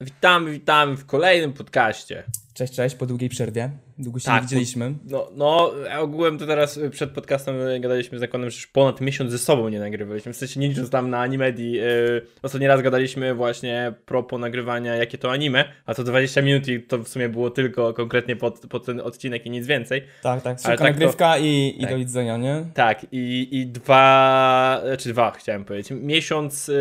Witamy, witamy w kolejnym podcaście. Cześć, cześć, po długiej przerwie. Długo się Tak, nie widzieliśmy. No, no, ogółem to teraz przed podcastem gadaliśmy z zakonem, że już ponad miesiąc ze sobą nie nagrywaliśmy. W sensie nie licząc tam na Animedi. Yy, ostatni raz gadaliśmy właśnie propos nagrywania, jakie to anime, a to 20 minut i to w sumie było tylko konkretnie pod, pod ten odcinek i nic więcej. Tak, tak, szybka tak to- nagrywka i, i tak. do widzenia, nie? Tak, i, i dwa, czy dwa chciałem powiedzieć, miesiąc y,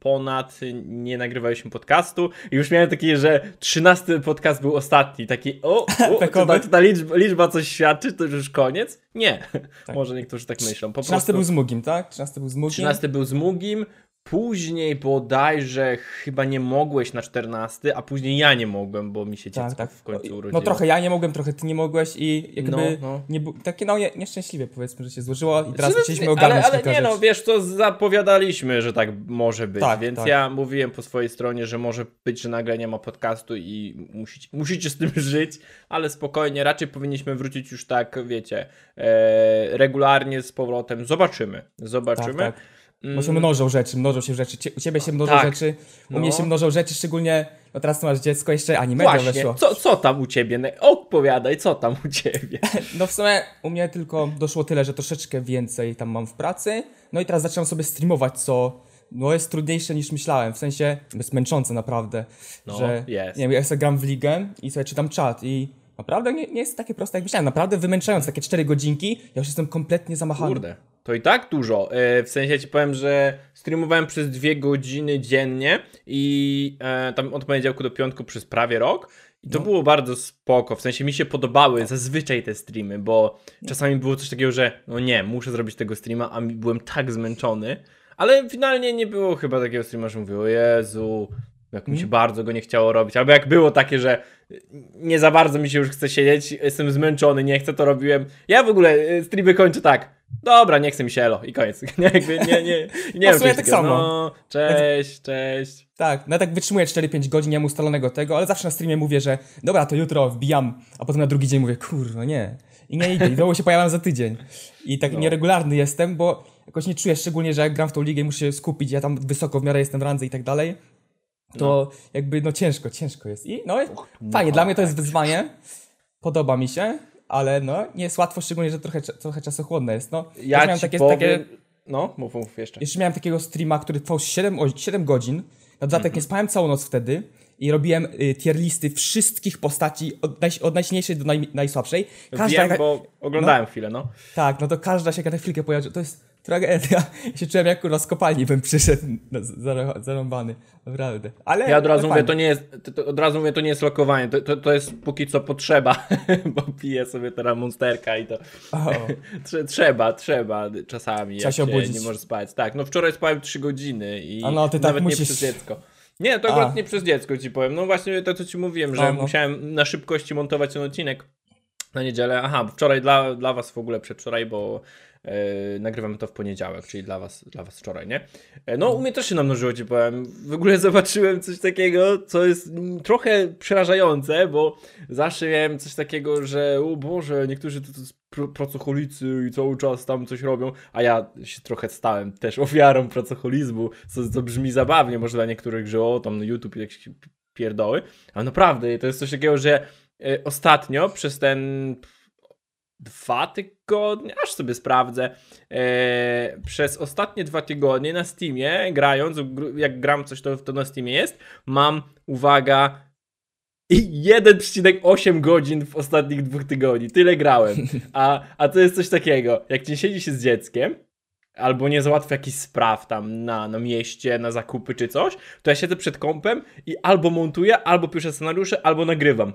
ponad nie nagrywaliśmy podcastu i już miałem takie, że trzynasty podcast był ostatni, taki o, o czy ta liczba, liczba coś świadczy, to już koniec? Nie, Tak. może niektórzy tak myślą, po 13 prostu był z Mugim, tak? 13 był z Mugim. 13 był z Mugim, później bodajże chyba nie mogłeś na 14, a później ja nie mogłem, bo mi się dziecko Tak, tak. w końcu No, urodziło. no trochę ja nie mogłem, trochę ty nie mogłeś i jakby No, no. nie takie no nie, nieszczęśliwie powiedzmy, że się złożyło i teraz Czy- chcieliśmy ale, ogarnąć ale kilka nie no, rzeczy. wiesz co, zapowiadaliśmy, że tak może być, Tak, więc tak. ja mówiłem po swojej stronie, że może być, że nagle nie ma podcastu i musicie, musicie z tym żyć, ale spokojnie, raczej powinniśmy wrócić już tak, wiecie, e, regularnie z powrotem. Zobaczymy, zobaczymy. Tak, tak. Bo się mnożą rzeczy, mnożą się rzeczy. U ciebie się mnożą Tak. rzeczy, u No. mnie się mnożą rzeczy, szczególnie, no teraz masz dziecko, jeszcze anime Właśnie, weszło. co, co tam u ciebie? Ne- Opowiadaj, co tam u ciebie? No w sumie u mnie tylko doszło tyle, że troszeczkę więcej tam mam w pracy. No i teraz zaczynam sobie streamować, co no jest trudniejsze niż myślałem. W sensie jest męczące naprawdę. No, że jest. Nie wiem, ja sobie gram w ligę i sobie czytam czat i naprawdę nie, nie jest takie proste jak myślałem. Naprawdę wymęczające, takie 4 godzinki. Ja już jestem kompletnie zamachany. Kurde, to i tak dużo. E, W sensie ci powiem, że streamowałem przez dwie godziny dziennie i e, tam od poniedziałku do piątku przez prawie rok. I to No. było bardzo spoko. W sensie mi się podobały zazwyczaj te streamy, bo czasami było coś takiego, że no nie, muszę zrobić tego streama, a byłem tak zmęczony. Ale finalnie nie było chyba takiego streama, że mówię, o Jezu, jak mi się Mhm. bardzo go nie chciało robić. Albo jak było takie, że nie za bardzo mi się już chce siedzieć, jestem zmęczony, nie chcę, to robiłem. Ja w ogóle y, streamy kończę tak. Dobra, nie chce mi się elo i koniec. Nie, nie, nie, nie, nie wiem, tak samo. No, cześć, cześć. Tak, no ja tak wytrzymuję 4-5 godzin, nie mam ustalonego tego, ale zawsze na streamie mówię, że dobra, to jutro wbijam, a potem na drugi dzień mówię, kurwa, nie. I nie idę, i znowu się pojawiam za tydzień. I tak No. nieregularny jestem, bo jakoś nie czuję, szczególnie, że jak gram w tą ligę muszę się skupić, ja tam wysoko w miarę jestem w randze i tak dalej, to jakby no ciężko, ciężko jest. I no fajnie, dla mnie to jest wyzwanie, podoba mi się, ale no nie jest łatwo, szczególnie, że trochę, trochę czasochłonne jest. No, Ja miałem takie, powiem... takie No, mów, mów jeszcze. jeszcze miałem takiego streama, który trwał 7, o- 7 godzin. Na dodatek Mhm. nie spałem całą noc wtedy i robiłem y, tier listy wszystkich postaci od, naj, od najsilniejszej do naj, najsłabszej. Każda Wiem, bo oglądałem chwilę, no. Tak, no to każda się na chwilkę pojawi. To jest tragedia. Ja się czułem jak kurwa z kopalni bym przyszedł no, zarąbany. Naprawdę. Ale, Ja od razu mówię, fajnie. to nie jest, to, od razu mówię, to nie jest lokowanie, to, to, to jest póki co potrzeba, bo piję sobie teraz monsterka i to trzeba, trzeba czasami, Trzeba się obudzić. nie możesz spać. Tak, no wczoraj spałem 3 godziny i A no, ty tak nawet musisz. nie przez dziecko. Nie, to akurat A. nie przez dziecko ci powiem. No właśnie to, co ci mówiłem, że No, no. musiałem na szybkości montować ten odcinek na niedzielę. Aha, bo wczoraj dla, dla was w ogóle przedwczoraj, bo nagrywamy to w poniedziałek, czyli dla was, dla was wczoraj, nie? E, no u mnie też się namnożyło, ci powiem. W ogóle zobaczyłem coś takiego, co jest trochę przerażające, bo zawsze miałem coś takiego, że o Boże, niektórzy to, to pracocholicy i cały czas tam coś robią, a ja się trochę stałem też ofiarą pracocholizmu, co, co brzmi zabawnie może dla niektórych, że o, tam na YouTube jakieś pierdoły, ale naprawdę to jest coś takiego, że e, ostatnio przez ten dwa tygodnie, aż sobie sprawdzę, e, przez ostatnie dwa tygodnie na Steamie, grając, gr- jak gram coś, to, to na Steamie jest, mam, uwaga, i 1,8 godzin w ostatnich dwóch tygodni. Tyle grałem. A, a to jest coś takiego, jak nie siedzi się z dzieckiem, albo nie załatwia jakichś spraw tam na, na mieście, na zakupy czy coś, to ja siedzę przed kompem i albo montuję, albo piszę scenariusze, albo nagrywam.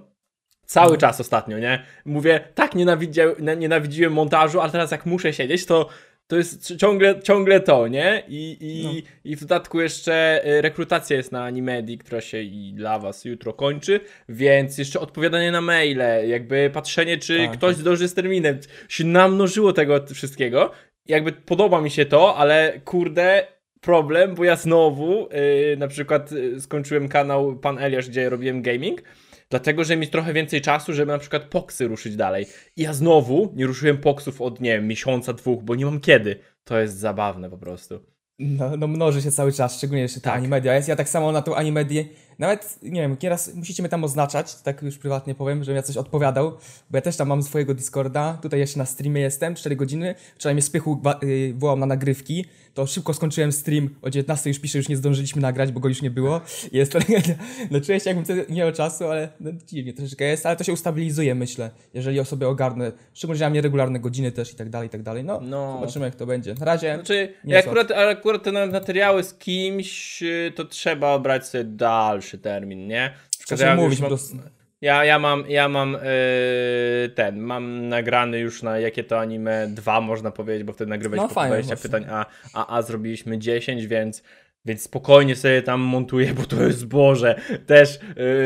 Cały No. czas ostatnio, nie? Mówię, tak nienawidzia, nie- nienawidziłem montażu, ale teraz jak muszę siedzieć, to, to jest ciągle, ciągle to, nie? I, i, No. I w dodatku jeszcze y, rekrutacja jest na Animedi, która się i dla was jutro kończy, więc jeszcze odpowiadanie na maile, jakby patrzenie, czy Tak, ktoś zdąży z terminem. Się namnożyło tego wszystkiego. Jakby podoba mi się to, ale kurde, problem, bo ja znowu yy, na przykład yy, skończyłem kanał Pan Eliasz, gdzie robiłem gaming, dlatego, że mi trochę więcej czasu, żeby na przykład poksy ruszyć dalej. I ja znowu nie ruszyłem poksów od, nie wiem, miesiąca, dwóch, bo nie mam kiedy. To jest zabawne po prostu. No, no mnoży się cały czas, szczególnie jeszcze ta Tak. animedia jest. Ja tak samo na tą animedię nawet, nie wiem, nieraz musicie mnie tam oznaczać, tak już prywatnie powiem, żebym ja coś odpowiadał, bo ja też tam mam swojego Discorda, tutaj jeszcze na streamie jestem, 4 godziny, wczoraj mnie spychu yy, wołał na nagrywki, to szybko skończyłem stream, o 19 już piszę, już nie zdążyliśmy nagrać, bo go już nie było. Jest to, no czuję się jakbym nie miał czasu, ale no, dziwnie troszeczkę jest, ale to się ustabilizuje, myślę, jeżeli sobie ogarnę, szczególnie, że mam nieregularne godziny też i tak dalej, i tak dalej, no, No. zobaczymy jak to będzie. Na razie, Znaczy, Nie akurat, ale akurat te materiały z kimś, y, to trzeba obrać sobie dalszy termin, nie? Trzeba ja mówić, mam-. Ja, ja mam, ja mam yy, ten, mam nagrany już na jakie to anime dwa można powiedzieć, bo wtedy nagrywaliśmy No, po fajnie, 20 właśnie. pytań, a, a, a zrobiliśmy 10, więc, więc spokojnie sobie tam montuję, bo to jest Boże. Też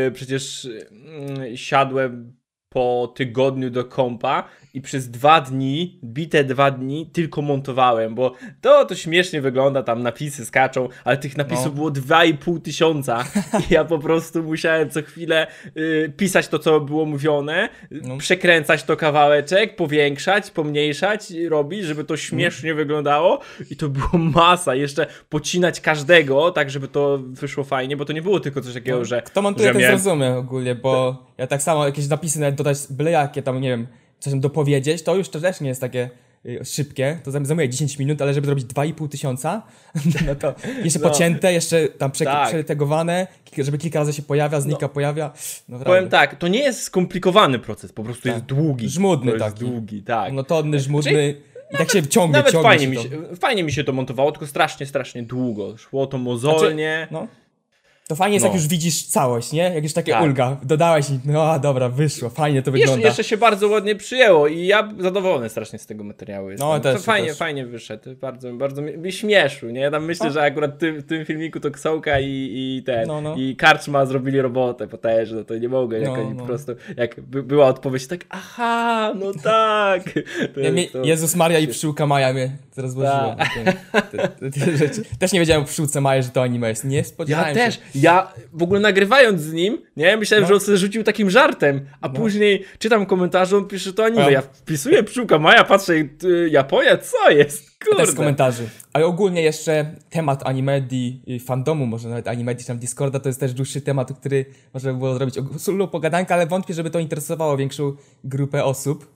yy, przecież yy, siadłem po tygodniu do kompa i przez dwa dni, bite dwa dni, tylko montowałem, bo to, to śmiesznie wygląda, tam napisy skaczą, ale tych napisów No. było 2,5 tysiąca i ja po prostu musiałem co chwilę y, pisać to, co było mówione, No. przekręcać to kawałeczek, powiększać, pomniejszać, robić, żeby to śmiesznie wyglądało i to było masa. Jeszcze pocinać każdego, tak żeby to wyszło fajnie, bo to nie było tylko coś takiego, że... Kto montuje, że ten miałem- zrozumie ogólnie, bo ja tak samo jakieś napisy nawet dodać byle jakie tam, nie wiem, coś tam dopowiedzieć, to już to też nie jest takie y, szybkie, to zajmuje 10 minut, ale żeby zrobić 2,5 tysiąca, no to jeszcze No. pocięte, jeszcze tam prze, Tak. przetegowane, żeby kilka razy się pojawia, znika, pojawia. No, Powiem tak, to nie jest skomplikowany proces, po prostu jest długi. Żmudny taki. długi, tak. Monotony, żmudny i tak się ciągnie, Nawet ciągnie fajnie się mi, się, fajnie mi się to montowało, tylko strasznie, strasznie długo. Szło to mozolnie. No. To fajnie jest, No. jak już widzisz całość, nie? Jak już takie Tak. ulga, dodałeś i no a, dobra, wyszło, fajnie to Jeszcze, wygląda. jeszcze się bardzo ładnie przyjęło i ja zadowolony strasznie z tego materiału jestem. No, też, to fajnie, też. fajnie wyszedł, bardzo, bardzo mi, mi śmieszył, nie? Ja tam myślę, No. że akurat ty, w tym filmiku to Ksołka i, i ten, No, no. i Karczma zrobili robotę potężną, to nie mogę, jak No, oni no. po prostu, jak by, była odpowiedź tak, aha, no tak. To, Ja, to- Jezus Maria i pszczółka Maja mnie rozłożyło. Tak. Te, te, te rzeczy. Też nie wiedziałem o pszczółce Maja, że to anime jest. Nie Ja spodziewałem też. Ja w ogóle nagrywając z nim, nie, myślałem, No. że on sobie rzucił takim żartem, a później czytam komentarze, on pisze to anime. No. Ja wpisuję pszczółka Maja, patrzę, i, y, Japonia, co jest? Też z Kurde. komentarzy. Ale ogólnie jeszcze temat Animedi, y, fandomu, może nawet Animedi, czy tam Discorda, to jest też dłuższy temat, który można by było zrobić solo pogadankę, ale wątpię, żeby to interesowało większą grupę osób.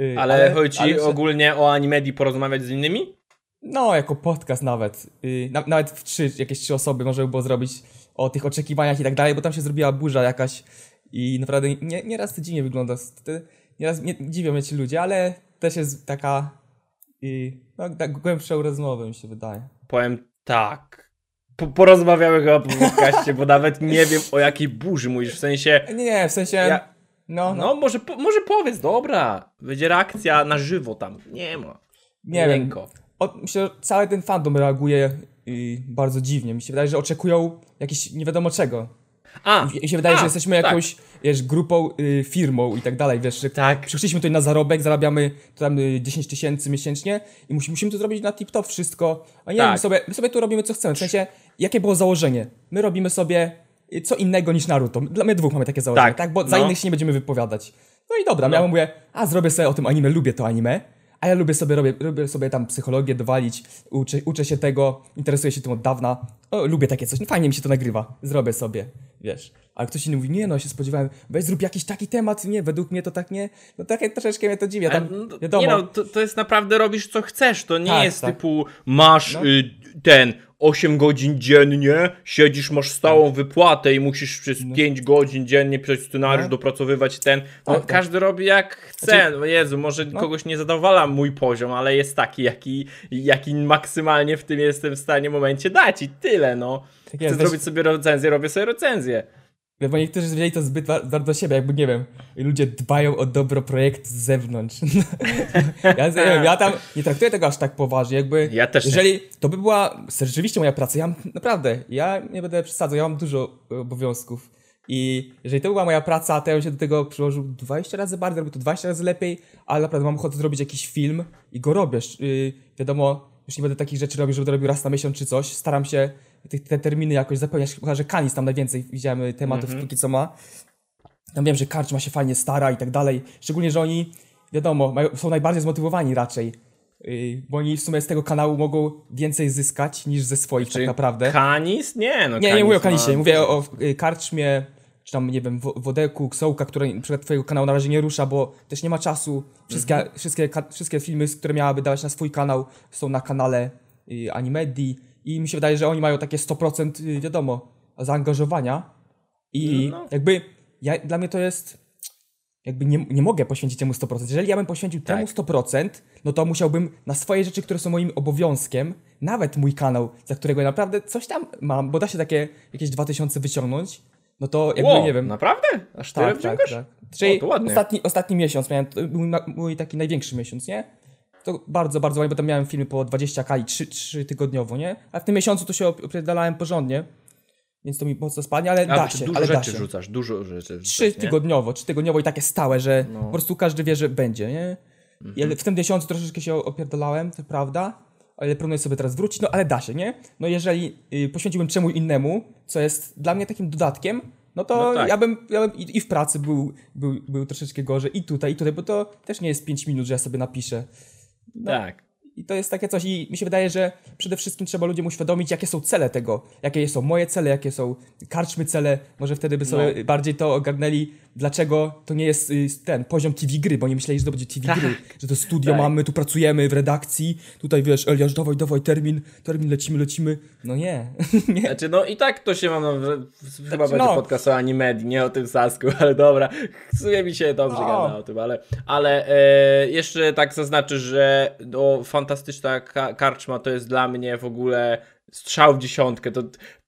Y, Ale, chodzi ci ale że- ogólnie o animedi porozmawiać z innymi? No, jako podcast nawet. Na, nawet w trzy, jakieś trzy osoby można by było zrobić o tych oczekiwaniach i tak dalej, bo tam się zrobiła burza jakaś i naprawdę nie, nieraz to dziwnie wygląda. Nieraz nie, dziwią mnie ci ludzie, ale też jest taka y, no, tak głębszą rozmowę mi się wydaje. Powiem tak. Po, porozmawiamy chyba po podcaście, bo nawet nie wiem o jakiej burzy mówisz, w sensie... Nie, nie, w sensie... Ja- no, no, No, może, po, może powiedz, dobra, będzie reakcja na żywo tam. Nie ma. nie wiem. O, myślę, że cały ten fandom reaguje bardzo dziwnie. Mi się wydaje, że oczekują jakiś nie wiadomo czego. A, Mi się wydaje, a, że jesteśmy tak. jakąś wiesz, grupą, y, firmą i tak dalej, wiesz, że Tak. przyszliśmy tutaj na zarobek, zarabiamy tam y, 10 tysięcy miesięcznie i musimy, musimy to zrobić na tip-top wszystko, a nie, Tak. my, sobie, my sobie tu robimy co chcemy, w sensie, jakie było założenie? My robimy sobie y, co innego niż Naruto, dla my dwóch mamy takie założenie, tak, Tak, bo za no. innych się nie będziemy wypowiadać. No i dobra, ja mówię, a zrobię sobie o tym anime, lubię to anime, a ja lubię sobie, robię, lubię sobie tam psychologię dowalić, uczę, uczę się tego, interesuję się tym od dawna, o, lubię takie coś, no fajnie mi się to nagrywa, zrobię sobie, wiesz. Ale ktoś inny mówi, nie no, się spodziewałem, weź zrób jakiś taki temat, nie, według mnie to tak nie, no tak troszeczkę mnie to dziwi, tam, no, wiadomo, Nie no, to, to jest naprawdę robisz co chcesz. To nie Tak, jest tak. typu masz No. y, ten 8 godzin dziennie, siedzisz, masz stałą Tak. wypłatę i musisz przez 5 godzin dziennie pisać scenariusz, No. dopracowywać ten. No, Tak, tak. każdy robi jak chce. Znaczy- no Jezu, może kogoś nie zadowala mój poziom, ale jest taki, jaki, jaki maksymalnie w tym jestem w stanie momencie dać i tyle, no. Tak Chcę jest, zrobić sobie recenzję, robię sobie recenzję. Bo niektórzy wzięli to zbyt ba- bardzo do siebie, jakby, nie wiem, ludzie dbają o dobro projektu z zewnątrz. ja, nie wiem, ja tam nie traktuję tego aż tak poważnie, jakby, Ja też nie. jeżeli to by była rzeczywiście moja praca, ja naprawdę, ja nie będę przesadzał, ja mam dużo e, obowiązków i jeżeli to była moja praca, to ja bym się do tego przyłożył 20 razy bardziej, robił to 20 razy lepiej, ale naprawdę mam ochotę zrobić jakiś film i go robię. Yy, wiadomo, już nie będę takich rzeczy robił, że będę robił raz na miesiąc czy coś. Staram się te, te terminy jakoś zapełniać, chyba że Kanis tam najwięcej widziałem y, tematów póki co ma. Tam wiem, że Karczma się fajnie stara i tak dalej. Szczególnie, że oni, wiadomo, są najbardziej zmotywowani raczej. y, bo oni w sumie z tego kanału mogą więcej zyskać niż ze swoich tak naprawdę. Kanis? Nie, no Nie, nie mówię o ma- kanisie, mówię o, o y, karczmie, czy tam, nie wiem, wo- wodeku, ksołka, które na przykład twojego kanału na razie nie rusza, bo też nie ma czasu. Wszystkie, Mhm. wszystkie, wszystkie filmy, które miałaby dawać na swój kanał, są na kanale y, Animedi i mi się wydaje, że oni mają takie 100% y, wiadomo, zaangażowania i No. jakby ja, dla mnie to jest jakby nie, nie mogę poświęcić temu 100%. Jeżeli ja bym poświęcił temu Tak. 100%, no to musiałbym na swoje rzeczy, które są moim obowiązkiem, nawet mój kanał, za którego ja naprawdę coś tam mam, bo da się takie jakieś 2000 wyciągnąć, no to jakby Ło, nie wiem. Naprawdę? Aż tyle tak, tak, wciągasz? tak. Czyli ładnie. ostatni, ostatni miesiąc miałem, mój taki największy miesiąc, nie? To bardzo, bardzo ładnie, bo tam miałem filmy po 20k i 3, 3 tygodniowo, nie? A w tym miesiącu to się op- opierdalałem porządnie, więc to mi mocno spadnie, ale A, da się, dużo ale da rzeczy się. rzucasz, dużo rzeczy Trzy rzucasz, tygodniowo, trzy tygodniowo i takie stałe, że No. po prostu każdy wie, że będzie, nie? Mhm. W tym miesiącu troszeczkę się opierdolałem, to prawda, ale planuję sobie teraz wrócić, no ale da się, nie? No jeżeli y, poświęciłbym czemu innemu, co jest dla mnie takim dodatkiem, no to No tak. ja bym, ja bym i, i w pracy był, był, był troszeczkę gorzej, i tutaj, i tutaj, bo to też nie jest 5 minut, że ja sobie napiszę. Tak. I to jest takie coś, i mi się wydaje, że przede wszystkim trzeba ludziom uświadomić, jakie są cele tego, jakie są moje cele, jakie są karczmy cele, może wtedy by sobie No. bardziej to ogarnęli, dlaczego to nie jest y, ten poziom TV gry, bo nie myśleli, że to będzie TV Tak. gry, że to studio Tak. mamy, tu pracujemy w redakcji, tutaj wiesz, Eliasz, dawaj, dawaj, termin, termin, lecimy, lecimy. No nie, nie. Znaczy, no i tak to się mam, no, chyba Znaczy, będzie no. podcast o Animedi, nie o tym Sasku, ale dobra, w sumie mi się dobrze No. gada o tym, ale, ale e, jeszcze tak zaznaczę, że no, fantastyczna ka karczma to jest dla mnie w ogóle strzał w dziesiątkę, to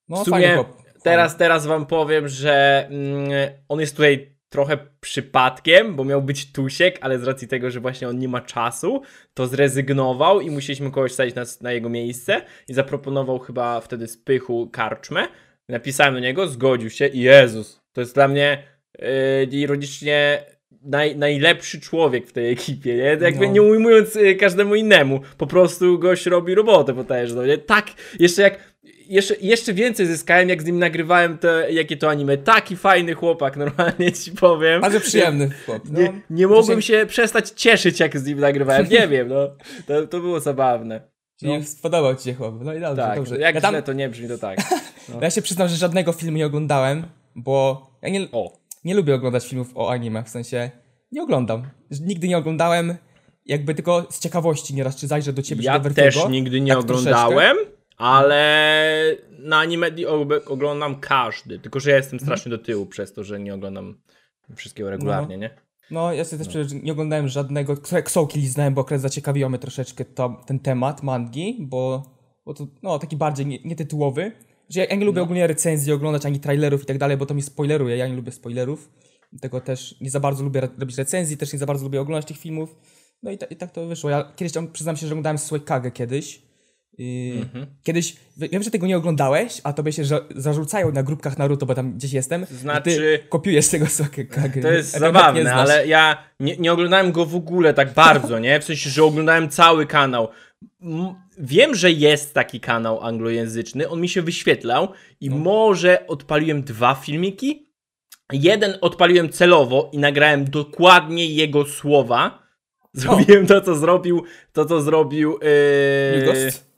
No w sumie chłop. teraz, teraz wam powiem, że mm, on jest tutaj trochę przypadkiem, bo miał być Tusiek, ale z racji tego, że właśnie on nie ma czasu, to zrezygnował i musieliśmy kogoś stać na, na jego miejsce i zaproponował chyba wtedy Spychu karczmę. Napisałem do niego, zgodził się i Jezus, to jest dla mnie yy, ironicznie naj, najlepszy człowiek w tej ekipie, nie? Jakby No. nie ujmując y, każdemu innemu, po prostu gość robi robotę potężną, nie? Tak, jeszcze jak jeszcze, jeszcze więcej zyskałem, jak z nim nagrywałem te, jakie to anime. Taki fajny chłopak, normalnie ci powiem. Bardzo przyjemny chłop. No, Nie, nie mogłem się przestać cieszyć, jak z nim nagrywałem. Nie wiem, no. To, to było zabawne. Czyli no. spodobał ci się chłop. No i dobrze, Tak, dobrze. jak ja, tam, źle to nie brzmi, to tak. ja się przyznam, że żadnego filmu nie oglądałem, bo ja nie, O, nie lubię oglądać filmów o anime, w sensie nie oglądam. Nigdy nie oglądałem, jakby tylko z ciekawości nieraz, czy zajrzę do ciebie, ja czy do Vertigo. też nigdy nie tak oglądałem, ale na anime og- oglądam każdy. Tylko, że ja jestem strasznie do tyłu przez to, że nie oglądam wszystkiego regularnie, nie? No, ja sobie też przecież nie oglądałem żadnego, Ksołki liznałem, bo akurat zaciekawiło mnie troszeczkę to, ten temat mangi, bo, bo to, no, taki bardziej nie- nietytułowy. Że ja, ja nie No. lubię ogólnie recenzji oglądać, ani trailerów i tak dalej, bo to mi spoileruje, ja nie lubię spoilerów. Dlatego też nie za bardzo lubię robić recenzji, też nie za bardzo lubię oglądać tych filmów. No i, ta, i tak to wyszło. Ja kiedyś tam, przyznam się, że oglądałem Suekagę kiedyś. Mhm. Kiedyś, wiem, że tego nie oglądałeś, a tobie się zarzucają na grupkach Naruto, bo tam gdzieś jestem. Znaczy- kopiujesz tego Suekagę. To jest A ty nawet nie zabawne, ale ja nie, nie oglądałem go w ogóle tak bardzo, nie? W sensie, że oglądałem cały kanał. Wiem, że jest taki kanał anglojęzyczny, on mi się wyświetlał i No. może odpaliłem dwa filmiki. Jeden odpaliłem celowo i nagrałem dokładnie jego słowa. Zrobiłem to, co zrobił, to, co zrobił... Yy...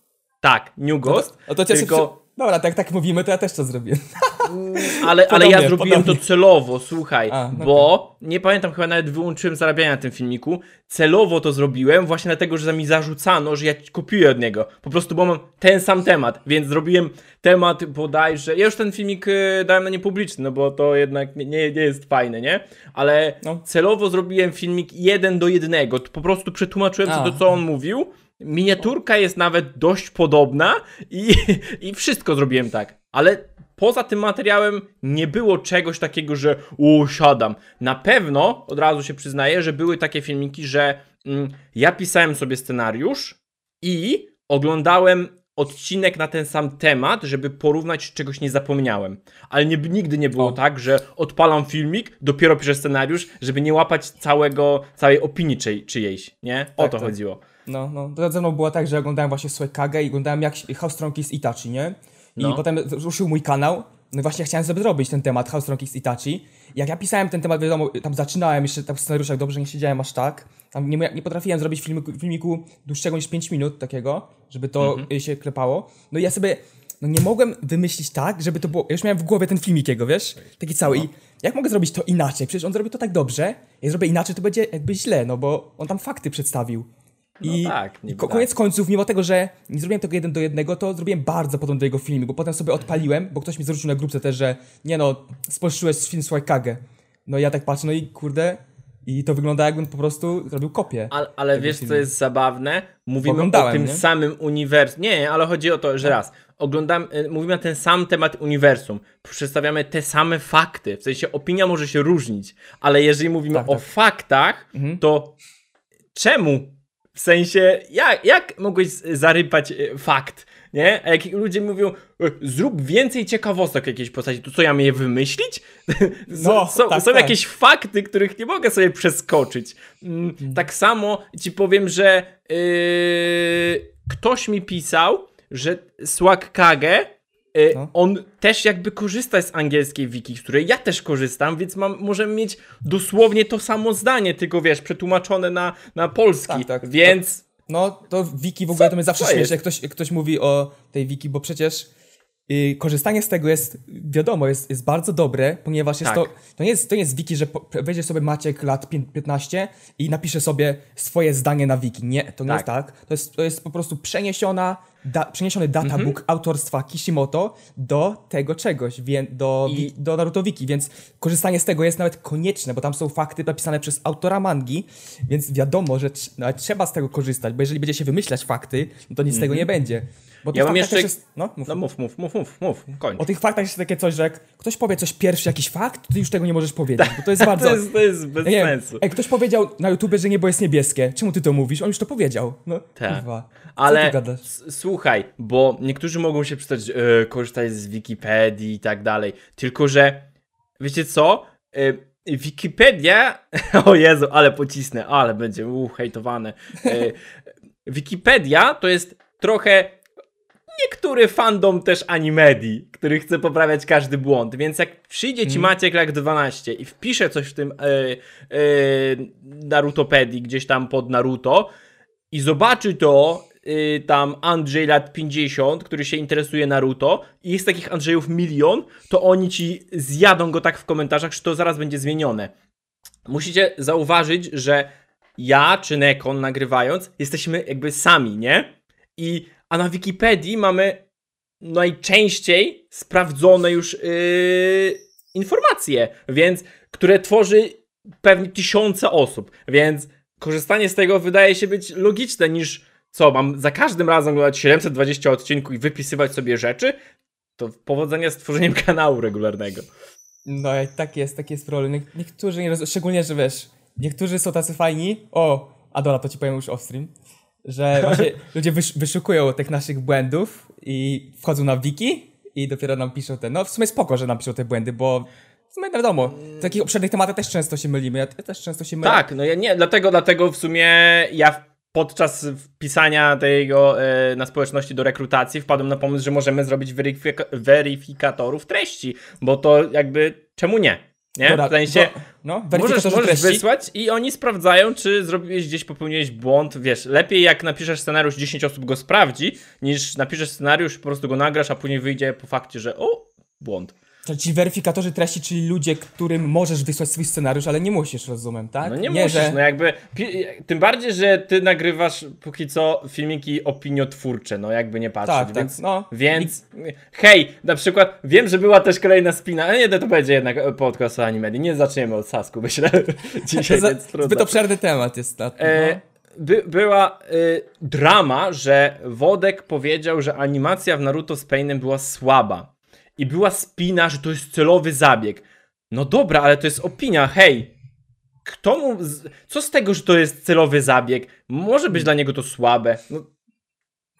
Tak, New Ghost. No to cię tylko- tylko... Dobra, tak tak mówimy, to ja też to zrobię. Ale, ale ja zrobiłem to celowo, słuchaj, A, no bo nie pamiętam, chyba nawet wyłączyłem zarabiania na tym filmiku. Celowo to zrobiłem właśnie dlatego, że mi zarzucano, że ja kopiuję od niego. Po prostu, bo mam ten sam temat, więc zrobiłem temat bodajże. Ja już ten filmik y, dałem na niepubliczny, no bo to jednak nie, nie, nie jest fajne, nie? Ale No. celowo zrobiłem filmik jeden do jednego. Po prostu przetłumaczyłem A. to, co on mówił. Miniaturka jest nawet dość podobna i, i wszystko zrobiłem tak. Ale poza tym materiałem nie było czegoś takiego, że usiadam. Na pewno, od razu się przyznaję, że były takie filmiki, że mm, ja pisałem sobie scenariusz i oglądałem odcinek na ten sam temat, żeby porównać, czy czegoś nie zapomniałem. Ale nie, nigdy nie było O. tak, że odpalam filmik, dopiero piszę scenariusz, żeby nie łapać całego, całej opinii czyj, czyjejś, nie? O Tak, to tak. chodziło. No, no. To ze mną było tak, że oglądałem właśnie Suekagę i oglądałem jak How Strong is Itachi, nie? I No. potem ruszył mój kanał No właśnie chciałem sobie zrobić ten temat House Strong X Itachi. Jak ja pisałem ten temat, wiadomo, tam zaczynałem jeszcze tam w scenariuszach, dobrze nie siedziałem aż tak. Tam nie, nie potrafiłem zrobić filmiku, filmiku dłuższego niż 5 minut takiego, żeby to y, się klepało. No i ja sobie, no nie mogłem wymyślić tak, żeby to było, ja już miałem w głowie ten filmik jego, wiesz, taki cały i jak mogę zrobić to inaczej? Przecież on zrobi to tak dobrze, jak zrobię inaczej, to będzie jakby źle, no bo on tam fakty przedstawił. I tak, niby ko- tak. koniec końców, mimo tego, że nie zrobiłem tego jeden do jednego, to zrobiłem bardzo podobny do jego filmu, bo potem sobie odpaliłem, bo ktoś mi zwrócił na grupce też, że nie no, spolszyłeś film Swajkage. No i ja tak patrzę, no i kurde, i to wygląda jakbym po prostu zrobił kopię. Ale, ale wiesz, co filmu. jest zabawne? Mówimy Oglądałem, o tym nie? samym uniwersum. Nie, ale chodzi o to, że raz, oglądam, y, mówimy na ten sam temat uniwersum. Przedstawiamy te same fakty. W sensie opinia może się różnić, ale jeżeli mówimy Tak, o tak. faktach, Mhm. to czemu? W sensie, jak, jak mogłeś zarypać y, fakt? Nie? A jak ludzie mówią, y, zrób więcej ciekawostek jakiejś postaci, to co ja mam je wymyślić? No, są tak, są tak. jakieś fakty, których nie mogę sobie przeskoczyć. Mm, Tak samo ci powiem, że yy, ktoś mi pisał, że Swag Kage, No. on też jakby korzysta z angielskiej wiki, z której ja też korzystam, więc mam, możemy mieć dosłownie to samo zdanie, tylko wiesz, przetłumaczone na, na polski. Tak, tak. Więc No, to wiki w ogóle to mnie zawsze co śmieszy, jak ktoś, jak ktoś mówi o tej wiki, bo przecież y, korzystanie z tego jest, wiadomo, jest, jest bardzo dobre, ponieważ jest Tak. to, to nie jest, to nie jest wiki, że po, wejdzie sobie Maciek lat pię- 15 i napisze sobie swoje zdanie na wiki. Nie, to nie Tak. jest tak. To jest, to jest po prostu przeniesiona, da, przeniesiony databook Mhm. autorstwa Kishimoto do tego czegoś, wie, do, I- wi- do Naruto Wiki, więc korzystanie z tego jest nawet konieczne, bo tam są fakty napisane przez autora mangi, więc wiadomo, że nawet trzeba z tego korzystać, bo jeżeli będzie się wymyślać fakty, no to nic z tego nie będzie. Bo Mhm. Ja mam jeszcze- Jest, no, mów. no mów, mów, mów, mów, mów, kończ. O tych faktach jest takie coś, że jak ktoś powie coś pierwszy, jakiś fakt, to ty już tego nie możesz powiedzieć, bo to jest bardzo... To jest, to jest bez nie sensu. jak ktoś powiedział na YouTubie, że niebo jest niebieskie, czemu ty to mówisz? On już to powiedział. No, Tak. kurwa. Ale słuchaj, bo niektórzy mogą się przestać e, korzystać z Wikipedii i tak dalej. Tylko, że wiecie co? E, Wikipedia. O Jezu, ale pocisnę, ale będzie uh, hejtowane. E, Wikipedia to jest trochę niektóry fandom też Animedii, który chce poprawiać każdy błąd, więc jak przyjdzie ci Maciek lat 12 i wpisze coś w tym Narutopedii gdzieś tam pod Naruto i zobaczy to y, tam Andrzej lat 50, który się interesuje Naruto i jest takich Andrzejów milion, to oni ci zjadą go tak w komentarzach, że to zaraz będzie zmienione. Musicie zauważyć, że ja czy Nekon nagrywając jesteśmy jakby sami, nie? I, a na Wikipedii mamy najczęściej sprawdzone już yy, informacje, więc które tworzy pewnie tysiące osób, więc korzystanie z tego wydaje się być logiczne niż co, mam za każdym razem oglądać 720 odcinków i wypisywać sobie rzeczy, to powodzenia z tworzeniem kanału regularnego. No i tak jest, tak jest problem. Nie- Niektórzy, nie roz... szczególnie, że wiesz, niektórzy są tacy fajni, o, Adola, to ci powiem już off stream, że ludzie wysz, wyszukują tych naszych błędów i wchodzą na wiki i dopiero nam piszą te, no w sumie spoko, że nam piszą te błędy, bo w sumie wiadomo, w takich obszernych tematach też często się mylimy, ja też często się mylę. Tak, no ja nie, dlatego, dlatego w sumie ja podczas wpisania tego e, na społeczności do rekrutacji wpadłem na pomysł, że możemy zrobić weryfika weryfikatorów treści, bo to jakby czemu nie? Nie? Dobra, w sensie bo- no, możesz, możesz treści. wysłać i oni sprawdzają, czy zrobiłeś gdzieś, popełniłeś błąd. Wiesz, lepiej jak napiszesz scenariusz, 10 osób go sprawdzi, niż napiszesz scenariusz, po prostu go nagrasz, a później wyjdzie po fakcie, że o, błąd. To Ci weryfikatorzy treści, czyli ludzie, którym możesz wysłać swój scenariusz, ale nie musisz, rozumiem, tak? No nie, musisz, no jakby. Tym bardziej, że ty nagrywasz póki co filmiki opiniotwórcze, no jakby nie patrzeć, Tak, tak, więc. no. Więc. Hej, na przykład wiem, że była też kolejna spina. ale Nie, to będzie jednak podcast o animedii. Nie zaczniemy od Sasku, myślę. Dzisiaj, Za, więc trudno. zbyt obszerny temat jest na to. E, no. by, była y, drama, że Wodek powiedział, że animacja w Naruto z Painem była słaba. I była spina, że to jest celowy zabieg. No dobra, ale to jest opinia, hej. Kto mu. Z... Co z tego, że to jest celowy zabieg? Może być dla niego to słabe. No,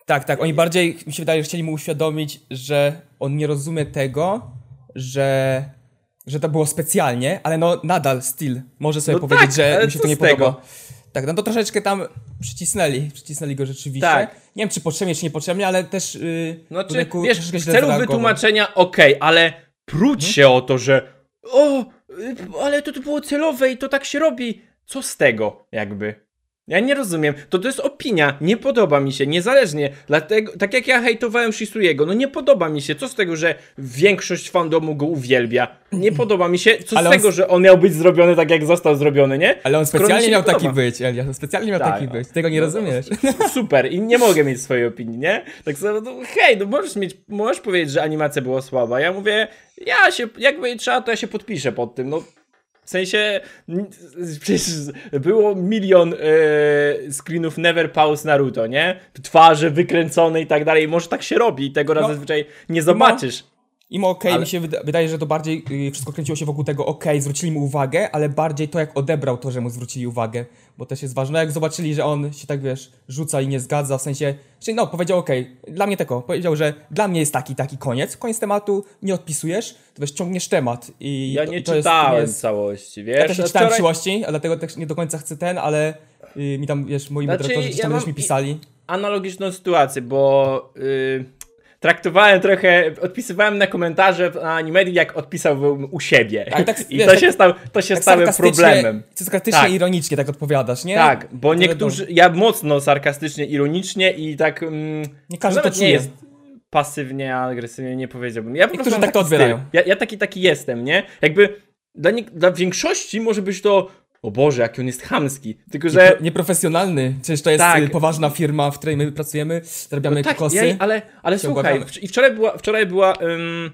Tak, tak. Oni bardziej, mi się wydaje, że chcieli mu uświadomić, że on nie rozumie tego, że, że to było specjalnie, ale no nadal still może sobie No powiedzieć, tak, że ale mi się co to nie z tego? podoba. Tak, no to troszeczkę tam przycisnęli, przycisnęli go rzeczywiście. Tak. Nie wiem, czy potrzebnie, czy niepotrzebnie, ale też yy, Znaczy, Wodek wiesz, troszeczkę w celu wytłumaczenia okej, ale pruć Mhm. się o to, że o, y, ale to, to było celowe i to tak się robi. Co z tego, jakby? Ja nie rozumiem. To to jest opinia. Nie podoba mi się, niezależnie. Dlatego, tak jak ja hejtowałem Shisuyego, no nie podoba mi się. Co z tego, że większość fandomu go uwielbia? Nie podoba mi się. Co Ale z on tego, że on miał być zrobiony tak, jak został zrobiony, nie? Ale on specjalnie miał nie taki podoba. być, Elias, on specjalnie miał Tak, taki no. być. Tego nie No, rozumiesz. Super, i nie mogę mieć swojej opinii, nie? Tak sobie, no, hej, no możesz mieć, możesz powiedzieć, że animacja była słaba. Ja mówię, ja się, jakby trzeba, to ja się podpiszę pod tym, no. W sensie, przecież było milion e, screenów Never Pause Naruto, nie? Twarze wykręcone i tak dalej. Może tak się robi i tego No. zazwyczaj nie zobaczysz. Im okej, Ale- mi się wyda- wydaje, że to bardziej y, wszystko kręciło się wokół tego, okej, zwrócili mu uwagę, ale bardziej to, jak odebrał to, że mu zwrócili uwagę, bo też jest ważne. No, Jak zobaczyli, że on się tak, wiesz, rzuca i nie zgadza, w sensie, czyli no, powiedział, okej, dla mnie tego, powiedział, że dla mnie jest taki, taki koniec, koniec tematu, nie odpisujesz, to wiesz, ciągniesz temat i Ja to, nie to jest, czytałem nie jest, całości, wiesz? Ja też nie a czytałem wczoraj- a dlatego też nie do końca chcę ten, ale y, mi tam, wiesz, moi Znaczy, moderatorzy ja tam mi pisali. analogiczną sytuację, bo yy, traktowałem trochę, odpisywałem na komentarze na Animedii, jak odpisałbym u siebie. Tak, tak, I to tak- się, stał, to się Tak sarkastycznie- problemem. Sarkastycznie, Tak. ironicznie tak odpowiadasz, nie? Tak, bo niektórzy, ja mocno sarkastycznie, ironicznie i tak. Mm, Nie każdy to czuje. nie jest pasywnie, agresywnie, nie powiedziałbym. Ja po Niektórzy prostu tak to odbierają. Ja, ja taki taki jestem, nie? Jakby dla, nie, dla większości może być to. O Boże, jaki on jest chamski. Tylko, że. Niepro- Nieprofesjonalny. Przecież to jest Tak. y, poważna firma, w której my pracujemy, zarabiamy tak, kokosy. ja, ale, ale słuchaj, i wczoraj była, wczoraj była, ym,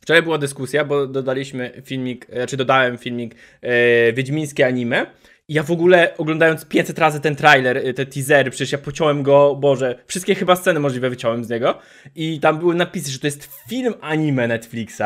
wczoraj była dyskusja, bo dodaliśmy filmik, znaczy dodałem filmik e, Wiedźmińskie anime. I ja w ogóle oglądając 500 razy ten trailer, y, te teasery, przecież ja pociąłem go, Boże, wszystkie chyba sceny możliwe wyciąłem z niego. I tam były napisy, że to jest film anime Netflixa.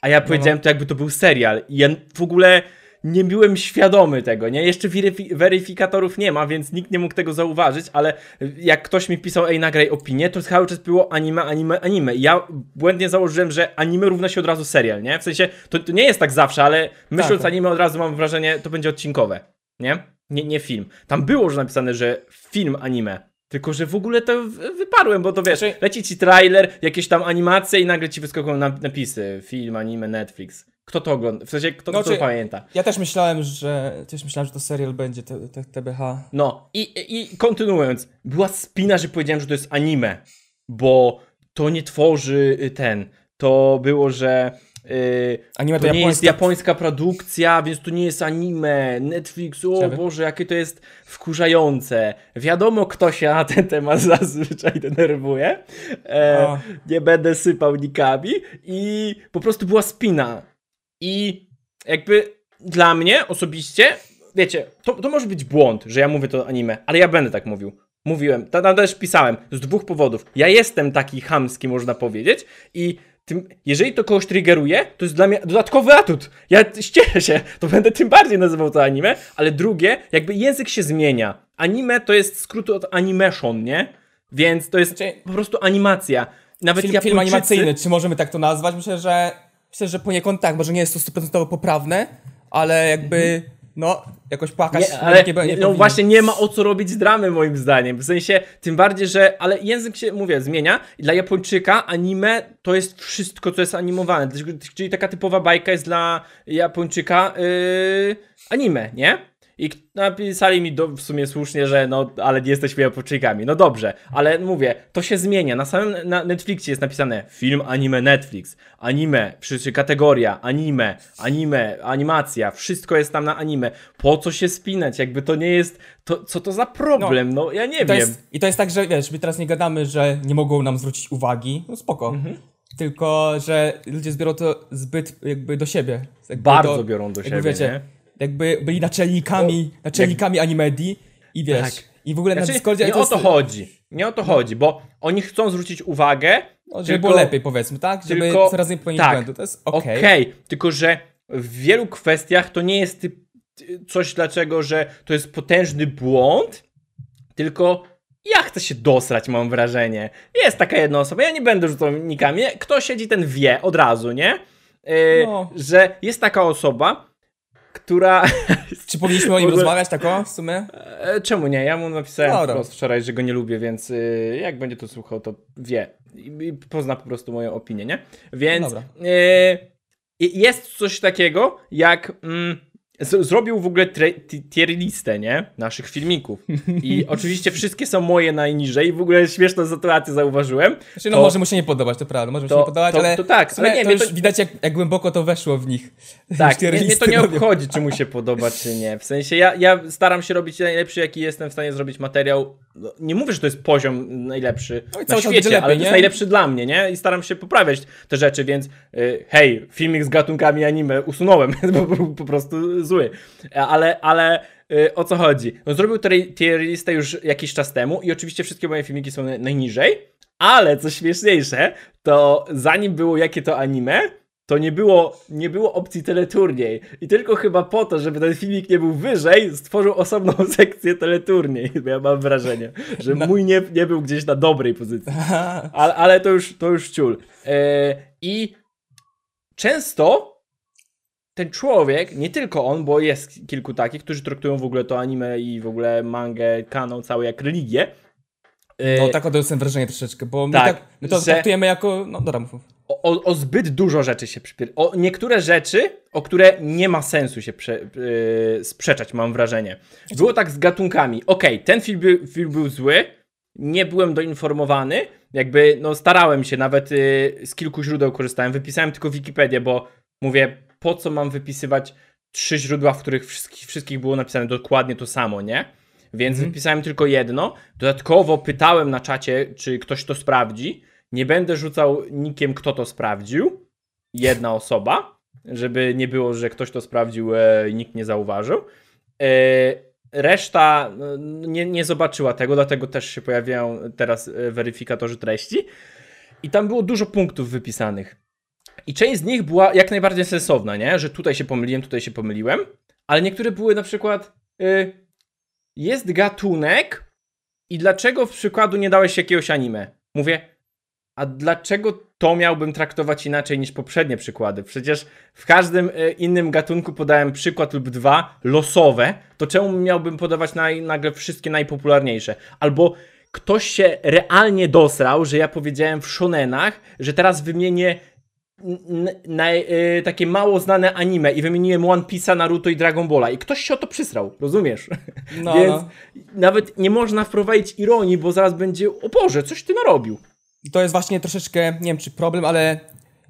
A ja powiedziałem to jakby to był serial. I ja w ogóle nie byłem świadomy tego, nie? Jeszcze weryfi- weryfikatorów nie ma, więc nikt nie mógł tego zauważyć, ale jak ktoś mi pisał, ej, nagraj opinię, to cały czas było anime, anime, anime. Ja błędnie założyłem, że anime równa się od razu serial, nie? W sensie, to, to nie jest tak zawsze, ale myśląc tak. anime od razu mam wrażenie, to będzie odcinkowe, nie? Nie, nie film. Tam było już napisane, że film anime. Tylko, że w ogóle to wyparłem, bo to wiesz, Znaczy- leci ci trailer, jakieś tam animacje i nagle ci wyskakują na- napisy. Film, anime, Netflix. Kto to ogląda? W sensie, kto, No, to czy- pamięta? Ja też myślałem, że też myślałem, że to serial będzie te, te, TBH. No i, i kontynuując, była spina, że powiedziałem, że to jest anime, bo to nie tworzy y, ten. To było, że y, Anime to to nie jest japońska- japońska produkcja, więc to nie jest anime. Netflix, o Ciekawe. Boże, jakie to jest wkurzające. Wiadomo, kto się na ten temat zazwyczaj denerwuje. E, nie będę sypał nikami. I po prostu była spina. I jakby dla mnie osobiście, wiecie, to, to może być błąd, że ja mówię to anime, ale ja będę tak mówił. Mówiłem, ta- ta- też pisałem, z dwóch powodów. Ja jestem taki chamski, można powiedzieć, i tym, jeżeli to kogoś triggeruje, to jest dla mnie dodatkowy atut. Ja ścieszę się, to będę tym bardziej nazywał to anime, ale drugie, jakby język się zmienia. Anime to jest skrót od animation, nie? Więc to jest Znaczy- po prostu animacja. Nawet Film, Japończycy... film animacyjny, czy możemy tak to nazwać? Myślę, że myślę, że poniekąd tak, może nie jest to stuprocentowo poprawne, ale jakby, no, jakoś płakać Nie, ale nie, nie, nie no właśnie nie ma o co robić dramy moim zdaniem. W sensie, tym bardziej, że, ale język się, mówię, zmienia i dla Japończyka anime to jest wszystko, co jest animowane. Czyli taka typowa bajka jest dla Japończyka yy, anime, nie? I napisali mi do, w sumie słusznie, że no, ale nie jesteśmy Japończykami. No dobrze, ale mówię, to się zmienia. Na samym na Netflixie jest napisane film anime Netflix, anime, przy kategoria, anime, anime, animacja, wszystko jest tam na anime. Po co się spinać? Jakby to nie jest, to, co to za problem? No, ja nie wiem. jest, I to jest tak, że wiesz, my teraz nie gadamy, że nie mogą nam zwrócić uwagi, no spoko. Mhm. Tylko, że ludzie zbiorą to zbyt jakby do siebie. Jakby Bardzo do, biorą do siebie, wiecie, nie? Jakby byli naczelnikami, naczelnikami animedii i wiesz, Tak. i w ogóle na Znaczy, Discordzie nie to o jest, to chodzi. Nie o to chodzi, bo oni chcą zwrócić uwagę, no, żeby tylko- było lepiej powiedzmy, tak? Żeby tylko- coraz nie popełnić tak. błędu, to jest okej. Okej, tylko że w wielu kwestiach to nie jest coś dlaczego, że to jest potężny błąd, tylko ja chcę się dosrać, mam wrażenie. Jest taka jedna osoba, ja nie będę rzucał nikami, kto siedzi, ten wie od razu, nie? Yy, No. Że jest taka osoba, która... Czy powinniśmy o nim ogóle- rozmawiać tak o, w sumie? E, Czemu nie? Ja mu napisałem Dobra. wprost wczoraj, że go nie lubię, więc y, jak będzie to słuchał, to wie. i, pozna po prostu moją opinię, nie? Więc e, jest coś takiego, jak mm, zrobił w ogóle tier listę, nie? Naszych filmików. I oczywiście wszystkie są moje najniżej. W ogóle śmieszną sytuację zauważyłem. Znaczy, no To- może mu się nie podobać, to prawda, może mu się nie podobać, to- ale to tak, ale nie, to już to- widać jak, jak głęboko to weszło w nich. Tak, mnie, mnie to nie robią. obchodzi, czy mu się podoba, czy nie. W sensie ja, ja staram się robić najlepszy, jaki jestem w stanie zrobić materiał. No, nie mówię, że to jest poziom najlepszy No i na świecie, lepiej, ale to jest najlepszy dla mnie, nie? I staram się poprawiać te rzeczy, więc y, hej, filmik z gatunkami anime usunąłem, bo po prostu zły. Ale, ale y, o co chodzi? No, zrobił tier listę już jakiś czas temu i oczywiście wszystkie moje filmiki są na- najniżej, ale co śmieszniejsze, to zanim było jakie to anime, to nie było, nie było opcji teleturniej. I tylko chyba po to, żeby ten filmik nie był wyżej, stworzył osobną sekcję teleturniej. Ja mam wrażenie, że mój nie, nie był gdzieś na dobrej pozycji. Ale, ale to już, to już ciul. E, I często ten człowiek, nie tylko on, bo jest kilku takich, którzy traktują w ogóle to anime i w ogóle mangę, kanał cały jak religię. No tak odniosłem wrażenie troszeczkę, bo my, Tak, tak, my to że- traktujemy jako, no dobra, mów. o, o, zbyt dużo rzeczy się przypier... O niektóre rzeczy, o które nie ma sensu się prze, yy, sprzeczać, mam wrażenie. Było tak z gatunkami. Okej, ten film, był- film był zły, nie byłem doinformowany, jakby no starałem się, nawet yy, z kilku źródeł korzystałem, wypisałem tylko Wikipedię, bo mówię, po co mam wypisywać trzy źródła, w których wszystkich, wszystkich było napisane dokładnie to samo, nie? Więc Mhm. wypisałem tylko jedno. Dodatkowo pytałem na czacie, czy ktoś to sprawdzi. Nie będę rzucał nikiem, kto to sprawdził. Jedna osoba, żeby nie było, że ktoś to sprawdził e, i nikt nie zauważył. E, reszta no, nie, nie zobaczyła tego, dlatego też się pojawiają teraz e, weryfikatorzy treści. I tam było dużo punktów wypisanych. I część z nich była jak najbardziej sensowna, nie? Że tutaj się pomyliłem, tutaj się pomyliłem. Ale niektóre były na przykład. y, jest gatunek i dlaczego w przykładu nie dałeś jakiegoś anime? Mówię, a dlaczego to miałbym traktować inaczej niż poprzednie przykłady? Przecież w każdym y, innym gatunku podałem przykład lub dwa losowe, to czemu miałbym podawać naj, nagle wszystkie najpopularniejsze? Albo ktoś się realnie dosrał, że ja powiedziałem w shonenach, że teraz wymienię n- naj, y, takie mało znane anime i wymieniłem One Piece'a, Naruto i Dragon Balla i ktoś się o to przysrał, rozumiesz? No, Więc no. nawet nie można wprowadzić ironii, bo zaraz będzie, o Boże, coś ty narobił. To jest właśnie troszeczkę, nie wiem czy problem, ale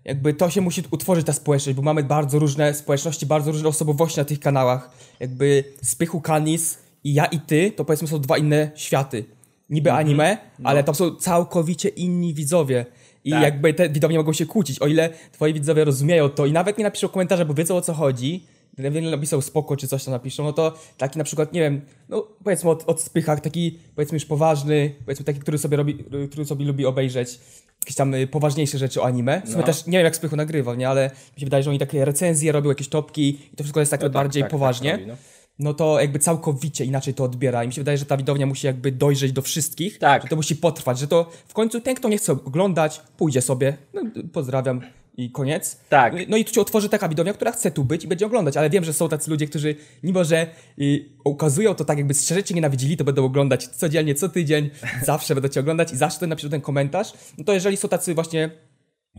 jakby to się musi utworzyć ta społeczność, bo mamy bardzo różne społeczności, bardzo różne osobowości na tych kanałach. Jakby Spychu Kanis i ja i ty, to powiedzmy są dwa inne światy. Niby Mhm. anime, ale to są całkowicie inni widzowie. I Tak. jakby te widzowie mogą się kłócić, o ile twoi widzowie rozumieją to i nawet nie napiszą komentarza, bo wiedzą o co chodzi, gdyby napisał spoko czy coś tam napiszą, no to taki na przykład, nie wiem, no powiedzmy od, od spychach, taki powiedzmy już poważny, powiedzmy taki, który sobie robi, który sobie lubi obejrzeć jakieś tam y, poważniejsze rzeczy o anime. W sumie No. też nie wiem jak spychu nagrywał, nie, ale mi się wydaje, że oni takie recenzje robią, jakieś topki i to wszystko jest takie No tak, bardziej tak, poważnie. tak robi, no. No to jakby całkowicie inaczej to odbiera i mi się wydaje, że ta widownia musi jakby dojrzeć do wszystkich, Tak. że to musi potrwać, że to w końcu ten, kto nie chce oglądać, pójdzie sobie, no, pozdrawiam i koniec. Tak. No i tu się otworzy taka widownia, która chce tu być i będzie oglądać, ale wiem, że są tacy ludzie, którzy mimo, że y, ukazują to tak jakby szczerze cię nienawidzili, to będą oglądać codziennie, co tydzień, zawsze będą cię oglądać i zawsze napiszą ten komentarz, no to jeżeli są tacy właśnie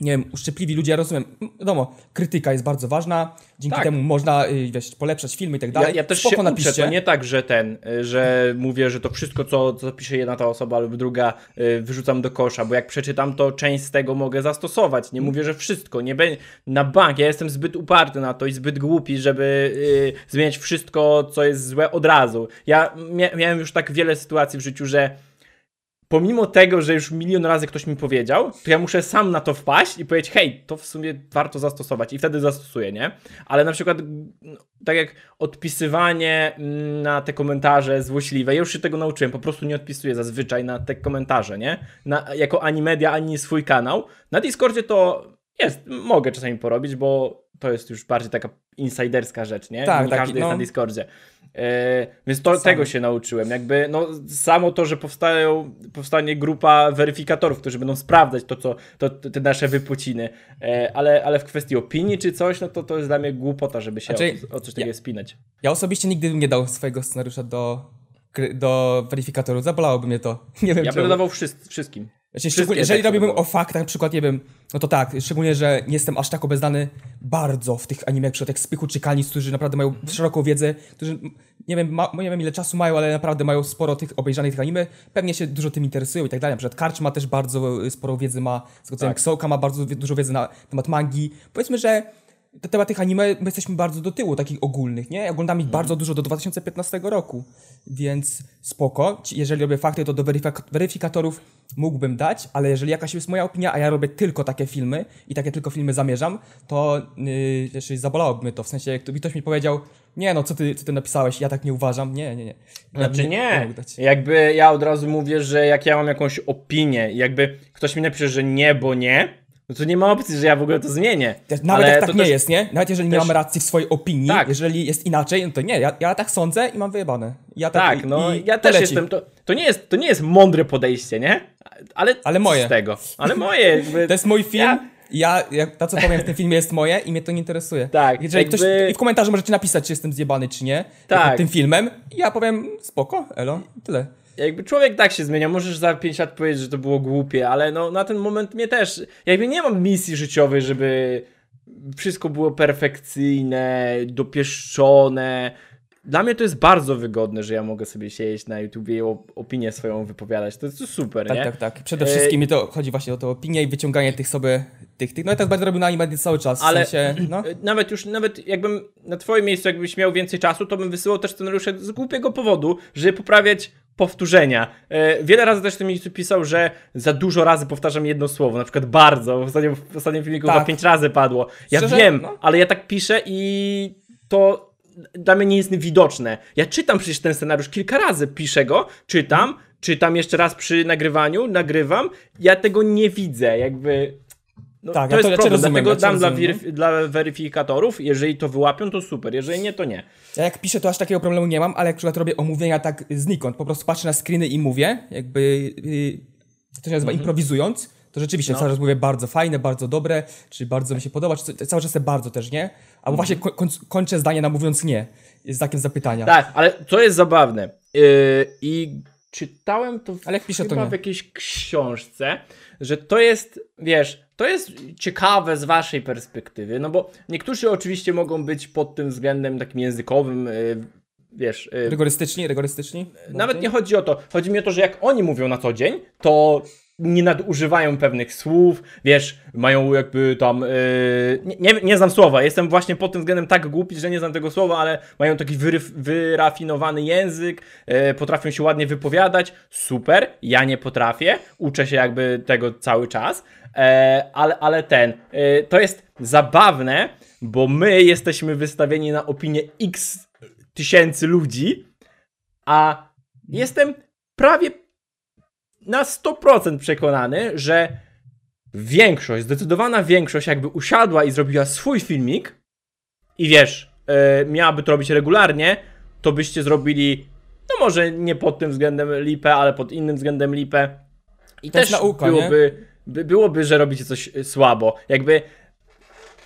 nie wiem, uszczypliwi ludzie, ja rozumiem, wiadomo, krytyka jest bardzo ważna, dzięki Tak. temu można, y, wiesz, polepszać filmy i tak Ja, dalej. ja też Spoko się uczę, napiszcie. to nie tak, że ten, y, że mówię, że to wszystko, co, co pisze jedna ta osoba lub druga, y, wyrzucam do kosza, bo jak przeczytam, to część z tego mogę zastosować. Nie mówię, że wszystko, nie be... na bank. Ja jestem zbyt uparty na to i zbyt głupi, żeby zmieniać wszystko, co jest złe od razu. Ja mia miałem już tak wiele sytuacji w życiu, że pomimo tego, że już milion razy ktoś mi powiedział, to ja muszę sam na to wpaść i powiedzieć, hej, to w sumie warto zastosować i wtedy zastosuję, nie? Ale na przykład, no, tak jak odpisywanie mm, na te komentarze złośliwe, ja już się tego nauczyłem, po prostu nie odpisuję zazwyczaj na te komentarze, nie? Na, jako ani media, ani swój kanał. Na Discordzie to jest, mogę czasami porobić, bo to jest już bardziej taka insiderska rzecz, nie? Tak, nie taki, każdy jest no. na Discordzie. E, więc to, tego się nauczyłem. Jakby, no, samo to, że powstają, powstanie grupa weryfikatorów, którzy będą sprawdzać to, co, to, te nasze wypociny. E, ale, ale w kwestii opinii czy coś, no to to jest dla mnie głupota, żeby się Znaczy, o, o coś takiego spinać. Ja osobiście nigdy bym nie dał swojego scenariusza do, do weryfikatorów, zabolałoby mnie to. Nie wiem Ja czemu. będę dawał wszys- wszystkim. Znaczy, szczególnie, jeżeli robiłbym o faktach, na przykład, nie wiem, no to tak, szczególnie, że nie jestem aż tak obeznany bardzo w tych anime, jak przykład jak Spychu czy Kanis, którzy naprawdę mają szeroką wiedzę, którzy, nie wiem, ma, nie wiem ile czasu mają, ale naprawdę mają sporo tych obejrzanych tych anime, pewnie się dużo tym interesują i tak dalej. Na przykład Karcz ma też bardzo y, sporo wiedzy, ma, z tego co Tak. tak. Soka ma bardzo dużo wiedzy na temat mangi. Powiedzmy, że na temat tych anime my jesteśmy bardzo do tyłu, takich ogólnych, nie? Oglądam ich bardzo dużo do 2015 roku, więc spoko. Jeżeli robię fakty, to do weryfik- weryfikatorów mógłbym dać, ale jeżeli jakaś jest moja opinia, a ja robię tylko takie filmy i takie tylko filmy zamierzam, to yy, jeszcze zabolałoby mnie to. W sensie, jak tu- ktoś mi powiedział, nie no, co ty, co ty napisałeś, ja tak nie uważam. Nie, nie, nie. Ja Znaczy nie, dać. jakby ja od razu mówię, że jak ja mam jakąś opinię, i jakby ktoś mi napisze, że nie, bo nie, no to nie ma opcji, że ja w ogóle to zmienię. Nawet Ale jak tak nie też- jest, nie? Nawet jeżeli nie też- mam racji w swojej opinii, Tak. jeżeli jest inaczej, no to nie, ja, ja tak sądzę i mam wyjebane. Ja Tak, i- no i ja też leci. jestem, to, to, nie jest, to nie jest mądre podejście, nie? Ale, Ale moje. z tego? Ale moje, jakby, To jest mój film. Ja- Ja, ja, to co powiem w tym filmie jest moje i mnie to nie interesuje. Tak, Jeżeli jakby- ktoś, I w komentarzu możecie napisać, czy jestem zjebany, czy nie. Tak. Tym filmem. I ja powiem, spoko, elo, tyle. Jakby człowiek tak się zmienia, możesz za 5 lat powiedzieć, że to było głupie, ale no na ten moment mnie też, jakby nie mam misji życiowej, żeby wszystko było perfekcyjne, dopieszczone. Dla mnie to jest bardzo wygodne, że ja mogę sobie siedzieć na YouTubie i opinię swoją wypowiadać. To jest super, Tak, nie? tak, tak. Przede E, wszystkim mi to chodzi właśnie o to opinię i wyciąganie tych sobie, tych, tych. No ja tak będę robił na anime cały czas. W Ale sensie, no. nawet już, nawet jakbym na twoim miejscu, jakbyś miał więcej czasu, to bym wysyłał też scenariusze z głupiego powodu, żeby poprawiać powtórzenia. E, wiele razy też w tym miejscu pisał, że za dużo razy powtarzam jedno słowo, na przykład bardzo, w ostatnim, w ostatnim filmiku Tak. chyba pięć razy padło. Ja Szczerze? wiem, No. ale ja tak piszę i to dla mnie nie jest widoczne. Ja czytam przecież ten scenariusz kilka razy, piszę go, czytam, czytam jeszcze raz przy nagrywaniu, nagrywam, ja tego nie widzę, jakby... No, Tak, to to- jest ja cię problem, rozumiem, dlatego dam dla, weryf- dla weryfikatorów, jeżeli to wyłapią, to super, jeżeli nie, to nie. Ja jak piszę, to aż takiego problemu nie mam, ale jak przykład robię omówienia tak znikąd, po prostu patrzę na screeny i mówię, jakby, yy, to się nazywa Mhm. improwizując, to rzeczywiście No. cały czas mówię bardzo fajne, bardzo dobre, czy bardzo mi się podoba, czy cały czas sobie bardzo też, nie? Albo Mhm. właśnie ko- koń- kończę zdanie na mówiąc nie, z znakiem zapytania. Tak, ale co jest zabawne yy, i czytałem to, w, Ale jak piszę, to nie. w jakiejś książce, że to jest, wiesz, to jest ciekawe z waszej perspektywy, no bo niektórzy oczywiście mogą być pod tym względem takim językowym, yy, wiesz, yy, Rygorystyczni, rygorystyczni? Nawet nie chodzi o to. Chodzi mi o to, że jak oni mówią na co dzień, to nie nadużywają pewnych słów, wiesz, mają jakby tam. Yy, nie, nie, znam słowa, jestem właśnie pod tym względem tak głupi, że nie znam tego słowa, ale mają taki wyryf, wyrafinowany język, yy, potrafią się ładnie wypowiadać. Super, ja nie potrafię, uczę się jakby tego cały czas, e, ale, ale ten. Yy, to jest zabawne, bo my jesteśmy wystawieni na opinię x tysięcy ludzi, a jestem prawie na 100% przekonany, że większość, zdecydowana większość jakby usiadła i zrobiła swój filmik i wiesz, e, miałaby to robić regularnie, to byście zrobili, no może nie pod tym względem lipę, ale pod innym względem lipę. I To też nauka, byłoby, by, byłoby, że robicie coś e, słabo. Jakby,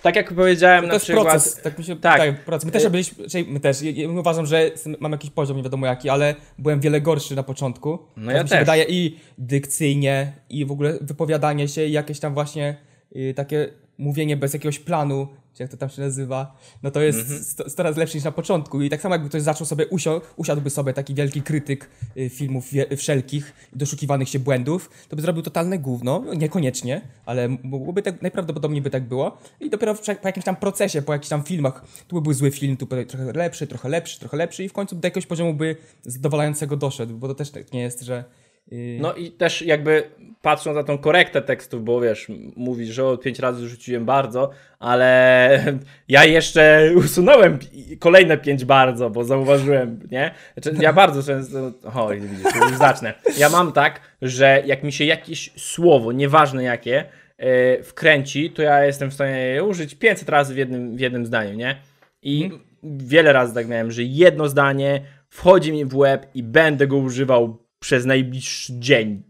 tak jak powiedziałem To na jest przykład... proces, tak mi się tak. tak. proces. My też byliśmy, czyli my też, ja- uważam, że mam jakiś poziom, nie wiadomo jaki, ale byłem wiele gorszy na początku. No Tak ja mi się też. wydaje i dykcyjnie, i w ogóle wypowiadanie się, i jakieś tam właśnie y, takie mówienie bez jakiegoś planu, czy jak to tam się nazywa, no to jest sto, sto razy lepsze niż na początku. I tak samo jakby ktoś zaczął sobie, usio, usiadłby sobie taki wielki krytyk y, filmów wszelkich, doszukiwanych się błędów, to by zrobił totalne gówno, niekoniecznie, ale mogłoby tak, najprawdopodobniej by tak było. I dopiero w, po jakimś tam procesie, po jakichś tam filmach, tu by był zły film, tu by trochę lepszy, trochę lepszy, trochę lepszy i w końcu do jakiegoś poziomu by zadowalającego doszedł, bo to też tak nie jest, że... No i też jakby patrząc na tą korektę tekstów, bo wiesz, mówisz, że od pięć razy rzuciłem bardzo, ale ja jeszcze usunąłem kolejne pięć bardzo, bo zauważyłem, nie? Znaczy, ja bardzo często, o widzisz, już zacznę. Ja mam tak, że jak mi się jakieś słowo, nieważne jakie, yy, wkręci, to ja jestem w stanie je użyć 500 razy w jednym, w jednym zdaniu, nie? I wiele razy tak miałem, że jedno zdanie wchodzi mi w łeb i będę go używał przez najbliższy dzień.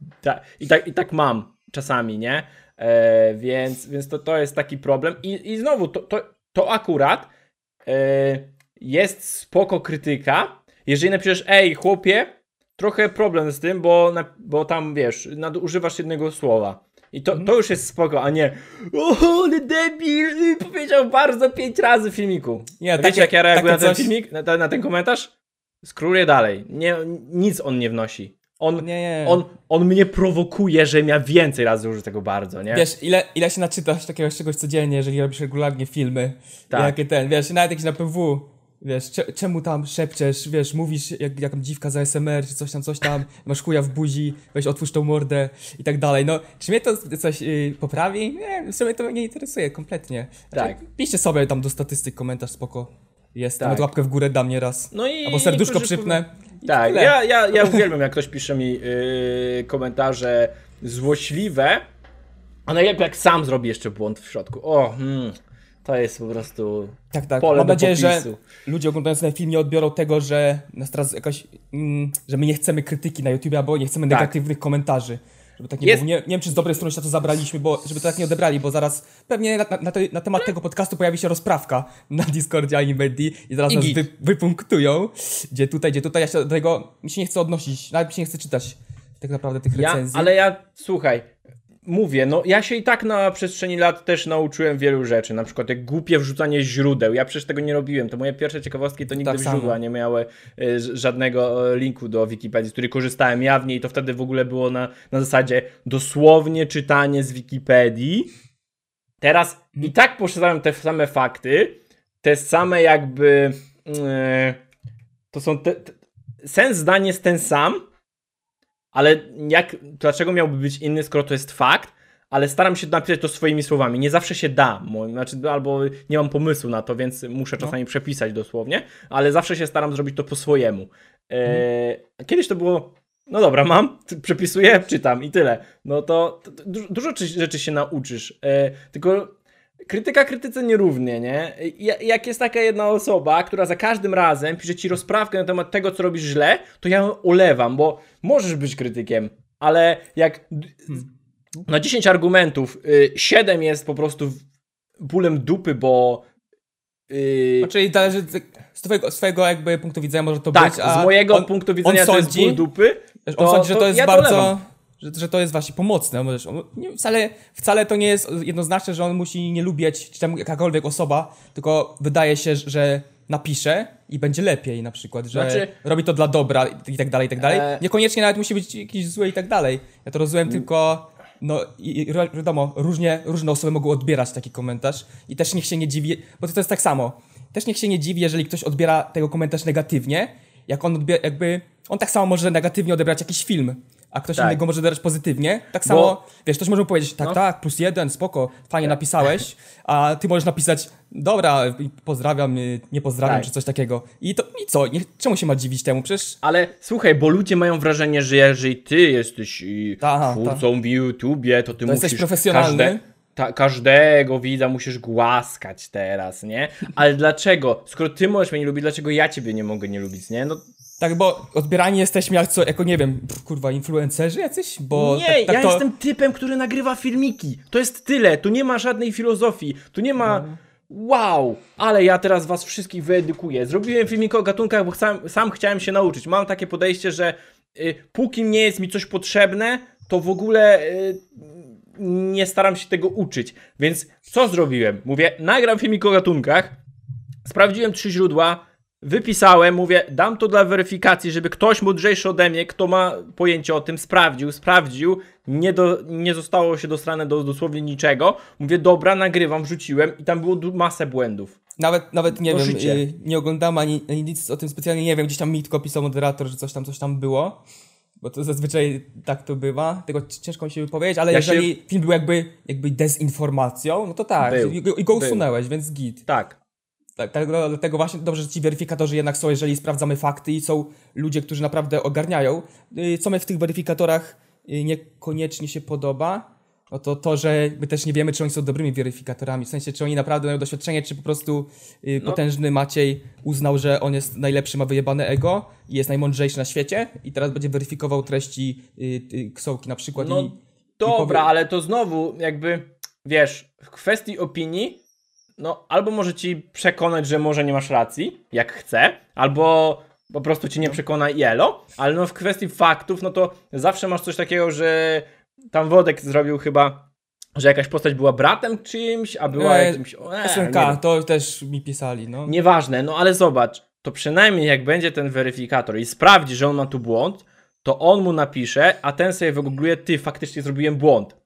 I, tak, I tak mam czasami, nie? E, więc więc to, to jest taki problem. I, i znowu, to, to, to akurat e, jest spoko krytyka, jeżeli napiszesz, ej chłopie, trochę problem z tym, bo, na, bo tam wiesz, nadużywasz jednego słowa. I to, Mhm. to już jest spoko, a nie o, ale debil, y, powiedział bardzo pięć razy w filmiku. Nie, takie- Wiecie jak ja reaguję na ten coś- filmik, na, na ten komentarz? Skróluję dalej. Nie, nic on nie wnosi. On, Nie, nie. on, on mnie prowokuje, żebym ja więcej razy użył tego bardzo, nie? Wiesz, ile, ile się naczytasz takiego czegoś codziennie, jeżeli robisz regularnie filmy. Tak. Jakie ten, wiesz, nawet jakiś na PW. Wiesz, cze, czemu tam szepczesz, wiesz, mówisz jak, jak dziwka za SMR, czy coś tam, coś tam, masz chuja w buzi, weź otwórz tą mordę i tak dalej. No, czy mnie to coś y, poprawi? Nie, w sumie to mnie nie interesuje kompletnie. Tak. Piszcie sobie tam do statystyk komentarz, spoko. Jest, Tak. nawet łapkę w górę dam nieraz. No i Albo serduszko przypnę. Tak, ja, ja, ja uwielbiam, jak ktoś pisze mi yy, komentarze złośliwe, a najlepiej jak sam zrobi jeszcze błąd w środku. O, hmm, to jest po prostu Tak, tak. pole Mam do nadzieję, że popisu. ludzie oglądając ten film nie odbiorą tego, że nas teraz jakoś, mm, że my nie chcemy krytyki na YouTube, albo nie chcemy Tak. negatywnych komentarzy. Żeby tak nie, Jest- było. Nie, nie wiem, czy z dobrej strony się to zabraliśmy, bo żeby to tak nie odebrali, bo zaraz pewnie na, na, te, na temat tego podcastu pojawi się rozprawka na Discordzie Animedi i zaraz I nas wy, wypunktują, gdzie tutaj, gdzie tutaj. Ja się do tego mi się nie chce odnosić, nawet mi się nie chce czytać tak naprawdę tych Ja, recenzji. ale ja, słuchaj, mówię, no ja się i tak na przestrzeni lat też nauczyłem wielu rzeczy, na przykład jak głupie wrzucanie źródeł, ja przecież tego nie robiłem, to moje pierwsze ciekawostki to nigdy Tak samo. źródła nie miały e, żadnego e, linku do Wikipedii, z której korzystałem jawnie i to wtedy w ogóle było na, na zasadzie dosłownie czytanie z Wikipedii. Teraz i tak posiadałem te same fakty, te same jakby e, to są te, te, sens zdania jest ten sam, ale jak, dlaczego miałby być inny, skoro to jest fakt? Ale staram się napisać to swoimi słowami. Nie zawsze się da, znaczy, albo nie mam pomysłu na to, więc muszę No. czasami przepisać dosłownie, ale zawsze się staram zrobić to po swojemu. E, Kiedyś to było, no dobra, mam, przepisuję, czytam i tyle. No to, to, to dużo, dużo czy- rzeczy się nauczysz. E, tylko krytyka krytyce nierównie, nie? Ja- Jak jest taka jedna osoba, która za każdym razem pisze ci rozprawkę na temat tego, co robisz źle, to ja ją olewam, bo możesz być krytykiem, ale jak d- na 10 argumentów 7 jest po prostu bólem dupy, bo yy, No, czyli zależy z twojego, z twojego jakby punktu widzenia może to tak, być, a z mojego on, punktu widzenia to jest sądzi- ból dupy, Wiesz, on to- sądzi, że to, to jest ja to bardzo. Że, że to jest właśnie pomocne. Możesz, on, nie, wcale, wcale to nie jest jednoznaczne, że on musi nie lubić, czy tam jakakolwiek osoba, tylko wydaje się, że napisze i będzie lepiej na przykład, że Znaczy- robi to dla dobra i tak dalej, i tak dalej. E- Niekoniecznie nawet musi być jakiś zły i tak dalej. Ja to rozumiem tylko, no i, i wiadomo, różnie, różne osoby mogą odbierać taki komentarz i też niech się nie dziwi, bo to, to jest tak samo. Też niech się nie dziwi, jeżeli ktoś odbiera tego komentarz negatywnie, jak on odbiera, jakby, on tak samo może negatywnie odebrać jakiś film, a ktoś Tak. innego może odebrać pozytywnie. Tak samo, wiesz, ktoś może powiedzieć, tak, No. tak, plus jeden, spoko, fajnie napisałeś, a ty możesz napisać, dobra, pozdrawiam, y, nie pozdrawiam, Tak. czy coś takiego. I to, i co, nie, czemu się ma dziwić temu? Przecież Ale słuchaj, bo ludzie mają wrażenie, że jeżeli ty jesteś y, Ta, twórcą w YouTubie, to ty To musisz jesteś profesjonalny. ta, każdego widza musisz głaskać teraz, nie? Ale dlaczego? Skoro ty możesz mnie nie lubić, dlaczego ja ciebie nie mogę nie lubić, nie? No Tak, bo odbierani jesteśmy jak co, jako nie wiem, pff, kurwa, influencerzy jacyś? Bo nie, tak, tak ja to... jestem typem, który nagrywa filmiki. To jest tyle, tu nie ma żadnej filozofii, tu nie ma... No. Wow, ale ja teraz was wszystkich wyedukuję. Zrobiłem filmik o gatunkach, bo sam, sam chciałem się nauczyć. Mam takie podejście, że y, póki nie jest mi coś potrzebne, to w ogóle y, nie staram się tego uczyć. Więc co zrobiłem? Mówię, nagram filmik o gatunkach, sprawdziłem trzy źródła, wypisałem, mówię, dam to dla weryfikacji, żeby ktoś mądrzejszy ode mnie, kto ma pojęcie o tym, sprawdził, sprawdził, nie, do, nie zostało się dostane do dosłownie niczego. Mówię, dobra, nagrywam, wrzuciłem i tam było masę błędów. Nawet, nawet nie To wiem, y, nie oglądam ani, ani nic o tym specjalnie, nie wiem, gdzieś tam Mitko pisał moderator, że coś tam, coś tam było. Bo to zazwyczaj tak to bywa, tego ciężko mi się wypowiedzieć, ale Ja się- jeżeli film był jakby, jakby dezinformacją, no to tak, Był. i, go- go Był. usunęłeś, więc git. Tak. Tak, tak, no, dlatego właśnie dobrze, że ci weryfikatorzy jednak są, jeżeli sprawdzamy fakty i są ludzie, którzy naprawdę ogarniają. Y, Co mnie w tych weryfikatorach y, niekoniecznie się podoba, no to to, że my też nie wiemy, czy oni są dobrymi weryfikatorami. W sensie, czy oni naprawdę mają doświadczenie, czy po prostu y, No. potężny Maciej uznał, że on jest najlepszy, ma wyjebane ego i jest najmądrzejszy na świecie i teraz będzie weryfikował treści Ksołki na przykład No i dobra, powie- ale to znowu jakby, wiesz, w kwestii opinii, no albo może ci przekonać, że może nie masz racji, jak chce, albo po prostu cię nie przekona jelo, ale no w kwestii faktów, no to zawsze masz coś takiego, że tam Wodek zrobił chyba, że jakaś postać była bratem czyimś, a była E, jakimś... E, SNK, to też mi pisali, no. Nieważne, no ale zobacz, to przynajmniej jak będzie ten weryfikator i sprawdzi, że on ma tu błąd, to on mu napisze, a ten sobie wygoogluje, ty, faktycznie zrobiłem błąd.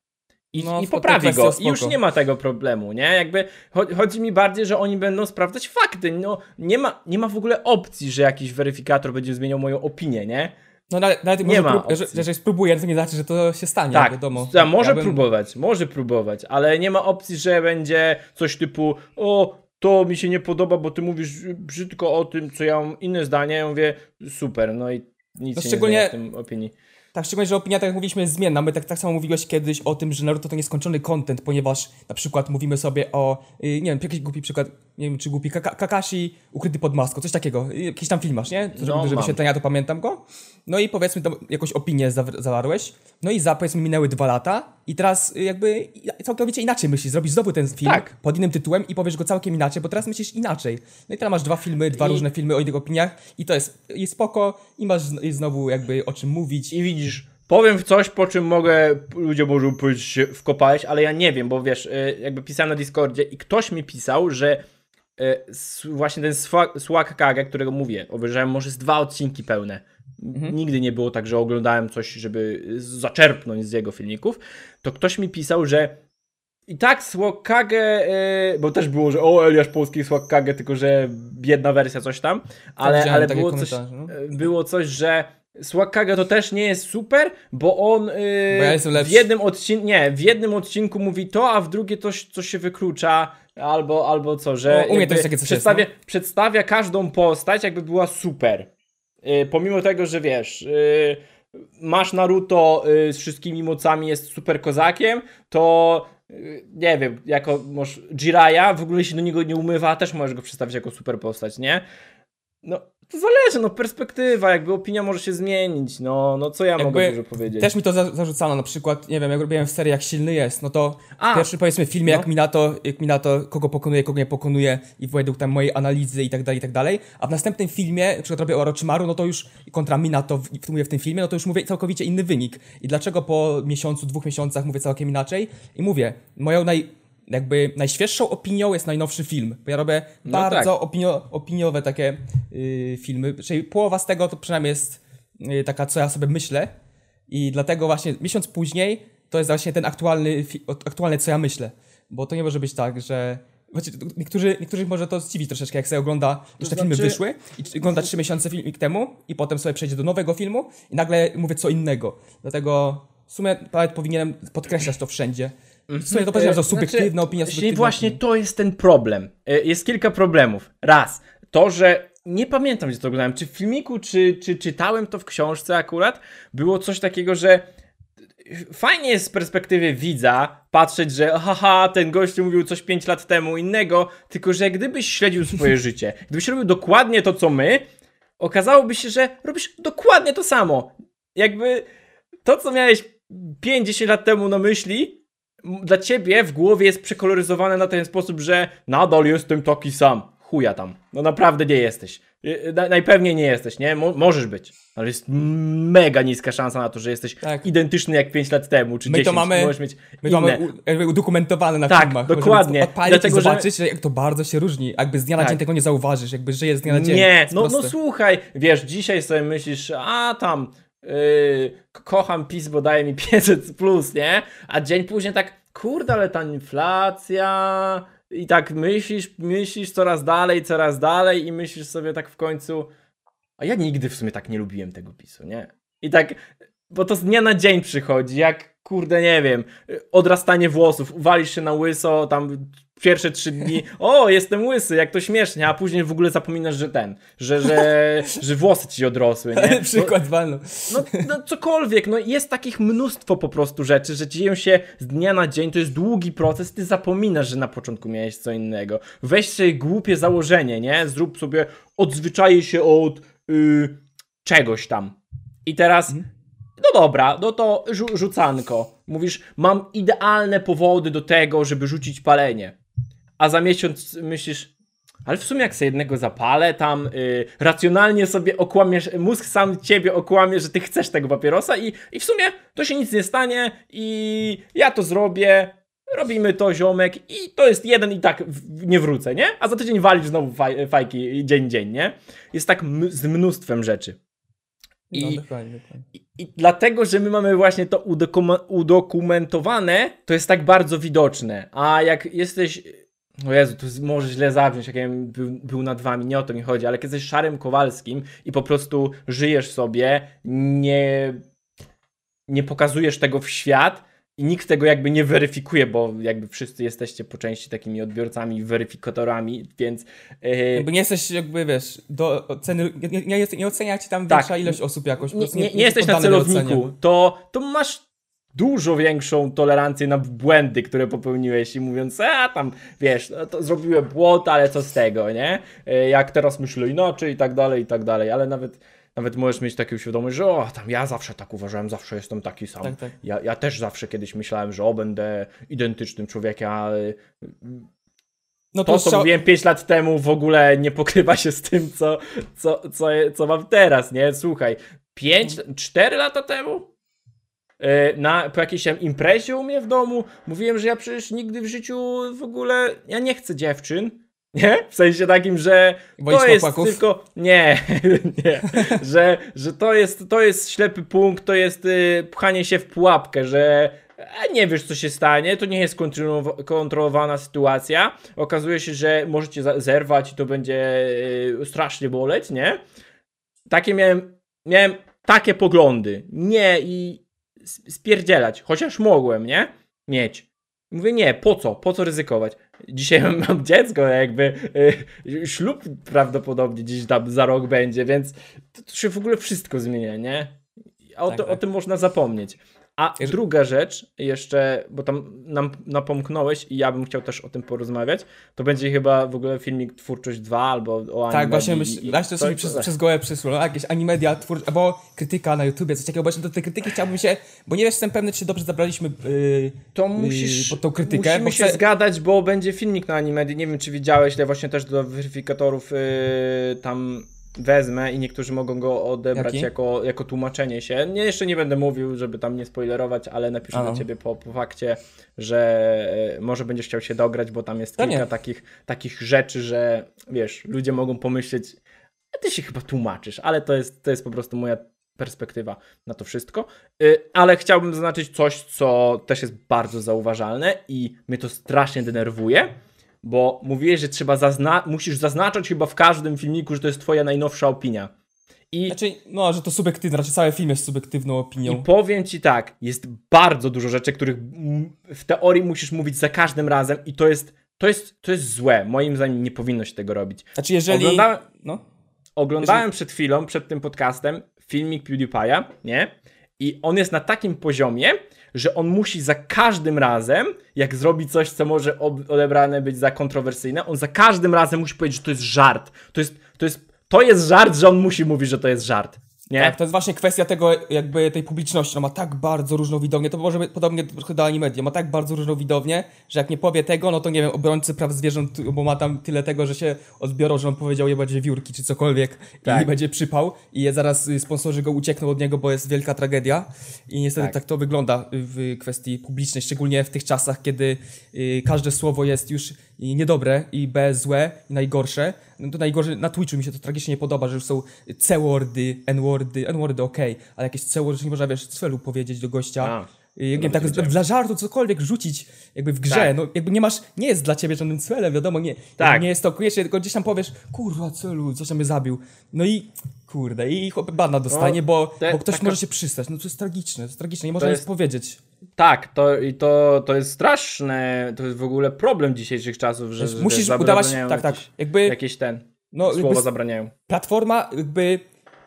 I, No, i poprawi go. I już nie ma tego problemu, nie? Jakby cho- chodzi mi bardziej, że oni będą sprawdzać fakty. No, nie ma, nie ma w ogóle opcji, że jakiś weryfikator będzie zmieniał moją opinię, nie? No nawet, nawet Nie ma prób- że, jeżeli spróbuję, to nie znaczy, że to się stanie, Tak, wiadomo. a może Ja bym- próbować, może próbować, ale nie ma opcji, że będzie coś typu o, to mi się nie podoba, bo ty mówisz brzydko o tym, co ja mam inne zdanie, ja mówię super, no i nic No szczególnie- nie w tym opinii. Tak, szczególnie, że opinia, tak jak mówiliśmy, jest zmienna. My tak, tak samo mówiłeś kiedyś o tym, że Naruto to nieskończony content, ponieważ na przykład mówimy sobie o, y, nie wiem, jakiś głupi przykład, nie wiem czy głupi, Kaka Kakashi ukryty pod maską, coś takiego. Jakiś tam film masz, nie? No, Żeby, żeby mam. wyświetlenia, to pamiętam go. No i powiedzmy, jakąś opinię zaw- zawarłeś. No i za, powiedzmy, minęły dwa lata i teraz jakby całkowicie inaczej myślisz. Zrobisz znowu ten film Tak. pod innym tytułem i powiesz go całkiem inaczej, bo teraz myślisz inaczej. No i teraz masz dwa filmy, dwa I- różne filmy o innych opiniach i to jest, jest spoko i masz znowu jakby o czym mówić. I widzisz, powiem coś, po czym mogę, ludzie mogą powiedzieć, się wkopałeś, ale ja nie wiem, bo wiesz, y, jakby pisałem na Discordzie i ktoś mi pisał, że właśnie ten Swag Kage, którego mówię, obejrzałem może z dwa odcinki pełne. Nigdy nie było tak, że oglądałem coś, żeby zaczerpnąć z jego filmików. To ktoś mi pisał, że i tak Swakage, y, bo też było, że o Eliasz Polski Swakage, tylko że biedna wersja coś tam, ale, widziałem ale było komentarze, no. y, było coś, że Swakage to też nie jest super, bo on y, Bo ja jestem w jednym odcinku, nie, w jednym odcinku mówi to, a w drugie coś, coś się wyklucza, albo, albo co, że No, u mnie jakby też takie coś jest, przedstawia, przedstawia każdą postać jakby była super. Y, pomimo tego, że wiesz, y, masz Naruto y, z wszystkimi mocami, jest super kozakiem, to y, nie wiem, jako masz Jiraya, w ogóle się do niego nie umywa, też możesz go przedstawić jako super postać, nie? No, to zależy, no perspektywa, jakby opinia może się zmienić, no, no co ja Jakby mogę dużo powiedzieć. Też mi to za zarzucano, na przykład, nie wiem, jak robiłem w serii jak silny jest, no to A, w pierwszym powiedzmy filmie no. jak Minato, jak Minato kogo pokonuje, kogo nie pokonuje i według tam mojej analizy i tak dalej, i tak dalej, a w następnym filmie, na przykład robię Orochimaru, no to już kontra Minato w, mówię w tym filmie, no to już mówię całkowicie inny wynik. I dlaczego po miesiącu, dwóch miesiącach mówię całkiem inaczej? I mówię, moją naj jakby najświeższą opinią jest najnowszy film, bo ja robię No bardzo tak. opinio, opiniowe takie y, filmy, czyli połowa z tego to przynajmniej jest y, taka, co ja sobie myślę i dlatego właśnie miesiąc później to jest właśnie ten aktualny, aktualne, co ja myślę, bo to nie może być tak, że Znaczy, niektórzy, niektórych może to zdziwi troszeczkę, jak sobie ogląda, już te filmy znaczy- wyszły i ogląda trzy miesiące filmik temu i potem sobie przejdzie do nowego filmu i nagle mówię co innego. Dlatego w sumie nawet powinienem podkreślać to wszędzie. W sumie to powiedziałem, że to subiektywna Znaczy, opinia, właśnie- subiektywna Właśnie opinia. to jest ten problem. E, Jest kilka problemów. Raz, to, że nie pamiętam, gdzie to oglądałem, czy w filmiku, czy, czy czytałem to w książce akurat, było coś takiego, że fajnie jest z perspektywy widza patrzeć, że haha, ten gościu mówił coś 5 lat temu innego, tylko że gdybyś śledził swoje życie, gdybyś robił dokładnie to, co my, okazałoby się, że robisz dokładnie to samo. Jakby to, co miałeś 5-10 lat temu na myśli, dla ciebie w głowie jest przekoloryzowane na ten sposób, że nadal jestem taki sam. Chuja tam. No naprawdę nie jesteś. Y, Na, najpewniej nie jesteś, nie? Mo możesz być. Ale jest mega niska szansa na to, że jesteś Tak. identyczny jak 5 lat temu, czy My to 10. mamy- Możesz mieć My to inne. mamy udokumentowane na Tak, filmach. dokładnie. Dlatego, i że- zobaczyć, jak to bardzo się różni. Jakby z dnia na Tak. dzień tego nie zauważysz, jakby żyje z dnia na dzień. Nie, no, no słuchaj, wiesz, dzisiaj sobie myślisz, a tam yy, ko- kocham PiS, bo daje mi 500 plus, nie? A dzień później tak, kurde, ale ta inflacja i tak myślisz, myślisz coraz dalej, coraz dalej i myślisz sobie tak w końcu, a ja nigdy w sumie tak nie lubiłem tego PiSu, nie? I tak, bo to z dnia na dzień przychodzi, jak kurde, nie wiem, odrastanie włosów, uwalisz się na łyso, tam pierwsze trzy dni, o, jestem łysy, jak to śmiesznie, a później w ogóle zapominasz, że ten, że, że, że włosy ci odrosły, nie? Przykład walno. no, no cokolwiek, no jest takich mnóstwo po prostu rzeczy, że dzieją się z dnia na dzień, to jest długi proces, ty zapominasz, że na początku miałeś co innego. Weź sobie głupie założenie, nie? Zrób sobie, odzwyczaję się od y, czegoś tam. I teraz, no dobra, no to rzu rzucanko. Mówisz, mam idealne powody do tego, żeby rzucić palenie. A za miesiąc myślisz, ale w sumie jak sobie jednego zapalę, tam y, racjonalnie sobie okłamiesz, mózg sam ciebie okłamie, że ty chcesz tego papierosa i, i w sumie to się nic nie stanie i ja to zrobię, robimy to ziomek i to jest jeden i tak nie wrócę, nie? A za tydzień walisz znowu faj, fajki dzień dzień, nie? Jest tak z mnóstwem rzeczy. No, I- dokładnie, dokładnie. I, I dlatego, że my mamy właśnie to udokumentowane, to jest tak bardzo widoczne. A jak jesteś. O Jezu, to z- może źle zabrzmieć, jak ja był, był nad wami, nie o to mi chodzi, ale jak jesteś szarym Kowalskim i po prostu żyjesz sobie, nie, nie pokazujesz tego w świat i nikt tego jakby nie weryfikuje, bo jakby wszyscy jesteście po części takimi odbiorcami, weryfikatorami, więc. Yy, Jakby nie jesteś, jakby wiesz, do oceny, nie, nie, nie, ocenia ci tam Tak. większa ilość osób jakoś. nie, nie, nie jesteś na celowniku, to, to masz dużo większą tolerancję na błędy, które popełniłeś i mówiąc, a tam, wiesz, no, to zrobiłem błąd, ale co z tego, nie? E, Jak teraz myślę inaczej i tak dalej, i tak dalej, ale nawet, nawet możesz mieć taką świadomość, że o, tam ja zawsze tak uważałem, zawsze jestem taki sam. Tak, tak. Ja, ja też zawsze kiedyś myślałem, że o, będę identycznym człowiekiem, ale No to, już co mówiłem 5 lat temu, w ogóle nie pokrywa się z tym, co, co, co, co mam teraz, nie? Słuchaj, 5, 4 lata temu e, na, po jakiejś tam imprezie u mnie w domu mówiłem, że ja przecież nigdy w życiu w ogóle, ja nie chcę dziewczyn, nie? W sensie takim, że Boisz to jest chłopaków? tylko, nie, nie, że, że to jest, to jest ślepy punkt, to jest y, pchanie się w pułapkę, że a nie wiesz, co się stanie, to nie jest kontrolowa- kontrolowana sytuacja. Okazuje się, że możecie zerwać i to będzie y, strasznie boleć, nie? Takie miałem, miałem takie poglądy. Nie i spierdzielać, chociaż mogłem, nie? Mieć. Mówię, nie, po co? Po co ryzykować? Dzisiaj mam, dziecko, jakby y, ślub prawdopodobnie gdzieś tam za rok będzie, więc to, to się w ogóle wszystko zmienia, nie? A o, Tak, to, tak. o tym można zapomnieć. A Jeż- druga rzecz, jeszcze, bo tam nam napomknąłeś i ja bym chciał też o tym porozmawiać, to będzie chyba w ogóle filmik Twórczość 2 albo o Tak, Animedii właśnie i- myśl, i- właśnie to sobie przez, przez gołę przysło, no, jakieś animedia, twór, albo krytyka na YouTubie, coś takiego, właśnie do tej krytyki chciałbym się, bo nie jestem pewny, czy się dobrze zabraliśmy yy, To yy, musisz, pod tą krytykę, musimy bo się chcę- zgadać, bo będzie filmik na Animedii, nie wiem czy widziałeś, ale właśnie też do weryfikatorów yy, tam wezmę i niektórzy mogą go odebrać Jaki? jako, jako tłumaczenie się. Nie, jeszcze nie będę mówił, żeby tam nie spoilerować, ale napiszę A, do no. ciebie po, po fakcie, że e, może będziesz chciał się dograć, bo tam jest To kilka nie. takich, takich rzeczy, że wiesz, ludzie mogą pomyśleć, ty się chyba tłumaczysz, ale to jest, to jest po prostu moja perspektywa na to wszystko. Y, Ale chciałbym zaznaczyć coś, co też jest bardzo zauważalne i mnie to strasznie denerwuje, bo mówiłeś, że trzeba zazna- musisz zaznaczać chyba w każdym filmiku, że to jest twoja najnowsza opinia. I Znaczy, no, że to subiektywne, raczej cały film jest subiektywną i opinią. powiem ci tak, jest bardzo dużo rzeczy, których w teorii musisz mówić za każdym razem i to jest, to jest, to jest złe. Moim zdaniem nie powinno się tego robić. Znaczy, jeżeli... Oglądałem, No, oglądałem przed chwilą, przed tym podcastem, filmik PewDiePie'a, nie? I on jest na takim poziomie, że on musi za każdym razem, jak zrobi coś, co może odebrane być za kontrowersyjne, on za każdym razem musi powiedzieć, że to jest żart. To jest, to jest, to jest żart, że on musi mówić, że to jest żart. Nie? tak, to jest właśnie kwestia tego, jakby tej publiczności, no ma tak bardzo różną widownię, to może podobnie trochę do Animedia, ma tak bardzo różną widownię, że jak nie powie tego, no to nie wiem, obrońcy praw zwierząt, bo ma tam tyle tego, że się odbiorą, że on powiedział je będzie wiórki czy cokolwiek Tak. i będzie przypał i je zaraz y, sponsorzy go uciekną od niego, bo jest wielka tragedia i niestety Tak. tak, to wygląda w kwestii publicznej, szczególnie w tych czasach, kiedy y, każde słowo jest już y, niedobre i B złe i najgorsze, no to najgorsze, na Twitchu mi się to tragicznie nie podoba, że już są C-wordy, N-wordy, N-wordy okej, ale jakieś C-wordy, że nie można, wiesz, celu powiedzieć do gościa. A, Y, nie wiem, nawet tak dla żartu cokolwiek rzucić jakby w grze, Tak. no jakby nie masz, nie jest dla ciebie żadnym celem, wiadomo, nie, Tak. nie jest to koniecznie, tylko gdzieś tam powiesz, kurwa celu, coś tam mnie zabił. No i kurde, i chłop bana dostanie, No, bo, te- bo ktoś taka- może się przystać. No to jest tragiczne, to jest tragiczne, nie można jest- nic powiedzieć. Tak, to, i to, to jest straszne, to jest w ogóle problem dzisiejszych czasów, że, że musisz udawać, zabraniają tak, tak, jakieś, jakby, jakieś ten, no słowa zabraniają. platforma jakby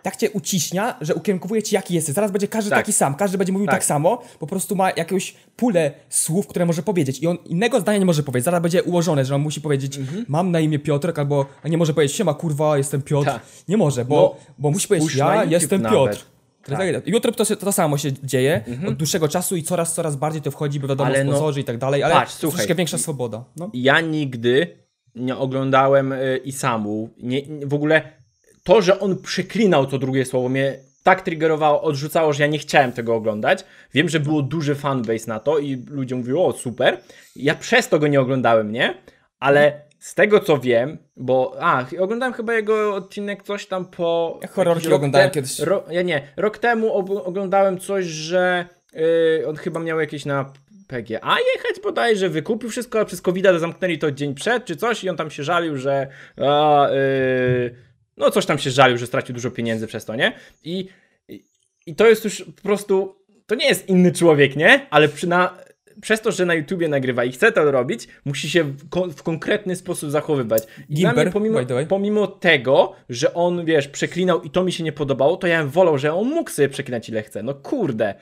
tak cię uciśnia, że ukierunkowuje ci jaki jesteś. Zaraz będzie każdy Tak. taki sam, każdy będzie mówił Tak. tak. samo, po prostu ma jakąś pulę słów, które może powiedzieć i on innego zdania nie może powiedzieć. Zaraz będzie ułożone, że on musi powiedzieć Mhm. mam na imię Piotrek albo a nie może powiedzieć siema kurwa, jestem Piotr. Tak. Nie może, bo, No, bo musi powiedzieć ja jestem nawet. Piotr. Tak. to, się- to samo się dzieje od dłuższego czasu i coraz, coraz bardziej to wchodzi, bo wiadomo, Ale no, sponsorzy i tak dalej, ale patrz, słuchaj. troszkę większa swoboda. No. Ja nigdy nie oglądałem y, Isamu. Nie, nie, w ogóle to, że on przeklinał to drugie słowo, mnie tak triggerowało, odrzucało, że ja nie chciałem tego oglądać. Wiem, że było duży fanbase na to i ludzie mówiło, o super. Ja przez to go nie oglądałem, nie? Ale z tego co wiem, bo. A, oglądałem chyba jego odcinek coś tam po. Horrorki oglądałem te- kiedyś. Ro, ja nie, rok temu ob, oglądałem coś, że yy, on chyba miał jakieś na PGA jechać bodajże, wykupił wszystko, a przez covid zamknęli to dzień przed czy coś i on tam się żalił, że. A, yy, no coś tam się żalił, że stracił dużo pieniędzy przez to, nie? I, i, i to jest już po prostu. To nie jest inny człowiek, nie? Ale przy na, przez to, że na YouTubie nagrywa i chce to robić, musi się w, kon, w konkretny sposób zachowywać. I Gimper, mnie pomimo, pomimo tego, że on, wiesz, przeklinał i to mi się nie podobało, to ja bym wolał, że on mógł sobie przeklinać ile chce. No kurde.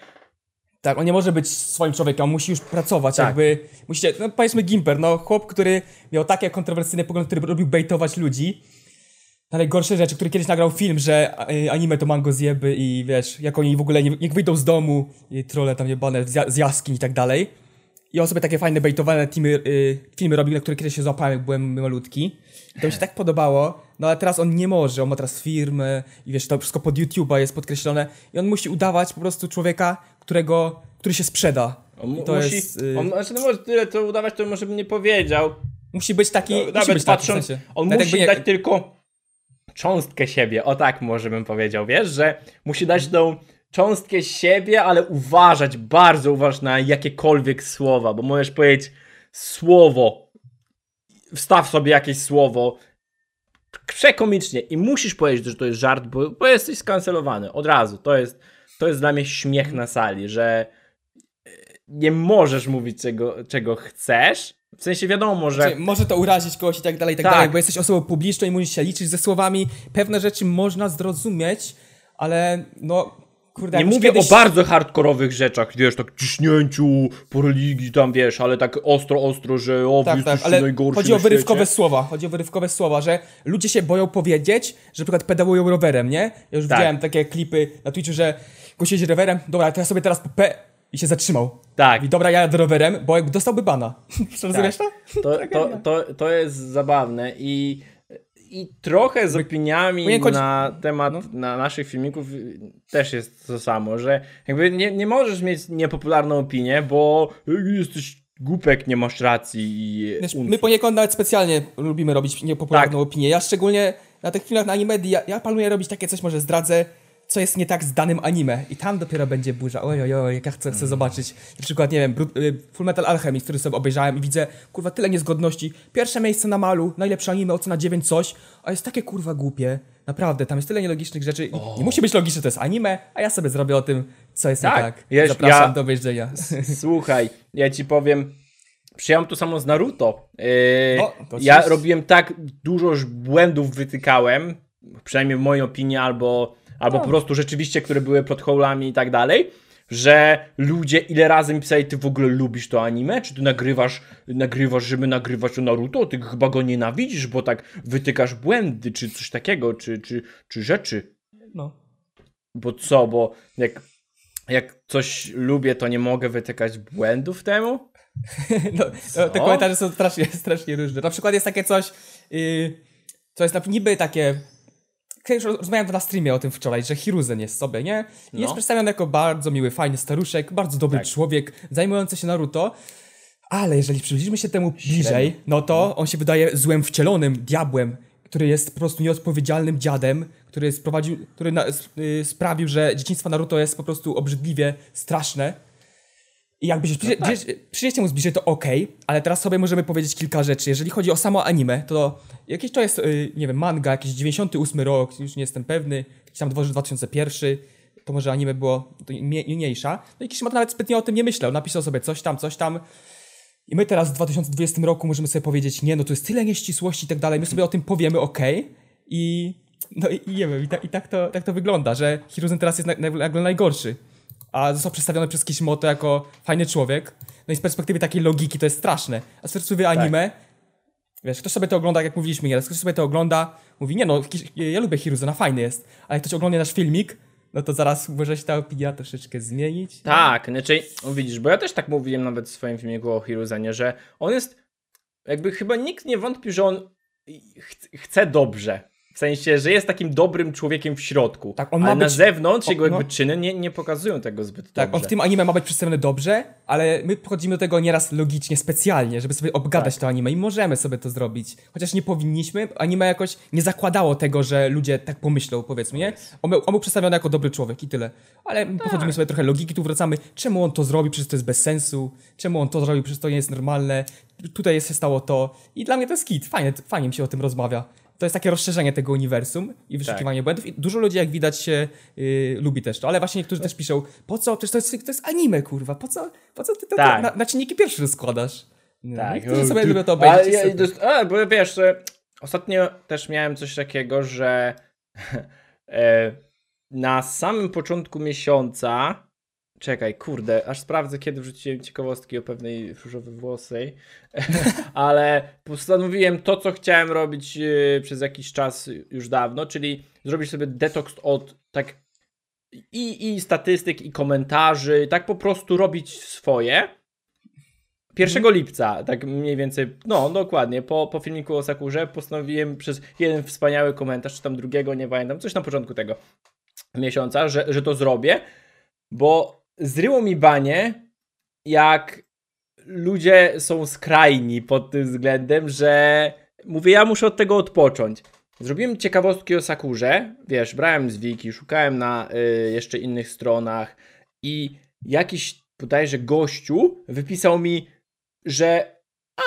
Tak, on nie może być swoim człowiekiem, on musi już pracować, Tak. jakby, musicie, no powiedzmy Gimper, no chłop, który miał takie kontrowersyjne poglądy, który robił baitować ludzi, na najgorsze rzeczy, który kiedyś nagrał film, że y, anime to mango zjeby i wiesz, jak oni w ogóle nie, jak wyjdą z domu, i trolle tam jebane z, ja- z jaskiń i tak dalej. I on sobie takie fajne baitowane teamy, y, filmy robił, na które kiedyś się złapałem, jak byłem malutki. I to mi się tak podobało, no ale teraz on nie może, on ma teraz firmy i wiesz, to wszystko pod YouTube'a jest podkreślone i on musi udawać po prostu człowieka, którego, który się sprzeda. On I to musi, jest, y, on, znaczy, no może tyle to udawać, to może bym nie powiedział. musi być taki, musi Nawet być taki, w patrząc, sensie. on Nawet musi jakby dać tylko cząstkę siebie, o tak może bym powiedział, wiesz, że musi dać tą cząstkę siebie, ale uważać, bardzo uważać na jakiekolwiek słowa, bo możesz powiedzieć słowo, wstaw sobie jakieś słowo, przekomicznie i musisz powiedzieć, że to jest żart, bo, bo jesteś skancelowany od razu, to jest, to jest dla mnie śmiech na sali, że e, nie możesz mówić czego, czego chcesz, w sensie wiadomo, że... Znaczy, może to urazić kogoś i tak dalej, i tak, Tak. dalej, bo jesteś osobą publiczną i musisz się liczyć ze słowami. Pewne rzeczy można zrozumieć, ale no, kurde, Nie mówię kiedyś... o bardzo hardkorowych rzeczach, wiesz, tak ciśnięciu po religii tam, wiesz, ale tak ostro, ostro, że o, Tak, tak, ale najgorsi chodzi o wyrywkowe słowa, chodzi o wyrywkowe słowa, że ludzie się boją powiedzieć, że na przykład pedałują rowerem, nie? Ja już Tak. widziałem takie klipy na Twitchu, że gość jedzie rowerem, dobra, to ja sobie teraz po P i się zatrzymał. Tak. I dobra, ja jadę rowerem, bo jakby dostałby bana. Rozumiesz to? To, to, to, to jest zabawne i, i trochę z opiniami chodzi- na temat na naszych filmików też jest to samo, że jakby nie, nie możesz mieć niepopularną opinię, bo "Ej, jesteś głupek, nie masz racji i Wiesz, my poniekąd nawet specjalnie lubimy robić niepopularną Tak. opinię. Ja szczególnie na tych filmach na anime, ja, ja planuję robić takie coś, może zdradzę, co jest nie tak z danym anime. I tam dopiero będzie burza. Oj, oj, oj, jak ja chcę, Mm. chcę zobaczyć. Na przykład, nie wiem, y, Full Metal Alchemist, który sobie obejrzałem i widzę, kurwa, tyle niezgodności. Pierwsze miejsce na malu, najlepsze anime, ocena 9 coś, a jest takie kurwa głupie. Naprawdę, tam jest tyle nielogicznych rzeczy. I nie musi być logiczne, to jest anime, a ja sobie zrobię o tym, co jest Tak, nie tak. wiesz, Zapraszam ja- do obejrzenia. Słuchaj, ja ci powiem, przyjąłem to samo z Naruto. Yy, O, to ja robiłem tak dużo błędów wytykałem, przynajmniej w mojej opinii, albo, albo po prostu rzeczywiście, które były plotholami i tak dalej, że ludzie ile razy mi pisali, ty w ogóle lubisz to anime? Czy ty nagrywasz, nagrywasz, żeby nagrywać o Naruto? Ty chyba go nienawidzisz, bo tak wytykasz błędy, czy coś takiego, czy, czy, czy rzeczy. No. Bo co, bo jak, jak coś lubię, to nie mogę wytykać błędów temu? No, no, te komentarze są strasznie, strasznie różne. Na przykład jest takie coś, yy, co jest na- niby takie. Roz- rozmawiałem na streamie o tym wczoraj, że Hiruzen jest sobie, nie? I Jest No. przedstawiony jako bardzo miły, fajny staruszek, bardzo dobry Tak. człowiek, zajmujący się Naruto. Ale jeżeli przybliżymy się temu bliżej, no to on się wydaje złem wcielonym, diabłem, który jest po prostu nieodpowiedzialnym dziadem, który, sprowadził, który na, y, sprawił, że dzieciństwo Naruto jest po prostu obrzydliwie straszne. I jakby się przyjrzeć, przyjrzeć, przyjrzeć mu zbliżej, to okej, ale teraz sobie możemy powiedzieć kilka rzeczy. Jeżeli chodzi o samo anime, to jakieś to jest, y, nie wiem, manga, jakiś 98 rok, już nie jestem pewny, jakiś tam 2001, to może anime było mniejsza. No i Kishimoto nawet zbytnio o tym nie myślał, napisał sobie coś tam, coś tam. I my teraz w 2020 roku możemy sobie powiedzieć, nie, no to jest tyle nieścisłości i tak dalej, my sobie o tym powiemy, okej. I no i, i nie wiem, i, ta, i tak, to, tak to wygląda, że Hiruzen teraz jest na, na, najgorszy. A został przedstawiony przez Kishimoto jako fajny człowiek. No i z perspektywy takiej logiki to jest straszne. A z perspektywy anime, wiesz, ktoś sobie to ogląda, jak mówiliśmy nieraz, ktoś sobie to ogląda, mówi, nie no, ja lubię Hiruzena, fajny jest. A jak ktoś ogląda nasz filmik, no to zaraz może się ta opinia troszeczkę zmienić. Tak, znaczy, widzisz, bo ja też tak mówiłem nawet w swoim filmiku o Hiruzenie, że on jest jakby chyba nikt nie wątpi, że on ch chce dobrze. W sensie, że jest takim dobrym człowiekiem w środku. Tak, on ale ma na być- zewnątrz o, jego jakby no. czyny nie, nie pokazują tego zbyt Tak, dobrze. on w tym anime ma być przedstawiony dobrze, ale my podchodzimy do tego nieraz logicznie, specjalnie, żeby sobie obgadać Tak. to anime i możemy sobie to zrobić. Chociaż nie powinniśmy, anime jakoś nie zakładało tego, że ludzie tak pomyślą, powiedzmy, nie? On był, on był przedstawiony jako dobry człowiek i tyle. Ale podchodzimy sobie trochę logiki, tu wracamy, czemu on to zrobił, przecież to jest bez sensu, czemu on to zrobił, przecież to nie jest normalne, tutaj jest, się stało to. I dla mnie to jest kit, fajnie, fajnie mi się o tym rozmawia. To jest takie rozszerzenie tego uniwersum i wyszukiwanie Tak. błędów. I dużo ludzi, jak widać, się y, lubi też to, ale właśnie niektórzy też piszą, po co? Przecież to jest, to jest anime, kurwa, po co, po co ty to Tak. na, na czynniki pierwsze rozkładasz? No, Tak. Niektórzy sobie lubią to obejrzeć. ja, a, bo wiesz, ostatnio też miałem coś takiego, że e, na samym początku miesiąca Czekaj, kurde, aż sprawdzę, kiedy wrzuciłem ciekawostki o pewnej różowej włosej. Ale postanowiłem to, co chciałem robić e, przez jakiś czas już dawno, czyli zrobić sobie detoks od tak i, i statystyk, i komentarzy, tak po prostu robić swoje. 1 lipca, tak mniej więcej, no dokładnie, po, po filmiku o Sakurze postanowiłem przez jeden wspaniały komentarz, czy tam drugiego, nie pamiętam, coś na początku tego miesiąca, że, że to zrobię, bo zryło mi banie, jak ludzie są skrajni pod tym względem, że mówię, ja muszę od tego odpocząć. Zrobiłem ciekawostki o Sakurze, wiesz, brałem z wiki, szukałem na y, jeszcze innych stronach i jakiś bodajże gościu wypisał mi, że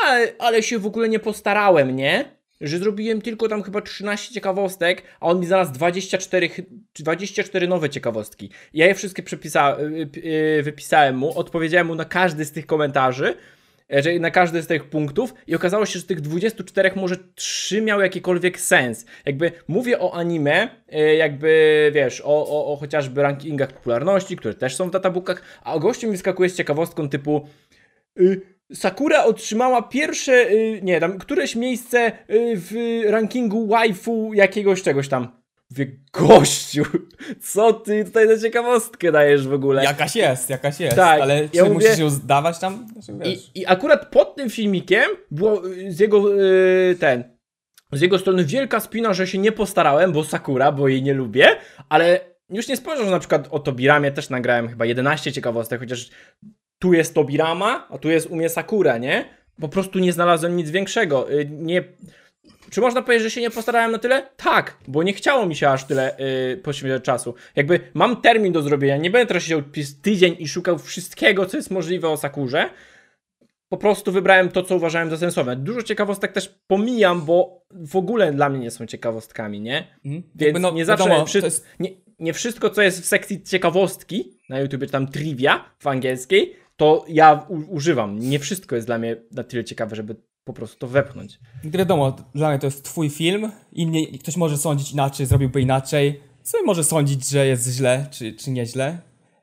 ale, ale się w ogóle nie postarałem, nie? Że zrobiłem tylko tam chyba 13 ciekawostek, a on mi znalazł 24, chy- 24 nowe ciekawostki. Ja je wszystkie przepisa, y, y, wypisałem mu, odpowiedziałem mu na każdy z tych komentarzy, e, że na każdy z tych punktów i okazało się, że z tych 24 może 3 miały jakikolwiek sens. Jakby mówię o anime, e, jakby wiesz, o, o, o chociażby rankingach popularności, które też są w databookach, a gościu mi wyskakuje z ciekawostką typu y, Sakura otrzymała pierwsze, y, nie, tam któreś miejsce y, w rankingu waifu jakiegoś czegoś tam. Mówię, gościu, co ty tutaj za ciekawostkę dajesz w ogóle? Jakaś jest, jakaś jest, Tak, ale ja czy mówię- musisz ją zdawać tam? Znaczy. I, I akurat pod tym filmikiem było y, z jego ten. Z jego strony wielka spina, że się nie postarałem, bo Sakura, bo jej nie lubię, ale już nie spojrzał, że na przykład o Tobiramie też nagrałem chyba 11 ciekawostek, chociaż tu jest Tobirama, a tu jest u mnie Sakura, nie? Po prostu nie znalazłem nic większego. Y, Nie. Czy można powiedzieć, że się nie postarałem na tyle? Tak, bo nie chciało mi się aż tyle yy, poświęcać czasu. Jakby mam termin do zrobienia, nie będę teraz siedział tydzień i szukał wszystkiego, co jest możliwe o Sakurze. Po prostu wybrałem to, co uważałem za sensowne. Dużo ciekawostek też pomijam, bo w ogóle dla mnie nie są ciekawostkami, nie? Mhm. Więc no, nie zawsze. wiadomo, jest- nie, nie wszystko, co jest w sekcji ciekawostki na YouTube, tam trivia w angielskiej, to ja u- używam. Nie wszystko jest dla mnie na tyle ciekawe, żeby po prostu to wepchnąć. Wiadomo, dla mnie to jest twój film, inni, ktoś może sądzić inaczej, zrobiłby inaczej, sobie może sądzić, że jest źle, czy, czy nieźle.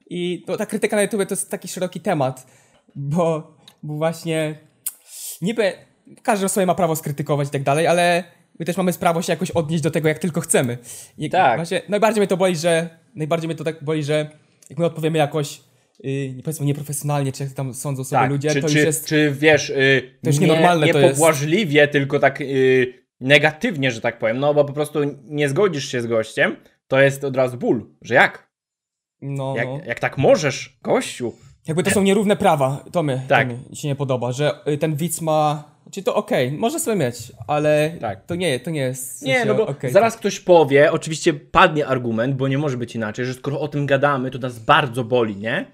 I no, ta krytyka na YouTube to jest taki szeroki temat, bo, bo właśnie niby każdy sobie ma prawo skrytykować i tak dalej, ale my też mamy prawo się jakoś odnieść do tego, jak tylko chcemy. I Tak. Właśnie najbardziej mnie to boli, że najbardziej mnie to tak boli, że jak my odpowiemy jakoś yy, powiedzmy nieprofesjonalnie, czy jak tam sądzą sobie ludzie, Tak, czy, to czy, już jest... czy wiesz, yy, To już nie, nienormalne nie to jest. pobłażliwie, tylko tak yy, negatywnie, że tak powiem, no bo po prostu nie zgodzisz się z gościem, to jest od razu ból, że jak? No, Jak, no. jak tak możesz, gościu? Jakby to są nierówne prawa, to mi, Tak. to mi się nie podoba, że y, ten widz ma... Czy to okej, może sobie mieć, ale Tak. to nie, to nie jest... w Nie, sensie no bo okej, zaraz ktoś powie, oczywiście padnie argument, bo nie może być inaczej, że skoro o tym gadamy, to nas bardzo boli, nie?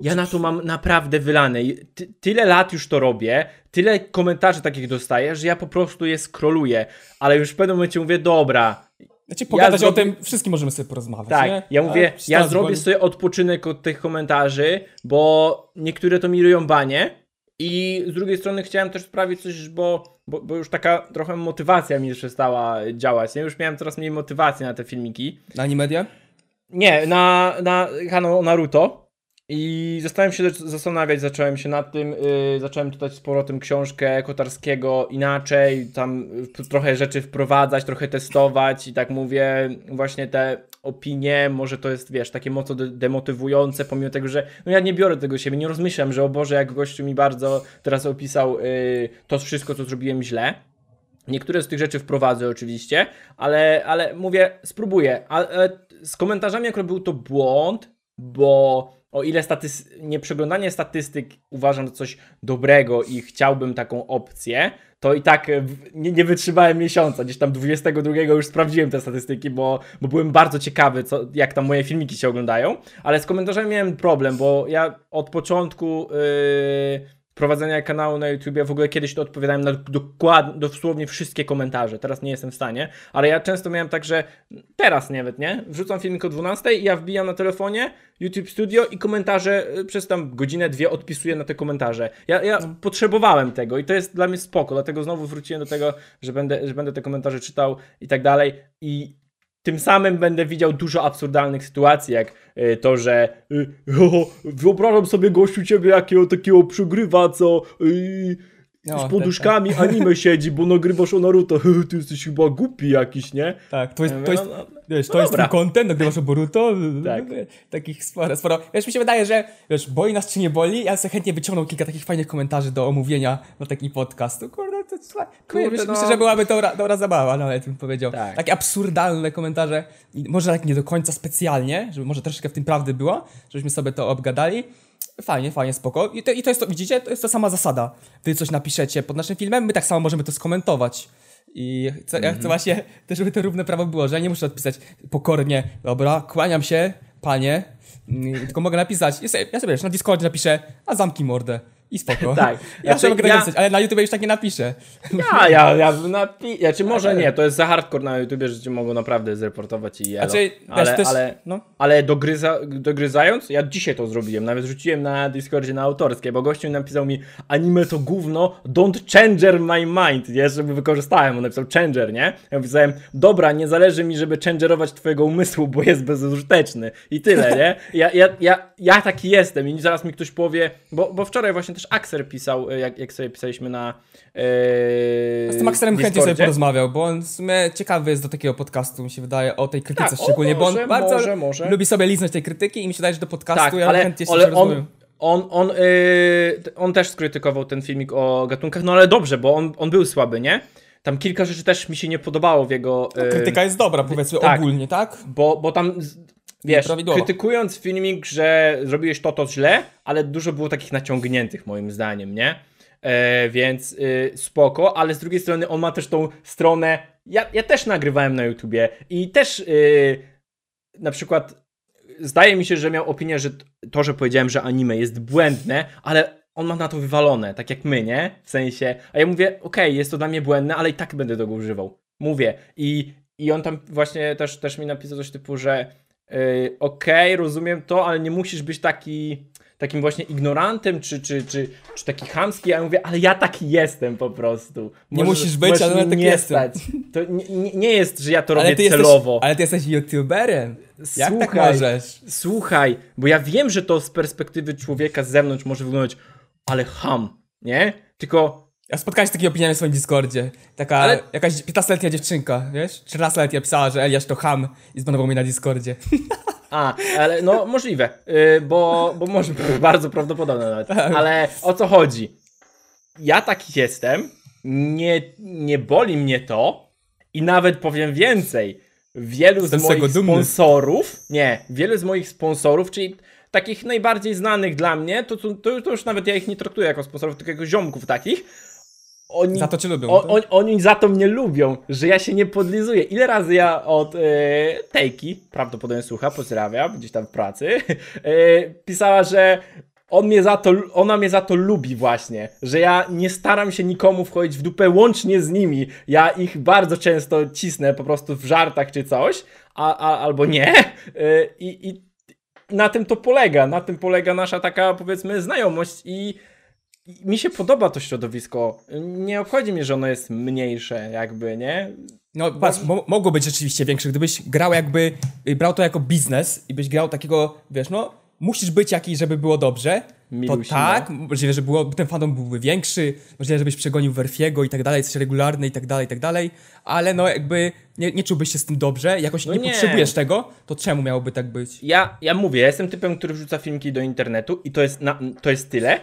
Ja na to mam naprawdę wylane. Ty, tyle lat już to robię, tyle komentarzy takich dostaję, że ja po prostu je skroluję, ale już w pewnym momencie mówię, dobra, Znaczy pogadać ja o tym, wszystkim możemy sobie porozmawiać, tak, nie? ja mówię, ja zrobię sobie odpoczynek od tych komentarzy, bo niektóre to mi ryją banie i z drugiej strony chciałem też sprawić coś, bo, bo, bo już taka trochę motywacja mi przestała działać, nie? Już miałem coraz mniej motywacji na te filmiki. Na Animedia? Nie, na, na kanał Naruto. I zacząłem się zastanawiać, zacząłem się nad tym, yy, zacząłem czytać z powrotem książkę Kotarskiego inaczej, tam trochę rzeczy wprowadzać, trochę testować i tak mówię, właśnie te opinie, może to jest, wiesz, takie mocno de demotywujące, pomimo tego, że no ja nie biorę tego siebie, nie rozmyślam, że o Boże, jak gościu mi bardzo teraz opisał yy, to wszystko, co zrobiłem źle. Niektóre z tych rzeczy wprowadzę oczywiście, ale, ale mówię, spróbuję. Ale z komentarzami akurat był to błąd, bo o ile nieprzeglądanie statystyk uważam za coś dobrego i chciałbym taką opcję, to i tak nie, nie wytrzymałem miesiąca. Gdzieś tam 22 już sprawdziłem te statystyki, bo, bo byłem bardzo ciekawy, co, jak tam moje filmiki się oglądają. Ale z komentarzami miałem problem, bo ja od początku. Yy prowadzenia kanału na YouTube, w ogóle kiedyś to odpowiadałem na dokładnie, dosłownie wszystkie komentarze, teraz nie jestem w stanie, ale ja często miałem tak, że teraz nawet, nie? Wrzucam filmik o 12 i ja wbijam na telefonie YouTube Studio i komentarze y, przez tam godzinę, dwie odpisuję na te komentarze. Ja, ja no. potrzebowałem tego i to jest dla mnie spoko, dlatego znowu wróciłem do tego, że będę, że będę te komentarze czytał i tak dalej i tym samym będę widział dużo absurdalnych sytuacji, jak y, to, że y, wyobrażam sobie gościu ciebie jakiego takiego przegrywa, co y, no, z poduszkami tak, tak. anime siedzi, bo nagrywasz o Naruto. Ty jesteś chyba głupi jakiś, nie? Tak, to jest, to jest, no, no, wiesz, to no jest ten content, nagrywasz o Boruto. Tak. Takich sporo, sporo. Wiesz, mi się wydaje, że wiesz, boi nas czy nie boli, ja sobie chętnie wyciągnął kilka takich fajnych komentarzy do omówienia na taki podcast. Kurde, to jest Kurde, myślę, no. myślę, że byłaby dobra, dobra zabawa, nawet bym powiedział. Tak. Takie absurdalne komentarze, może tak nie do końca specjalnie, żeby może troszeczkę w tym prawdy było, żebyśmy sobie to obgadali. Fajnie, fajnie, spoko. I to, I to jest to, widzicie, to jest ta sama zasada. Wy coś napiszecie pod naszym filmem, my tak samo możemy to skomentować. I chcę, mm -hmm. ja chcę mhm. właśnie też, żeby to równe prawo było, że ja nie muszę odpisać pokornie, dobra, kłaniam się, panie, mm, tylko mogę napisać, ja sobie, ja sobie wiesz, na Discordzie napiszę, a zamki mordę. I spoko. Tak. Ja znaczy, mogę ja... ale na YouTube już tak nie napiszę. Ja, ja, ja napi... Ja, czy może nie, to jest za hardcore na YouTube, że cię mogą naprawdę zreportować i elo. Znaczy, ale, też, ale, no. ale dogryza, dogryzając, ja dzisiaj to zrobiłem, nawet rzuciłem na Discordzie na autorskie, bo gościu napisał mi anime to gówno, don't changer my mind, nie, żeby wykorzystałem, on napisał changer, nie? Ja napisałem, dobra, nie zależy mi, żeby changerować twojego umysłu, bo jest bezużyteczny i tyle, nie? Ja, ja, ja, ja taki jestem i zaraz mi ktoś powie, bo, bo wczoraj właśnie też Axer pisał, e, jak, jak sobie pisaliśmy na. Yy, z tym Axerem chętnie sobie porozmawiał, bo on w sumie ciekawy jest do takiego podcastu, mi się wydaje, o tej krytyce tak, szczególnie, może, bo on bardzo może, może. lubi sobie liznąć tej krytyki i mi się wydaje, że do podcastu tak, ja ale, chętnie się ale on, on, on, yy, on też skrytykował ten filmik o gatunkach, no ale dobrze, bo on, on był słaby, nie? Tam kilka rzeczy też mi się nie podobało w jego. Yy, krytyka jest dobra, powiedzmy tak, ogólnie, tak? Bo, bo tam Wiesz, krytykując filmik, że zrobiłeś to, to źle, ale dużo było takich naciągniętych moim zdaniem, nie? E, więc y, spoko, ale z drugiej strony on ma też tą stronę. Ja, ja też nagrywałem na YouTubie i też y, na przykład zdaje mi się, że miał opinię, że to, że powiedziałem, że anime jest błędne, ale on ma na to wywalone, tak jak my, nie? W sensie, a ja mówię, okej, okay, jest to dla mnie błędne, ale i tak będę tego używał. Mówię. I, i on tam właśnie też, też mi napisał coś typu, że okej, okay, rozumiem to, ale nie musisz być taki takim właśnie ignorantem, czy, czy, czy, czy taki chamski, ja mówię, ale ja taki jestem po prostu. nie musisz być, ale tak nie jestem. To nie, nie, jest, że ja to ale robię celowo. Jesteś, ale ty jesteś youtuberem. Jak tak słuchaj, tak możesz? Słuchaj, bo ja wiem, że to z perspektywy człowieka z zewnątrz może wyglądać, ale ham, nie? Tylko ja spotkałem się z takimi opiniami w swoim Discordzie. Taka Ale... jakaś 15-letnia dziewczynka, wiesz? 13-letnia pisała, że Eliasz to ham i zbanował mnie na Discordzie. A, ale no możliwe, yy, bo, bo może bardzo prawdopodobne nawet. Tak. Ale o co chodzi? Ja taki jestem, nie, nie boli mnie to i nawet powiem więcej. Wielu z moich sponsorów, nie, wielu z moich sponsorów, czyli takich najbardziej znanych dla mnie, to, to, to, już nawet ja ich nie traktuję jako sponsorów, tylko jako ziomków takich, oni, za to cię lubią. O, on, oni za to mnie lubią, że ja się nie podlizuję. Ile razy ja od e, Tejki, prawdopodobnie słucha, pozdrawiam, gdzieś tam w pracy, e, pisała, że on mnie za to, ona mnie za to lubi właśnie, że ja nie staram się nikomu wchodzić w dupę łącznie z nimi. Ja ich bardzo często cisnę po prostu w żartach czy coś, a, a, albo nie. E, I, I na tym to polega, na tym polega nasza taka powiedzmy znajomość i mi się podoba to środowisko. Nie obchodzi mnie, że ono jest mniejsze, jakby, nie? No patrz, mo mogło być rzeczywiście większe, gdybyś grał jakby, y, brał to jako biznes i byś grał takiego, wiesz, no, musisz być jakiś, żeby było dobrze, Milusi, to tak, no. możliwe, że było, ten fandom byłby większy, możliwe, żebyś przegonił Werfiego i tak dalej, coś regularne i tak dalej, i tak dalej, ale no jakby nie, nie czułbyś się z tym dobrze, jakoś No nie, nie. potrzebujesz tego, to czemu miałoby tak być? Ja, ja mówię, ja jestem typem, który wrzuca filmiki do internetu i to jest, na, to jest tyle.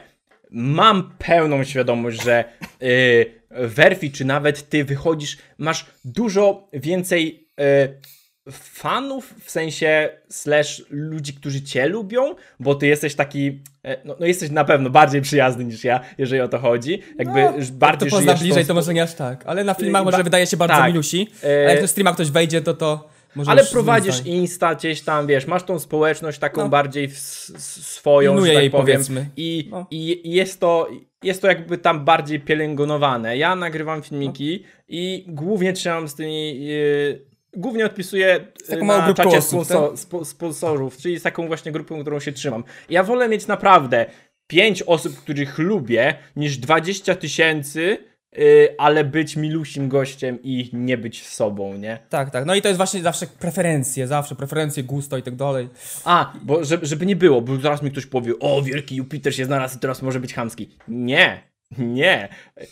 Mam pełną świadomość, że yy, Werfi, czy nawet ty wychodzisz, masz dużo więcej yy, fanów, w sensie slash ludzi, którzy cię lubią, bo ty jesteś taki, e, no, no jesteś na pewno bardziej przyjazny niż ja, jeżeli o to chodzi. Jakby No, bardziej to pozna żyjesz tą bliżej, to może nie aż tak, ale na filmach Yy, może wydaje się bardzo tak. milusi, E, ale jak do streama ktoś wejdzie, to to może Ale prowadzisz. Insta gdzieś tam, wiesz, masz tą społeczność taką No. bardziej w, swoją, Pilnuję że tak powiem. powiedzmy. I, No. i, jest, to, jest to jakby tam bardziej pielęgnowane. Ja nagrywam filmiki No. i głównie trzymam z tymi... Yy, głównie odpisuję małą na czacie osób, sponsor, spo, sponsorów, czyli z taką właśnie grupą, którą się trzymam. Ja wolę mieć naprawdę 5 osób, których lubię, niż 20 tysięcy, yy, ale być milusim gościem i nie być sobą, nie? Tak, tak, no i to jest właśnie zawsze preferencje, zawsze preferencje, gusto i tak dalej. A, bo żeby, żeby nie było, bo zaraz mi ktoś powie, o, wielki Jupiter się znalazł i teraz może być chamski. Nie, nie.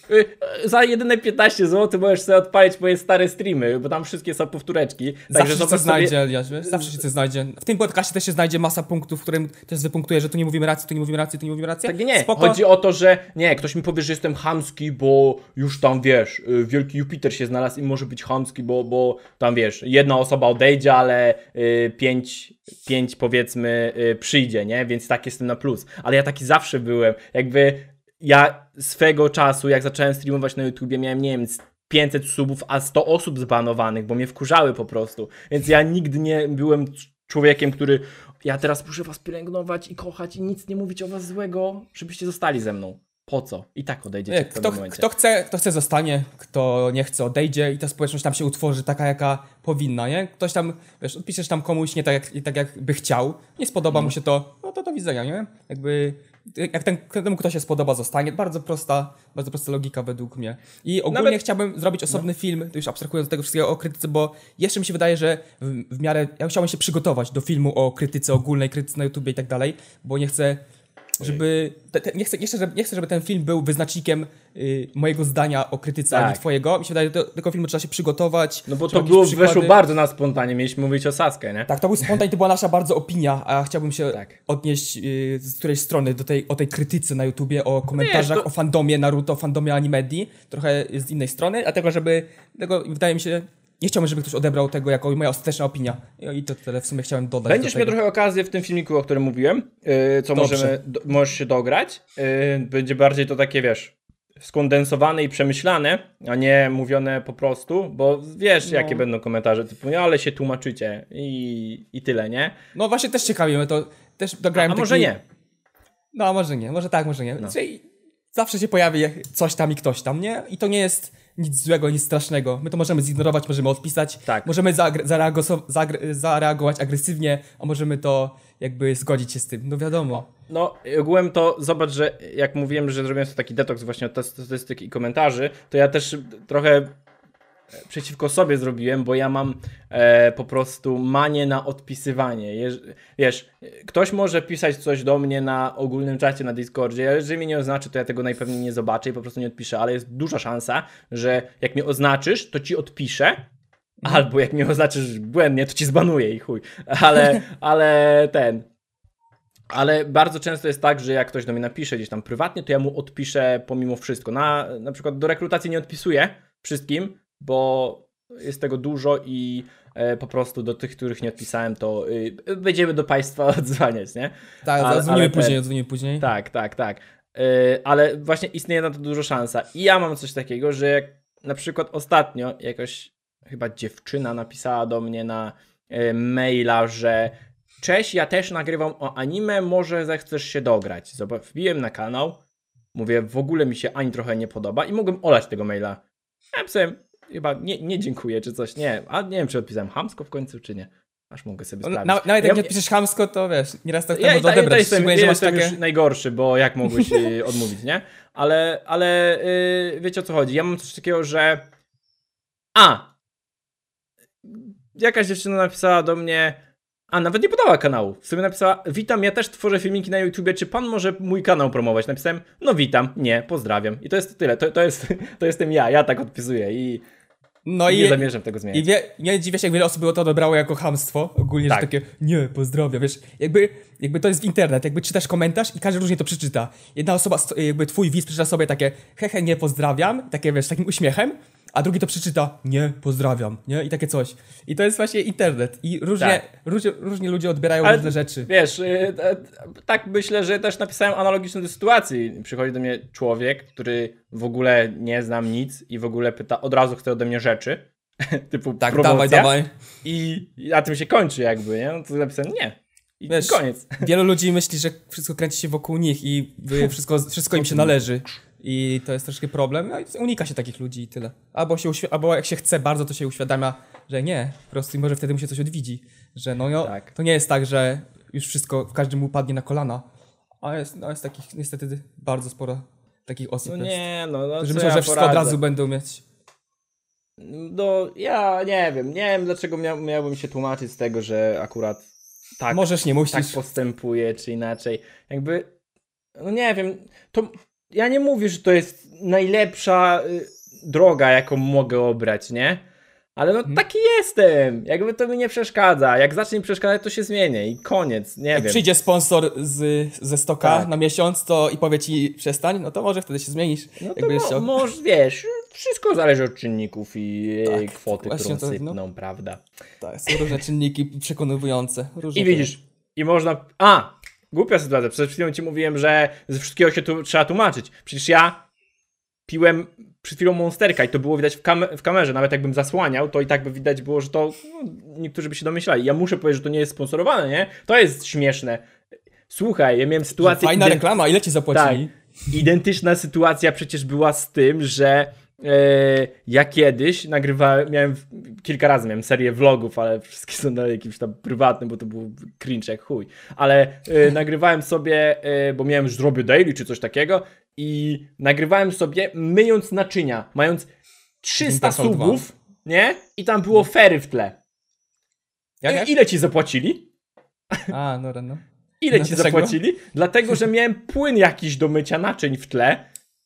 Y, y, Za jedyne 15 zł możesz sobie odpalić moje stare streamy, bo tam wszystkie są powtóreczki. Zawsze się znajdzie, Eliasz, wiesz? Zawsze się znajdzie. W tym podcastie też się znajdzie masa punktów, w którym też wypunktuje, że tu nie mówimy racji, tu nie mówimy racji, tu nie mówimy racji. Tak, nie. Spoko. Chodzi o to, że nie, ktoś mi powie, że jestem chamski, bo już tam wiesz, y, wielki Jupiter się znalazł i może być chamski, bo, bo tam wiesz, jedna osoba odejdzie, ale y, pięć, pięć powiedzmy y, przyjdzie, nie? Więc tak jestem na plus. Ale ja taki zawsze byłem. Jakby ja swego czasu, jak zacząłem streamować na YouTubie, miałem, nie wiem, z 500 subów, a 100 osób zbanowanych, bo mnie wkurzały po prostu. Więc ja nigdy nie byłem człowiekiem, który ja teraz muszę was pielęgnować i kochać i nic nie mówić o was złego, żebyście zostali ze mną. Po co? I tak odejdziecie Nie, w kto, momencie. kto, chce, kto chce zostanie, kto nie chce odejdzie i ta społeczność tam się utworzy taka, jaka powinna, nie? Ktoś tam, wiesz, odpiszesz tam komuś nie tak, jak, tak jak by chciał, nie spodoba Mhm. mu się to, no to do widzenia, nie? Jakby, jak ten, temu kto się spodoba zostanie, bardzo prosta, bardzo prosta logika według mnie. I ogólnie Nawet- chciałbym zrobić osobny film, to już abstrahując od tego wszystkiego o krytyce, bo jeszcze mi się wydaje, że w, w miarę, ja chciałbym się przygotować do filmu o krytyce ogólnej, krytyce na YouTube i tak dalej, bo nie chcę żeby. Te, te, nie, chcę, nie, chcę, żeby, nie chcę, żeby ten film był wyznacznikiem y, mojego zdania o krytyce, a Tak. nie twojego. Mi się wydaje, że do tego filmu trzeba się przygotować. No bo to było, przykłady- weszło bardzo na spontanie, mieliśmy mówić o Saskę, nie? Tak, to był spontan i to była nasza bardzo opinia, a chciałbym się Tak. odnieść y, z którejś strony do tej, o tej krytyce na YouTubie, o komentarzach, to- o fandomie Naruto, o fandomie Animedi, trochę z innej strony, dlatego żeby, tego wydaje mi się, nie chciałbym, żeby ktoś odebrał tego jako moja ostateczna opinia. I to tyle w sumie chciałem dodać Będziesz do miał trochę okazję w tym filmiku, o którym mówiłem, yy, co Dobrze. możemy, do, możesz się dograć. Yy, będzie bardziej to takie, wiesz, skondensowane i przemyślane, a nie mówione po prostu, bo wiesz, No. jakie będą komentarze typu, no ale się tłumaczycie i, i tyle, nie? No właśnie też ciekawi mnie to, też dograłem A może taki... nie. No, może nie, może tak, może nie. No. Czyli zawsze się pojawi coś tam i ktoś tam, nie? I to nie jest nic złego, nic strasznego. My to możemy zignorować, możemy odpisać, Tak. możemy zareagować agresywnie, a możemy to jakby zgodzić się z tym. No wiadomo. No, ogółem to zobacz, że jak mówiłem, że zrobiłem sobie taki detoks właśnie od statystyk i komentarzy, to ja też trochę przeciwko sobie zrobiłem, bo ja mam e, po prostu manię na odpisywanie. Jeż, wiesz, ktoś może pisać coś do mnie na ogólnym czacie na Discordzie, ale jeżeli mnie nie oznaczy, to ja tego najpewniej nie zobaczę i po prostu nie odpiszę, ale jest duża szansa, że jak mnie oznaczysz, to ci odpiszę, albo jak mnie oznaczysz błędnie, to ci zbanuję i chuj. Ale, ale ten, ale bardzo często jest tak, że jak ktoś do mnie napisze gdzieś tam prywatnie, to ja mu odpiszę pomimo wszystko. Na, na przykład do rekrutacji nie odpisuję wszystkim, bo jest tego dużo i e, po prostu do tych, których nie odpisałem, to y, będziemy do Państwa odzwaniać, nie? Tak, Ale- dzwonimy ale te- później, dzwonimy później. Tak, tak, tak. Y, ale właśnie istnieje na to dużo szansa. I ja mam coś takiego, że jak na przykład ostatnio jakoś chyba dziewczyna napisała do mnie na y, maila, że cześć, ja też nagrywam o anime, może zechcesz się dograć. Zobacz, wbiłem na kanał, mówię, w ogóle mi się ani trochę nie podoba i mogłem olać tego maila. Ja pisałem, chyba nie, nie dziękuję czy coś, nie, a nie wiem czy odpisałem hamsko w końcu czy nie. Aż mogę sobie No, sprawdzić. na, nawet Ja- jak nie odpiszesz chamsko, to wiesz, nieraz tak ja, można ja, ja odebrać. ja jestem takie... już najgorszy, bo jak mogłeś y, odmówić, nie? Ale, ale y, wiecie o co chodzi. Ja mam coś takiego, że. A! Jakaś dziewczyna napisała do mnie. A, nawet nie podała kanału. W sumie napisała, witam, ja też tworzę filmiki na YouTubie, czy pan może mój kanał promować? Napisałem, no witam, nie, pozdrawiam. I to jest tyle, to, to, jest, to jestem ja, ja tak odpisuję i No nie i, zamierzam tego i zmieniać. wie, nie dziwię się, jak wiele osób by to odebrało jako hamstwo. Ogólnie, Tak. że takie, nie, pozdrawiam, wiesz. Jakby, jakby to jest w internet, jakby czytasz komentarz i każdy różnie to przeczyta. Jedna osoba, jakby twój widz przeczyta sobie takie, hehe, nie pozdrawiam, takie wiesz, takim uśmiechem, a drugi to przeczyta, nie, pozdrawiam, nie, i takie coś. I to jest właśnie internet. I różnie, Tak. różnie, różnie ludzie odbierają Ale- różne rzeczy. Wiesz, y, e, tak myślę, że też napisałem analogicznie do sytuacji. Przychodzi do mnie człowiek, który w ogóle nie znam nic i w ogóle pyta, od razu chce ode mnie rzeczy, typu Tak, promocja. dawaj, dawaj. I na tym się kończy jakby, nie? No to napisałem nie. I Wiesz, koniec. Wielu ludzi myśli, że wszystko kręci się wokół nich i wszystko, wszystko im się należy. I to jest troszkę problem. No i unika się takich ludzi i tyle. Albo, się albo jak się chce bardzo, to się uświadamia, że nie. Po prostu i może wtedy mu się coś odwidzi. Że no, no Tak. to nie jest tak, że już wszystko w każdym upadnie na kolana. A jest, no jest takich niestety bardzo sporo takich osób. No nie, no, no że co myślą, ja że wszystko od poradzę? razu będą mieć. No, ja nie wiem, nie wiem dlaczego mia miałbym się tłumaczyć z tego, że akurat tak, Możesz, nie musisz. tak postępuje, czy inaczej. Jakby, no nie wiem, to ja nie mówię, że to jest najlepsza y, droga, jaką mogę obrać, nie? Ale no Mhm. taki jestem, jakby to mi nie przeszkadza. Jak zacznie mi przeszkadzać, to się zmienię i koniec, nie Jak wiem. przyjdzie sponsor z, ze stoka Tak. na miesiąc, to i powie ci przestań, no to może wtedy się zmienisz. No to mo- może, wiesz, wszystko zależy od czynników i Tak, e, kwoty, właśnie którą to, no. sypną, prawda? Tak, są różne czynniki przekonujące. Różne I widzisz, i można. A! Głupia sytuacja. Przed chwilą ci mówiłem, że ze wszystkiego się tu trzeba tłumaczyć. Przecież ja piłem przed chwilą monsterka i to było widać w, kam- w kamerze. Nawet jakbym zasłaniał, to i tak by widać było, że to. No, niektórzy by się domyślali. Ja muszę powiedzieć, że to nie jest sponsorowane, nie? To jest śmieszne. Słuchaj, ja miałem sytuację. Fajna ident- reklama, ile ci zapłacili? Identyczna sytuacja przecież była z tym, że ja kiedyś nagrywałem, miałem kilka razy, miałem serię vlogów, ale wszystkie są na jakimś tam prywatnym, bo to był cringe jak chuj. Ale e, nagrywałem sobie, e, bo miałem już zrobię daily czy coś takiego i nagrywałem sobie myjąc naczynia, mając 300 Winter Fall subów, nie? I tam było fery w tle. Jak, I, jak? ile ci zapłacili? A, no, no. Ile No ci zapłacili? Dlatego, że miałem płyn jakiś do mycia naczyń w tle.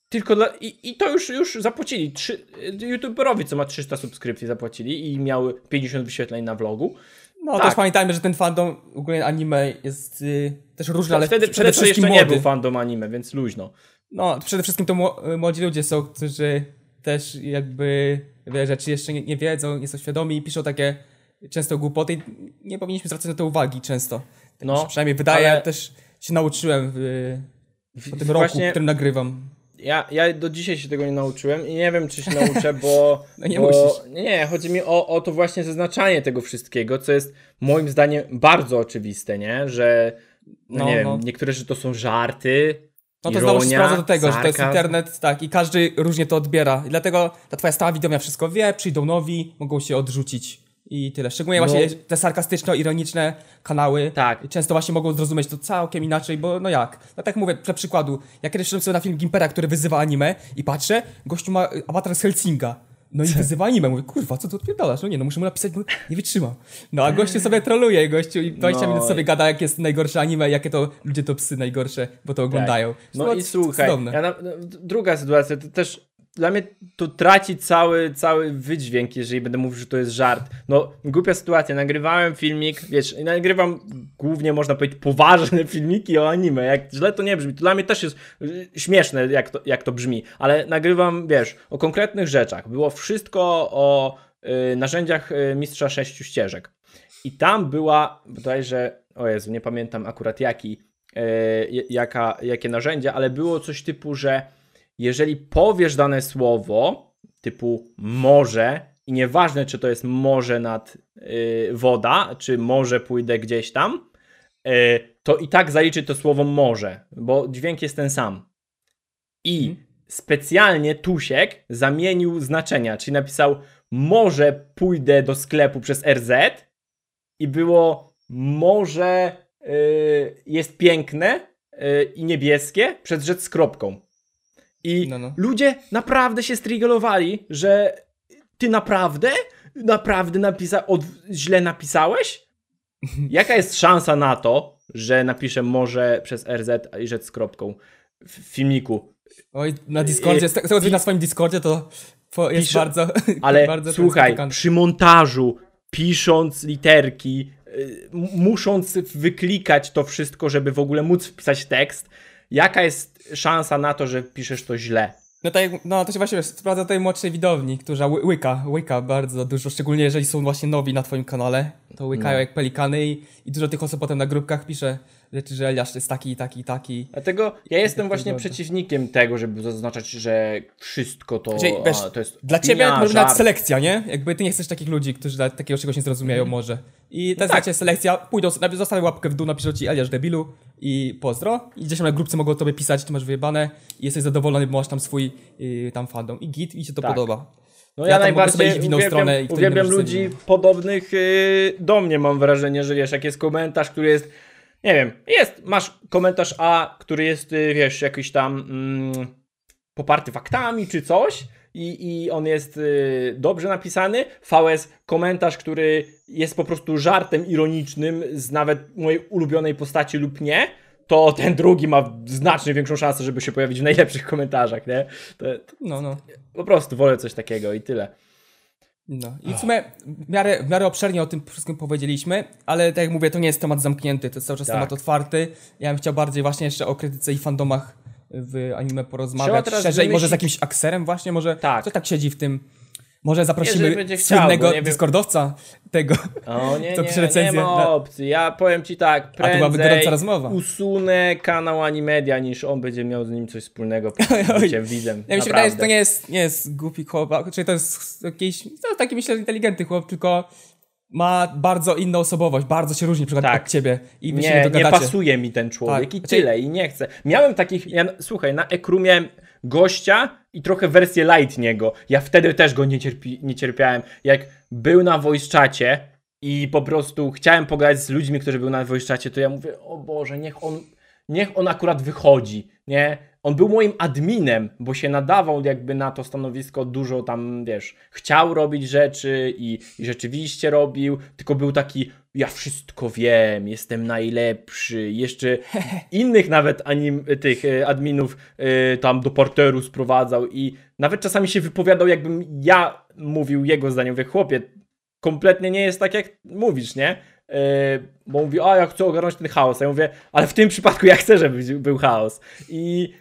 Tylko dla, i, I to już, już zapłacili. Trzy, YouTuberowi, co ma 300 subskrypcji, zapłacili i miały 50 wyświetleń na vlogu. No Tak. też pamiętajmy, że ten fandom ogólnie anime jest y, też różny, ale wtedy, przede wtedy wszystkim jeszcze nie młody. był fandom anime, więc luźno. No, przede wszystkim to mło- młodzi ludzie są, którzy też jakby wiele rzeczy jeszcze nie, nie wiedzą, nie są świadomi i piszą takie często głupoty. i Nie powinniśmy zwracać na to uwagi często. Tak No, przynajmniej wydaje, ale- też się nauczyłem w, po tym roku, w którym nagrywam. Ja, ja do dzisiaj się tego nie nauczyłem i nie wiem, czy się nauczę, bo. No nie bo, musisz. Nie, chodzi mi o, o to właśnie zaznaczanie tego wszystkiego, co jest moim zdaniem bardzo oczywiste, nie? Że. No, No, nie no. wiem, niektóre, że to są żarty. No to znowu się do tego, że to jest internet, tak, i każdy różnie to odbiera. I dlatego ta twoja stała widownia wszystko wie, przyjdą nowi, mogą się odrzucić i tyle. Szczególnie No. właśnie te sarkastyczno-ironiczne kanały. Tak. Często właśnie mogą zrozumieć to całkiem inaczej, bo no jak? No tak mówię, dla przykładu, ja kiedyś szedłem sobie na film Gimpera, który wyzywa anime i patrzę, gościu ma y, awatar z Helsinga. No i wyzywa anime. Mówię, kurwa, co ty odpierdalasz? No nie, no muszę mu napisać, bo nie wytrzymam. No a gościu sobie troluje, gościu i 20 No minut sobie gada, jak jest najgorsze anime, jakie to ludzie to psy najgorsze, bo to oglądają. No i c- słuchaj, ja na, no, druga sytuacja, to też dla mnie to traci cały, cały wydźwięk, jeżeli będę mówił, że to jest żart. No, głupia sytuacja, nagrywałem filmik, wiesz, i nagrywam głównie, można powiedzieć, poważne filmiki o anime, jak źle to nie brzmi, to dla mnie też jest y, śmieszne, jak to, jak to brzmi, ale nagrywam, wiesz, o konkretnych rzeczach. Było wszystko o y, narzędziach y, Mistrza Sześciu Ścieżek. I tam była, bodajże, o Jezu, nie pamiętam akurat jaki, e, jaka, jakie narzędzie, ale było coś typu, że jeżeli powiesz dane słowo, typu morze, i nieważne, czy to jest morze nad y, woda, czy morze pójdę gdzieś tam, y, to i tak zaliczy to słowo morze, bo dźwięk jest ten sam. I Mhm. specjalnie Tusiek zamienił znaczenia, czyli napisał może pójdę do sklepu przez RZ i było morze y, jest piękne y, i niebieskie przez rzecz z kropką. I No, no. ludzie naprawdę się strigolowali, że ty naprawdę, naprawdę napisa od, źle napisałeś? Jaka jest szansa na to, że napiszę może przez RZ i rzecz z kropką w filmiku? Oj, na Discordzie, z tego co na swoim Discordzie, to jest Pisze- bardzo. Ale bardzo słuchaj, przy montażu, pisząc literki, y, musząc wyklikać to wszystko, żeby w ogóle móc wpisać tekst, jaka jest szansa na to, że piszesz to źle? No, tak, no to się właśnie sprawdza tej młodszej widowni, która ły- łyka, łyka bardzo dużo, szczególnie jeżeli są właśnie nowi na twoim kanale, to łykają No. jak pelikany i, i dużo tych osób potem na grupkach pisze rzeczy, że Eliasz jest taki, taki, taki. Dlatego ja jestem właśnie bardzo. przeciwnikiem tego, żeby zaznaczać, że wszystko to, Znaczy, wiesz, a, to jest Dla ciebie opinia, to może nawet selekcja, nie? Jakby ty nie chcesz takich ludzi, którzy dla takiego czegoś nie zrozumieją może. I to jest tak. ciebie selekcja, pójdą, zostawię łapkę w dół, napiszą ci Eliasz debilu i pozdro. I gdzieś tam na grupce mogą tobie pisać, ty masz wyjebane i jesteś zadowolony, bo masz tam swój y, tam fandom. I git, i się to Tak. podoba. No Ja ja, najbardziej uwielbiam, stronę i uwielbiam ludzi podobnych yy, do mnie, mam wrażenie, że wiesz, jak jest komentarz, który jest, nie wiem, jest, masz komentarz A, który jest, yy, wiesz, jakiś tam mm, poparty faktami czy coś i, i on jest yy, dobrze napisany, VS komentarz, który jest po prostu żartem ironicznym z nawet mojej ulubionej postaci lub nie, to ten drugi ma znacznie większą szansę, żeby się pojawić w najlepszych komentarzach, nie? To, to No, no. po prostu wolę coś takiego i tyle. No i w sumie w miarę, w miarę obszernie o tym wszystkim powiedzieliśmy, ale tak jak mówię, to nie jest temat zamknięty, to jest cały czas Tak. temat otwarty. Ja bym chciał bardziej właśnie jeszcze o krytyce i fandomach w anime porozmawiać. Szerzej, może z jakimś akserem właśnie, może Tak. kto tak siedzi w tym. Może zaprosimy słynnego nie wiem- Discordowca tego. O nie, Co nie, pisze nie recenzję ma na- opcji. Ja powiem ci tak, prędzej rozmowa. usunę kanał Animedia, niż on będzie miał z nim coś wspólnego byciem widzem. Ja mi się wydaje, że to nie jest, nie jest głupi chłop, czyli to jest jakiś, no taki myślę, inteligentny chłop, tylko ma bardzo inną osobowość, bardzo się różni przykład Tak. od ciebie i nie nie, nie pasuje mi ten człowiek Tak. i Znaczy- tyle, i nie chcę. Miałem takich, ja, słuchaj, na Ekru miałem gościa i trochę wersję light niego. Ja wtedy też go nie, cierpi, nie cierpiałem. Jak był na voice czacie i po prostu chciałem pogadać z ludźmi, którzy byli na voice czacie, to ja mówię, o Boże, niech on, niech on akurat wychodzi, nie? On był moim adminem, bo się nadawał jakby na to stanowisko dużo tam, wiesz, chciał robić rzeczy i, i rzeczywiście robił, tylko był taki, ja wszystko wiem, jestem najlepszy. Jeszcze innych nawet anim, tych e, adminów e, tam do porteru sprowadzał i nawet czasami się wypowiadał, jakbym ja mówił jego zdaniem, wie chłopie, kompletnie nie jest tak, jak mówisz, nie? E, bo mówi, a ja chcę ogarnąć ten chaos. A ja mówię, ale w tym przypadku ja chcę, żeby był chaos. I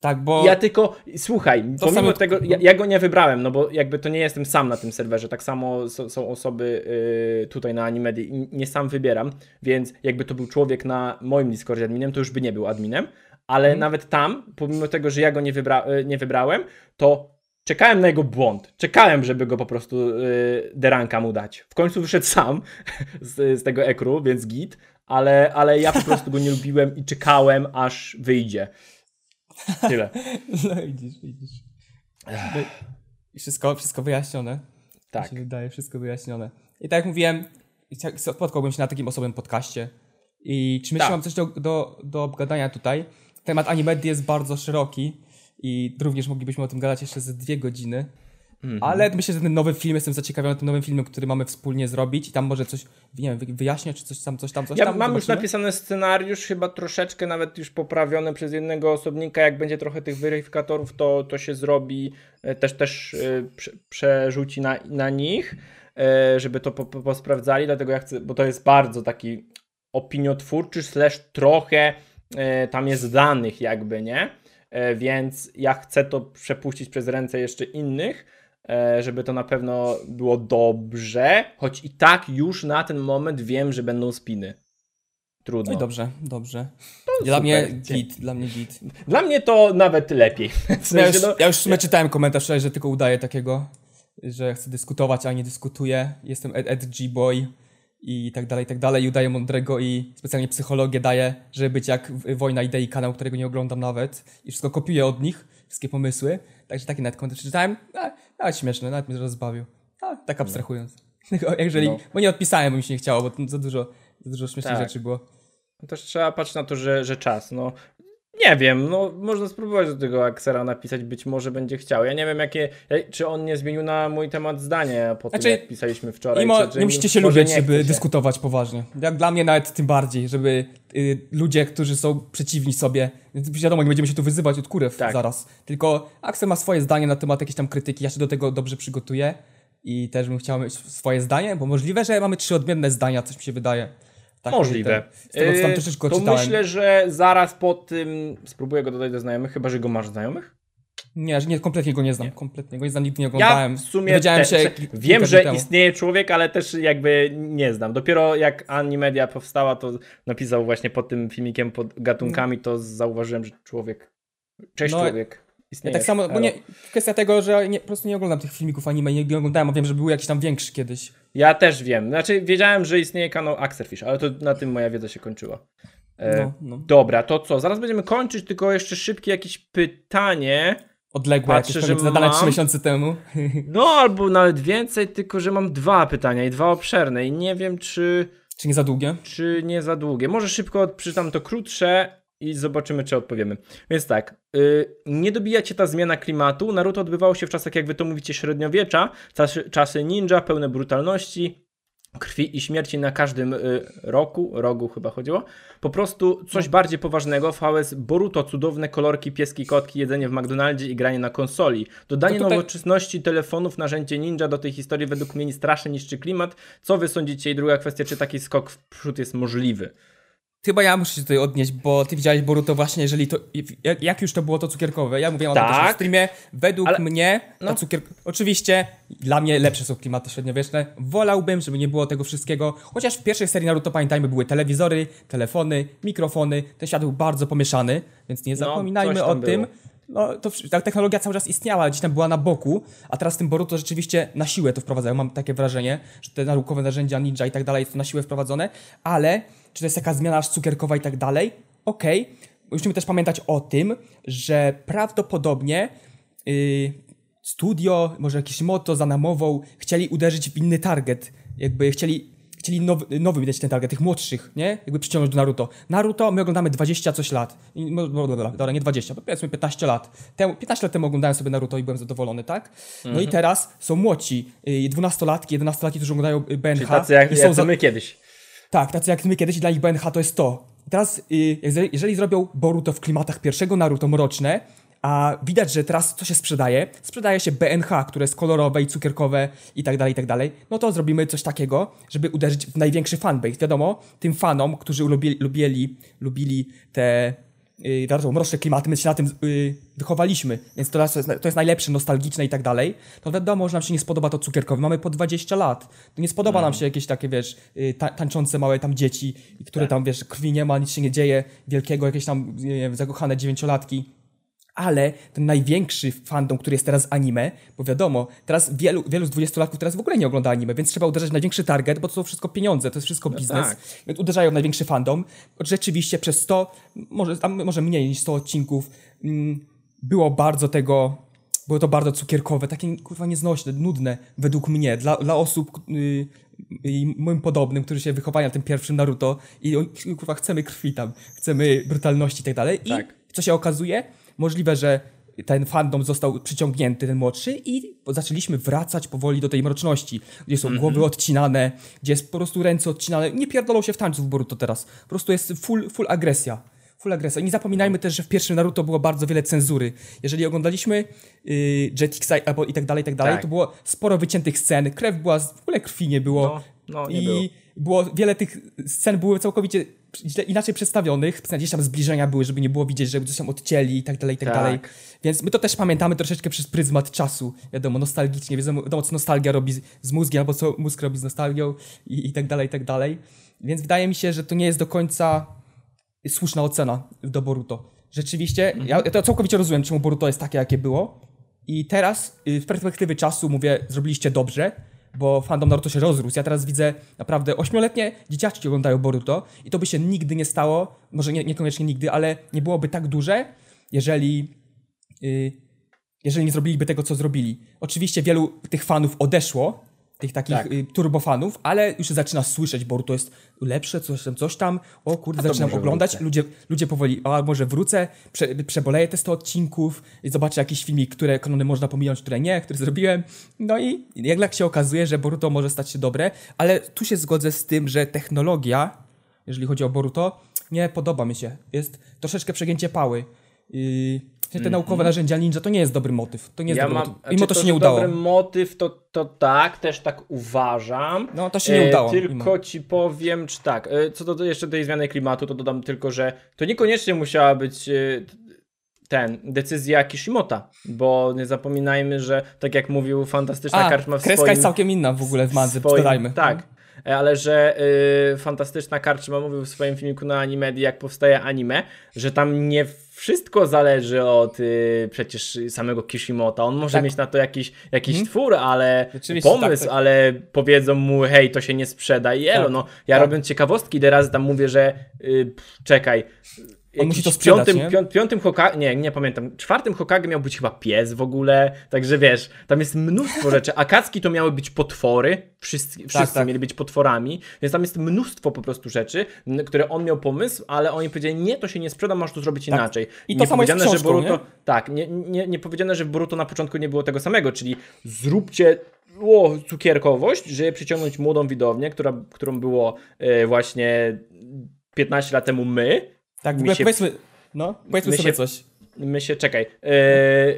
Tak, bo ja tylko, słuchaj, pomimo samo- tego, ja, ja go nie wybrałem, no bo jakby to nie jestem sam na tym serwerze, tak samo są, są osoby y, tutaj na Animedii i nie sam wybieram, więc jakby to był człowiek na moim Discordzie adminem, to już by nie był adminem, ale Mhm. nawet tam, pomimo tego, że ja go nie, wybra y, nie wybrałem, to czekałem na jego błąd, czekałem, żeby go po prostu y, deranka mu dać. W końcu wyszedł sam z, z tego ekru, więc git, ale, ale ja po prostu go nie lubiłem i czekałem, aż wyjdzie. Tyle. no widzisz, widzisz. No i Wszystko, wszystko wyjaśnione. Tak. Mi się wydaje, wszystko wyjaśnione. I tak jak mówiłem, chcia- spotkałbym się na takim osobnym podcaście. I czy myślę, Tak. mam coś do, do, do obgadania tutaj? Temat Animedy jest bardzo szeroki i również moglibyśmy o tym gadać jeszcze ze dwie godziny. Mhm. Ale myślę, że ten nowy film, jestem zaciekawiony tym nowym filmem, który mamy wspólnie zrobić i tam może coś, nie wiem, wy- wyjaśnię, czy coś tam, coś tam, coś Ja tam. mam już zobaczymy. napisany scenariusz, chyba troszeczkę nawet już poprawiony przez jednego osobnika. Jak będzie trochę tych weryfikatorów, to, to się zrobi, e, też też e, prze, przerzuci na, na nich, e, żeby to po, po, posprawdzali. Dlatego ja chcę, bo to jest bardzo taki opiniotwórczy, slash trochę tam jest danych jakby, nie? Więc ja chcę to przepuścić przez ręce jeszcze innych, żeby to na pewno było dobrze, choć i tak już na ten moment wiem, że będą spiny. Trudno. No dobrze, dobrze. super. Dla mnie Dzięki. git, dla mnie git. Dla mnie to nawet lepiej. W Ja sensie, już, no, ja już czytałem komentarz, że tylko udaję takiego, że chcę dyskutować, a nie dyskutuję. Jestem ed- edgy boy i tak dalej, i tak dalej. I udaję mądrego i specjalnie psychologię daję, żeby być jak Wojna Idei, kanał, którego nie oglądam nawet. I wszystko kopiuję od nich, wszystkie pomysły. Także taki nawet kontent przeczytałem. A, śmieszne, nawet mnie rozbawił. A, tak abstrahując. Tylko Jeżeli, No. Bo nie odpisałem, bo mi się nie chciało, bo za dużo, za dużo śmiesznych Tak. rzeczy było. też trzeba patrzeć na to, że, że czas. No. Nie wiem, no można spróbować do tego Axera napisać, być może będzie chciał. Ja nie wiem, jakie, czy on nie zmienił na mój temat zdania po Znaczy, tym, jak pisaliśmy wczoraj. I mo, czy, czy nie musicie się lubić, żeby się. dyskutować poważnie. Jak dla mnie nawet tym bardziej, żeby y, ludzie, którzy są przeciwni sobie, wiadomo, nie będziemy się tu wyzywać od kurew Tak. zaraz, tylko Axel ma swoje zdanie na temat jakiejś tam krytyki, ja się do tego dobrze przygotuję i też bym chciał mieć swoje zdanie, bo możliwe, że mamy trzy odmienne zdania, coś mi się wydaje. Tak, Możliwe. te- Z tego, co tam troszeczkę to czytałem. myślę, że zaraz po tym spróbuję go dodać do znajomych, chyba że go masz znajomych. Nie, że nie, kompletnie go nie znam, kompletnie go nie znam, nigdy nie oglądałem. Ja w sumie Dowiedziałem te, się wiem, że temu. istnieje człowiek, ale też jakby nie znam. Dopiero jak Animedia powstała, to napisał właśnie pod tym filmikiem, pod gatunkami, to zauważyłem, że człowiek. Cześć No, człowiek. Ja Istnieje. tak samo, bo nie, kwestia tego, że nie, po prostu nie oglądam tych filmików anime, nie, nie oglądałem, a wiem, że był jakiś tam większy kiedyś. Ja też wiem. Znaczy, wiedziałem, że istnieje kanał Axerfish, ale to na tym moja wiedza się kończyła. E, No, no. Dobra, to co? Zaraz będziemy kończyć, tylko jeszcze szybkie jakieś pytanie. Odległe, Patrzę, jakieś że zadane mam. trzy miesiące temu. No, albo nawet więcej, tylko że mam dwa pytania i dwa obszerne i nie wiem, czy, Czy nie za długie? czy nie za długie. Może szybko przeczytam to krótsze i zobaczymy, czy odpowiemy. Więc tak, yy, nie dobija cię ta zmiana klimatu. Naruto odbywało się w czasach, jak wy to mówicie, średniowiecza, czasy, czasy ninja, pełne brutalności, krwi i śmierci na każdym y, roku, rogu chyba chodziło. Po prostu coś bardziej poważnego, VS Boruto, cudowne kolorki, pieski, kotki, jedzenie w McDonaldzie i granie na konsoli. Dodanie To tutaj- nowoczesności, telefonów, narzędzie ninja do tej historii według mnie strasznie niszczy klimat. Co wy sądzicie? I druga kwestia, czy taki skok w przód jest możliwy? Chyba ja muszę się tutaj odnieść, bo ty widziałeś Boruto właśnie, jeżeli to, jak, już to było to cukierkowe. Ja mówiłem o tym Tak. w streamie. Według Ale- mnie no. to cukier... Oczywiście dla mnie lepsze są klimaty średniowieczne. Wolałbym, żeby nie było tego wszystkiego. Chociaż w pierwszej serii Naruto pamiętajmy były telewizory, telefony, mikrofony. Ten świat był bardzo pomieszany, więc nie zapominajmy No, o tym. było. No, to ta technologia cały czas istniała, gdzieś tam była na boku, a teraz w tym Boruto rzeczywiście na siłę to wprowadzają. Mam takie wrażenie, że te naukowe narzędzia ninja i tak dalej jest to na siłę wprowadzone, ale czy to jest jakaś zmiana aż cukierkowa i tak dalej? Okej. Musimy też pamiętać o tym, że prawdopodobnie yy, studio, może jakiś moto za namową chcieli uderzyć w inny target. Jakby chcieli chcieli nowy, nowy widać ten target, tych młodszych, nie? Jakby przyciągnąć do Naruto. Naruto my oglądamy 20 coś lat. I- no, no, Dobra, nie 20, bo powiedzmy 15 lat. Temu, 15 lat temu oglądałem sobie Naruto i byłem zadowolony, tak? No Mhm. i teraz są młodzi, y, 12-latki, 11-latki, którzy oglądają y, BNH. Czyli tacy jak, i są jak za- my kiedyś. Tak, tacy jak my kiedyś dla nich BNH to jest to. Teraz, y, jeżeli- zrobią Boruto w klimatach pierwszego Naruto mroczne, a widać, że teraz co się sprzedaje? Sprzedaje się BNH, które jest kolorowe i cukierkowe i tak dalej, i tak dalej. No to zrobimy coś takiego, żeby uderzyć w największy fanbase. Wiadomo, tym fanom, którzy lubili, lubili te yy, bardzo mroczne klimaty, my się na tym yy, wychowaliśmy, więc to, jest, to jest najlepsze, nostalgiczne i tak dalej, to wiadomo, że nam się nie spodoba to cukierkowe. Mamy po 20 lat. To nie spodoba nam się jakieś takie, wiesz, yy, ta, tańczące małe tam dzieci, które tam, wiesz, krwi nie ma, nic się nie dzieje, wielkiego, jakieś tam nie wiem, zakochane dziewięciolatki. Ale ten największy fandom, który jest teraz anime, bo wiadomo, teraz wielu, wielu z dwudziestolatków teraz w ogóle nie ogląda anime, więc trzeba uderzać w największy target, bo to są wszystko pieniądze, to jest wszystko biznes. tak. Więc uderzają w największy fandom. Rzeczywiście przez 100, może, może mniej niż 100 odcinków, mm, było bardzo tego, było to bardzo cukierkowe, takie kurwa nieznośne, nudne według mnie, dla, dla osób yy, i moim podobnym, którzy się wychowali na tym pierwszym Naruto i kurwa chcemy krwi tam, chcemy brutalności i tak dalej. I Tak. co się okazuje? Możliwe, że ten fandom został przyciągnięty, ten młodszy, i zaczęliśmy wracać powoli do tej mroczności, gdzie są głowy odcinane, gdzie jest po prostu ręce odcinane. Nie pierdolą się w tańcu w Boruto teraz. Po prostu jest full, full agresja. Full agresja. I nie zapominajmy też, że w pierwszym Naruto było bardzo wiele cenzury. Jeżeli oglądaliśmy yy, Jetixa albo i tak dalej, i tak dalej, Tak. to było sporo wyciętych scen, krew była, w ogóle krwi nie było. No, no, nie I było. Było. wiele tych scen były całkowicie inaczej przedstawionych, gdzieś tam zbliżenia były, żeby nie było widzieć, żeby coś tam odcięli i tak dalej, i tak, Tak. dalej. Więc my to też pamiętamy troszeczkę przez pryzmat czasu, wiadomo, nostalgicznie, wiadomo, co nostalgia robi z, z mózgiem, albo co mózg robi z nostalgią i, i tak dalej, i tak dalej. Więc wydaje mi się, że to nie jest do końca słuszna ocena do Boruto. Rzeczywiście, ja, ja to całkowicie rozumiem, czemu Boruto jest takie, jakie było. I teraz, y, w perspektywie czasu, mówię, zrobiliście dobrze, bo fandom Naruto się rozrósł. Ja teraz widzę naprawdę ośmioletnie dzieciaczki oglądają Boruto i to by się nigdy nie stało, może nie, niekoniecznie nigdy, ale nie byłoby tak duże, jeżeli, y, jeżeli nie zrobiliby tego, co zrobili. Oczywiście wielu tych fanów odeszło, tych takich Tak. y, turbofanów, ale już zaczyna słyszeć, bo to jest lepsze, coś tam, coś tam, o kurde, zaczynam oglądać, wrócę. ludzie, ludzie powoli, a może wrócę, prze, przeboleję te 100 odcinków i zobaczę jakiś filmik, które kanony można pominąć, które nie, które zrobiłem, no i jednak się okazuje, że Boruto może stać się dobre, ale tu się zgodzę z tym, że technologia, jeżeli chodzi o Boruto, nie podoba mi się, jest troszeczkę przegięcie pały. Yy, te naukowe narzędzia ninja to nie jest dobry motyw. To nie jest Mhm. Ja dobry mam, motyw. Mimo znaczy, to się nie udało. Dobry motyw, to, to tak, też tak uważam. No to się nie udało. tylko mimo. ci powiem, czy tak. e, Co do jeszcze tej zmiany klimatu, to dodam tylko, że to niekoniecznie musiała być e, ten, decyzja Kishimota, bo nie zapominajmy, że tak jak mówił fantastyczna A, karczma w kreska swoim... jest całkiem inna w ogóle w swoim- dodajmy. Tak. E, Ale że y, fantastyczna karczma mówił w swoim filmiku na Animedii, jak powstaje anime, że tam nie wszystko zależy od y, przecież samego Kishimota. On może Tak. mieć na to jakiś, jakiś twór, ale Rzeczywiście, pomysł, tak, tak. ale powiedzą mu, hej, to się nie sprzeda i elo. Tak, No, ja tak. robiąc ciekawostki, ile razy tam mówię, że y, czekaj. On musi to sprzedać, piątym, nie? pią, piątym Hokage, nie, nie pamiętam, czwartym Hokage miał być chyba pies w ogóle, także wiesz, tam jest mnóstwo rzeczy. Akatsuki to miały być potwory, wszyscy, wszyscy tak. mieli być potworami, więc tam jest mnóstwo po prostu rzeczy, które on miał pomysł, ale oni powiedzieli, nie, to się nie sprzeda, masz to zrobić inaczej. I to nie samo jest powiedziane, że książką, Boruto, tak, nie, nie, nie powiedziane, że w Boruto na początku nie było tego samego, czyli zróbcie o, cukierkowość, żeby przyciągnąć młodą widownię, która, którą było e, właśnie 15 lat temu my, Tak, mi się- powiedzmy, no, powiedzmy my sobie się- coś. My się, czekaj, e,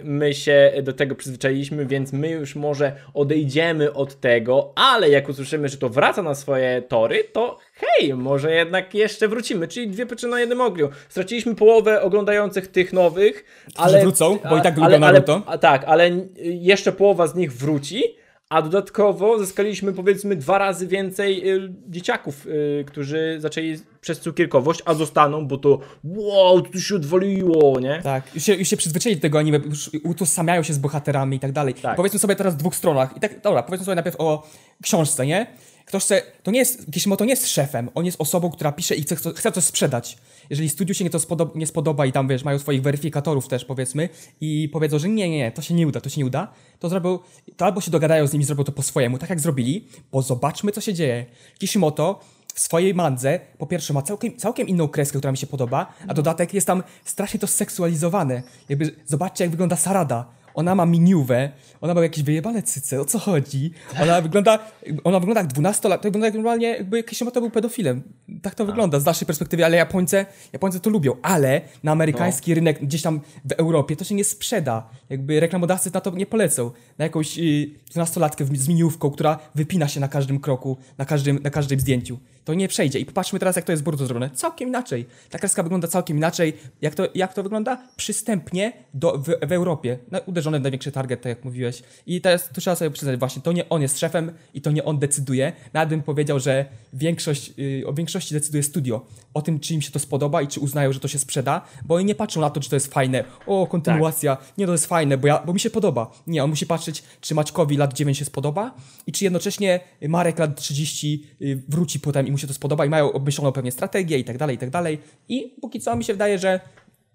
my się do tego przyzwyczailiśmy, więc my już może odejdziemy od tego, ale jak usłyszymy, że to wraca na swoje tory, to hej, może jednak jeszcze wrócimy, czyli dwie pieczy na jednym ogniu. Straciliśmy połowę oglądających tych nowych, ale... wrócą, bo i tak lubią ale, Naruto. a, tak, ale jeszcze połowa z nich wróci, a dodatkowo zyskaliśmy powiedzmy dwa razy więcej y, dzieciaków, y, którzy zaczęli przez cukierkowość, a zostaną, bo to wow, to się odwaliło, nie? Tak, już się, już się przyzwyczaili do tego anime, już utożsamiają się z bohaterami i tak dalej. Tak. Powiedzmy sobie teraz w dwóch stronach. I tak, dobra, powiedzmy sobie najpierw o książce, nie? Ktoś chce, to nie jest, Kishimoto nie jest szefem, on jest osobą, która pisze i chce, chce coś sprzedać. Jeżeli studiu się nie to spodoba, nie spodoba i tam, wiesz, mają swoich weryfikatorów też, powiedzmy, i powiedzą, że nie, nie, nie, to się nie uda, to się nie uda, to zrobią, to albo się dogadają z nimi, zrobią to po swojemu, tak jak zrobili, bo zobaczmy, co się dzieje. Kishimoto w swojej mandze, po pierwsze, ma całkiem, całkiem inną kreskę, która mi się podoba, a dodatek jest tam strasznie to seksualizowane. Jakby, zobaczcie, jak wygląda Sarada. Ona ma miniuwę, ona ma jakieś wyjebane cyce, o co chodzi? Ona wygląda, ona wygląda jak 12 lat, to wygląda jak normalnie, jakby Kishimoto był pedofilem. Tak to wygląda z naszej perspektywy, ale Japońcy, Japońcy to lubią, ale na amerykański rynek, gdzieś tam w Europie, to się nie sprzeda. Jakby reklamodawcy na to nie polecą. Na jakąś y, 12-latkę w- z miniówką, która wypina się na każdym kroku, na każdym, na każdym zdjęciu. To nie przejdzie. I popatrzmy teraz, jak to jest Boruto zrobione. Całkiem inaczej. Ta kreska wygląda całkiem inaczej. Jak to, jak to wygląda? Przystępnie do, w, w Europie. Na, uderzony w największy target, tak jak mówiłeś. I teraz tu trzeba sobie przyznać, właśnie to nie on jest szefem i to nie on decyduje. Nawet bym powiedział, że większość, y, o większości decyduje studio. O tym, czy im się to spodoba i czy uznają, że to się sprzeda, bo oni nie patrzą na to, czy to jest fajne. O, kontynuacja. Nie, to jest fajne, bo, ja, bo mi się podoba. Nie, on musi patrzeć, czy Maćkowi lat 9 się spodoba i czy jednocześnie Marek lat 30 y, wróci potem i mu się to spodoba i mają obmyśloną pewnie strategię i tak dalej, i tak dalej. I póki co mi się wydaje, że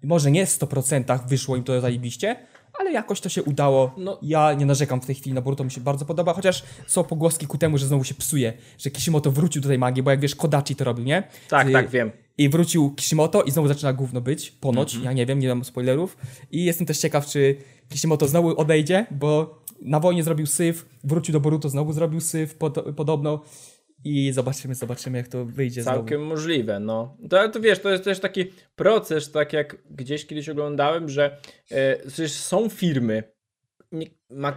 może nie w 100% wyszło im to zajebiście, ale jakoś to się udało. No. Ja nie narzekam w tej chwili na Boruto, mi się bardzo podoba, chociaż są pogłoski ku temu, że znowu się psuje, że Kishimoto wrócił do tej magii, bo jak wiesz, Kodachi to robił, nie? Tak, Y, tak, wiem. I wrócił Kishimoto i znowu zaczyna gówno być, ponoć, Mhm. ja nie wiem, nie mam spoilerów. I jestem też ciekaw, czy Kishimoto znowu odejdzie, bo na wojnie zrobił syf, wrócił do Boruto, znowu zrobił syf pod, podobno. I zobaczymy, zobaczymy jak to wyjdzie znowu. Całkiem możliwe, no. To, to wiesz, to jest też taki proces, tak jak gdzieś kiedyś oglądałem, że e, są firmy,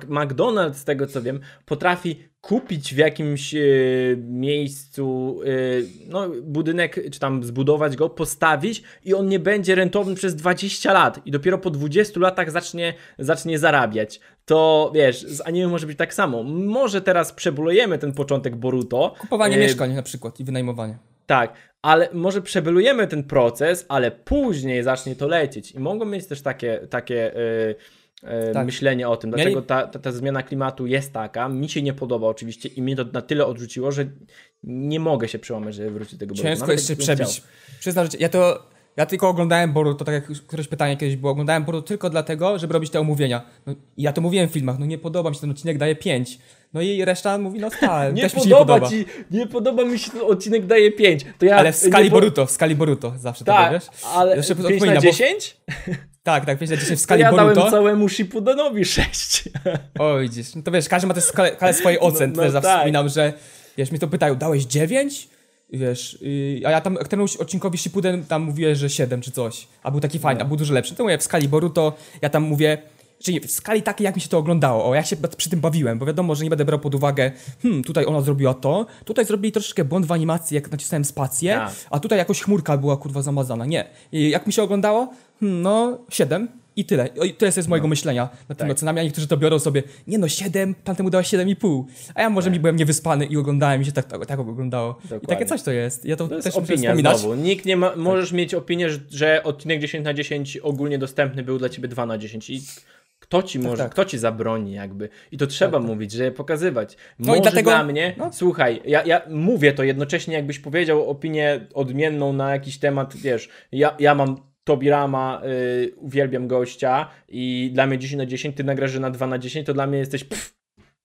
McDonald's, z tego co wiem, potrafi kupić w jakimś e, miejscu e, no, budynek, czy tam zbudować go, postawić i on nie będzie rentowny przez 20 lat i dopiero po 20 latach zacznie, zacznie zarabiać. To wiesz, z anime może być tak samo. Może teraz przebulujemy ten początek Boruto. Kupowanie e, mieszkań na przykład i wynajmowanie. tak, ale może przebelujemy ten proces, ale później zacznie to lecieć. I mogą mieć też takie, takie yy, Tak. myślenie o tym, dlaczego ta, ta, ta zmiana klimatu jest taka. Mi się nie podoba oczywiście i mnie to na tyle odrzuciło, że nie mogę się przełamać, żeby wrócić do tego Boruto. Ciężko chciał. przebić. Przyznam, że ja to Ja tylko oglądałem Boruto, tak jak któreś pytanie kiedyś było, oglądałem Boruto tylko dlatego, żeby robić te omówienia. No, i ja to mówiłem w filmach, no nie podoba mi się ten odcinek, daje 5. No i reszta mówi, no tak, Nie podoba, nie podoba. ci, nie podoba mi się ten odcinek daje 5. To ja Ale w skali po- Boruto, w skali Boruto zawsze to Tak, wiesz? ale Zawsze 5 odpowinna, na bo- 10? Tak, tak, 5 na 10 w skali ja dałem Boruto. całemu Shippudonowi 6. O, widzisz, no to wiesz, każdy ma też skalę, skalę swojej ocen. No- no też zawsze tak. wspominam, że wiesz, mi to pytają, dałeś 9? Wiesz, yy, a ja tam któremuś odcinkowi Shippuden tam mówię, że 7 czy coś. A był taki fajny, a był dużo lepszy. To mówię, w skali Boruto ja tam mówię, czyli w skali takiej, jak mi się to oglądało, o, ja się przy tym bawiłem, bo wiadomo, że nie będę brał pod uwagę, hmm, tutaj ona zrobiła to, tutaj zrobili troszeczkę błąd w animacji, jak nacisnąłem spację, Tak. a tutaj jakoś chmurka była kurwa zamazana. Nie. I jak mi się oglądało? No, 7 i tyle. I to jest z mojego myślenia nad tymi Tak. ocenami, a niektórzy to biorą sobie, nie no, 7, tamtemu dałeś 7,5. A ja może mi byłem niewyspany i oglądałem i się tak, tak, tak oglądało. I Dokładnie. takie coś to jest. Ja to, To jest też opinia znowu. Nikt nie ma, możesz mieć opinię, że, odcinek 10 na 10 ogólnie dostępny był dla ciebie 2 na 10 i kto ci może, tak. kto ci zabroni jakby. I to trzeba mówić, że pokazywać. No i może dlatego- dla mnie, no. słuchaj, ja, ja mówię to jednocześnie jakbyś powiedział opinię odmienną na jakiś temat, wiesz, ja, ja mam Tobirama, y, uwielbiam gościa i dla mnie 10 na 10, ty nagrasz, że na 2 na 10, to dla mnie jesteś pff,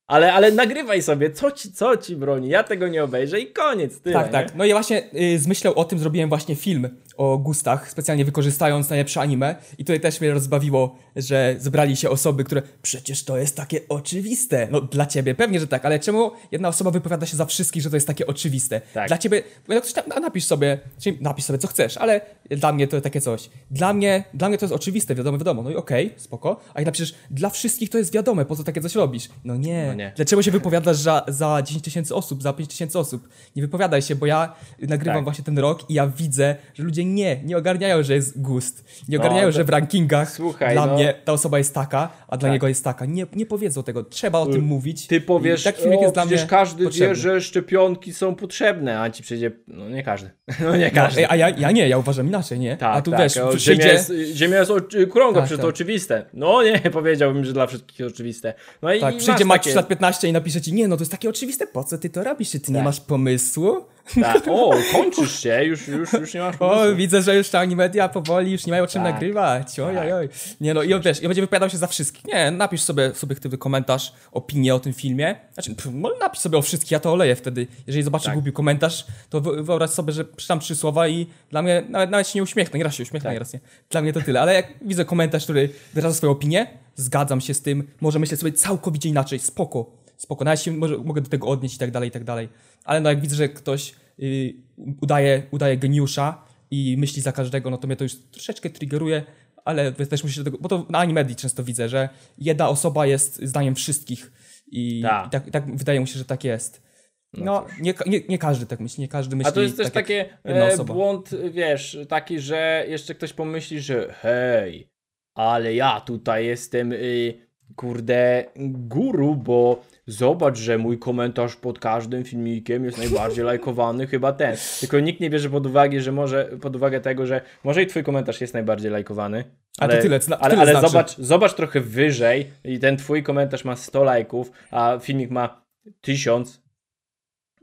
ale, ale nagrywaj sobie, co ci, co ci broni, ja tego nie obejrzę i koniec, tyle, Tak, nie? tak. No i ja właśnie y, z myślą o tym zrobiłem właśnie film o gustach, specjalnie wykorzystując najlepsze anime. I tutaj też mnie rozbawiło, że zebrali się osoby, które przecież to jest takie oczywiste. No dla ciebie pewnie, że tak, ale czemu jedna osoba wypowiada się za wszystkich, że to jest takie oczywiste? Tak. Dla ciebie, no ktoś tam, napisz sobie, czyli napisz sobie co chcesz, ale dla mnie to takie coś. Dla mnie, dla mnie to jest oczywiste, wiadomo, wiadomo. No i okej, spoko. A jak napiszesz, dla wszystkich to jest wiadome, po co takie coś robisz? No nie. No nie. Dlaczego się wypowiadasz za, za 10 tysięcy osób, za 5 tysięcy osób? Nie wypowiadaj się, bo ja nagrywam Tak. właśnie ten rok i ja widzę, że ludzie nie, nie ogarniają, że jest gust. Nie No, ogarniają, to- że w rankingach Słuchaj, dla no. mnie ta osoba jest taka, a dla Tak. niego jest taka. Nie, nie powiedzą tego. Trzeba o tym mówić. Ty powiesz, tak filmik o, jest dla mnie przecież każdy potrzebny. wie, że szczepionki są potrzebne, a ci przyjdzie, no nie każdy, no nie No, każdy. a ja, ja nie, ja uważam inaczej, nie? Tak, a tu tak, wiesz, o, przyjdzie... Ziemia jest, ziemia jest o- krągła, Tak, przecież tak. to oczywiste. No nie, powiedziałbym, że dla wszystkich oczywiste. No i Tak, przyjdzie Maciuś takie- lat 15 i napisze ci, nie no, to jest takie oczywiste, po co ty to robisz? Czy ty nie Tak. masz pomysłu? Tak. O, kończysz się, już, już, już nie masz O, pomysłu. widzę, że już ta Animedia powoli już nie mają o czym Tak. nagrywać. Oj, oj, oj. Nie no, i wiesz, i będzie wypowiadał się za wszystkich. Nie, napisz sobie subiektywny komentarz, opinię o tym filmie. Znaczy, pff, może napisz sobie o wszystkich, ja to oleję wtedy. Jeżeli zobaczysz Tak. głupi komentarz, to wy- wyobraź sobie, że przeczytam trzy słowa i dla mnie nawet, nawet się nie uśmiechnę. Nieraz się uśmiechnę, Tak. nieraz nie. Dla mnie to tyle. Ale jak widzę komentarz, który wyraża swoją opinię, zgadzam się z tym, może myśleć sobie całkowicie inaczej, spoko. Spoko, nawet się może, mogę do tego odnieść i tak dalej, i tak dalej. Ale no jak widzę, że ktoś y, udaje, udaje geniusza i myśli za każdego, no to mnie to już troszeczkę triggeruje, ale też musicie do tego, bo to na Animedii często widzę, że jedna osoba jest zdaniem wszystkich i, Tak. i tak, tak wydaje mi się, że tak jest. No, nie, nie, nie każdy tak myśli, nie każdy myśli A to jest też tak jak takie jedna e, błąd, wiesz, taki, że jeszcze ktoś pomyśli, że hej, ale ja tutaj jestem, y, kurde, guru, bo zobacz, że mój komentarz pod każdym filmikiem jest najbardziej lajkowany, chyba ten. Tylko nikt nie bierze pod uwagę, że może, pod uwagę tego, że może i twój komentarz jest najbardziej lajkowany. A to tyle, zna- ale, tyle ale znaczy. zobacz, zobacz trochę wyżej i ten twój komentarz ma 100 lajków, a filmik ma 1000,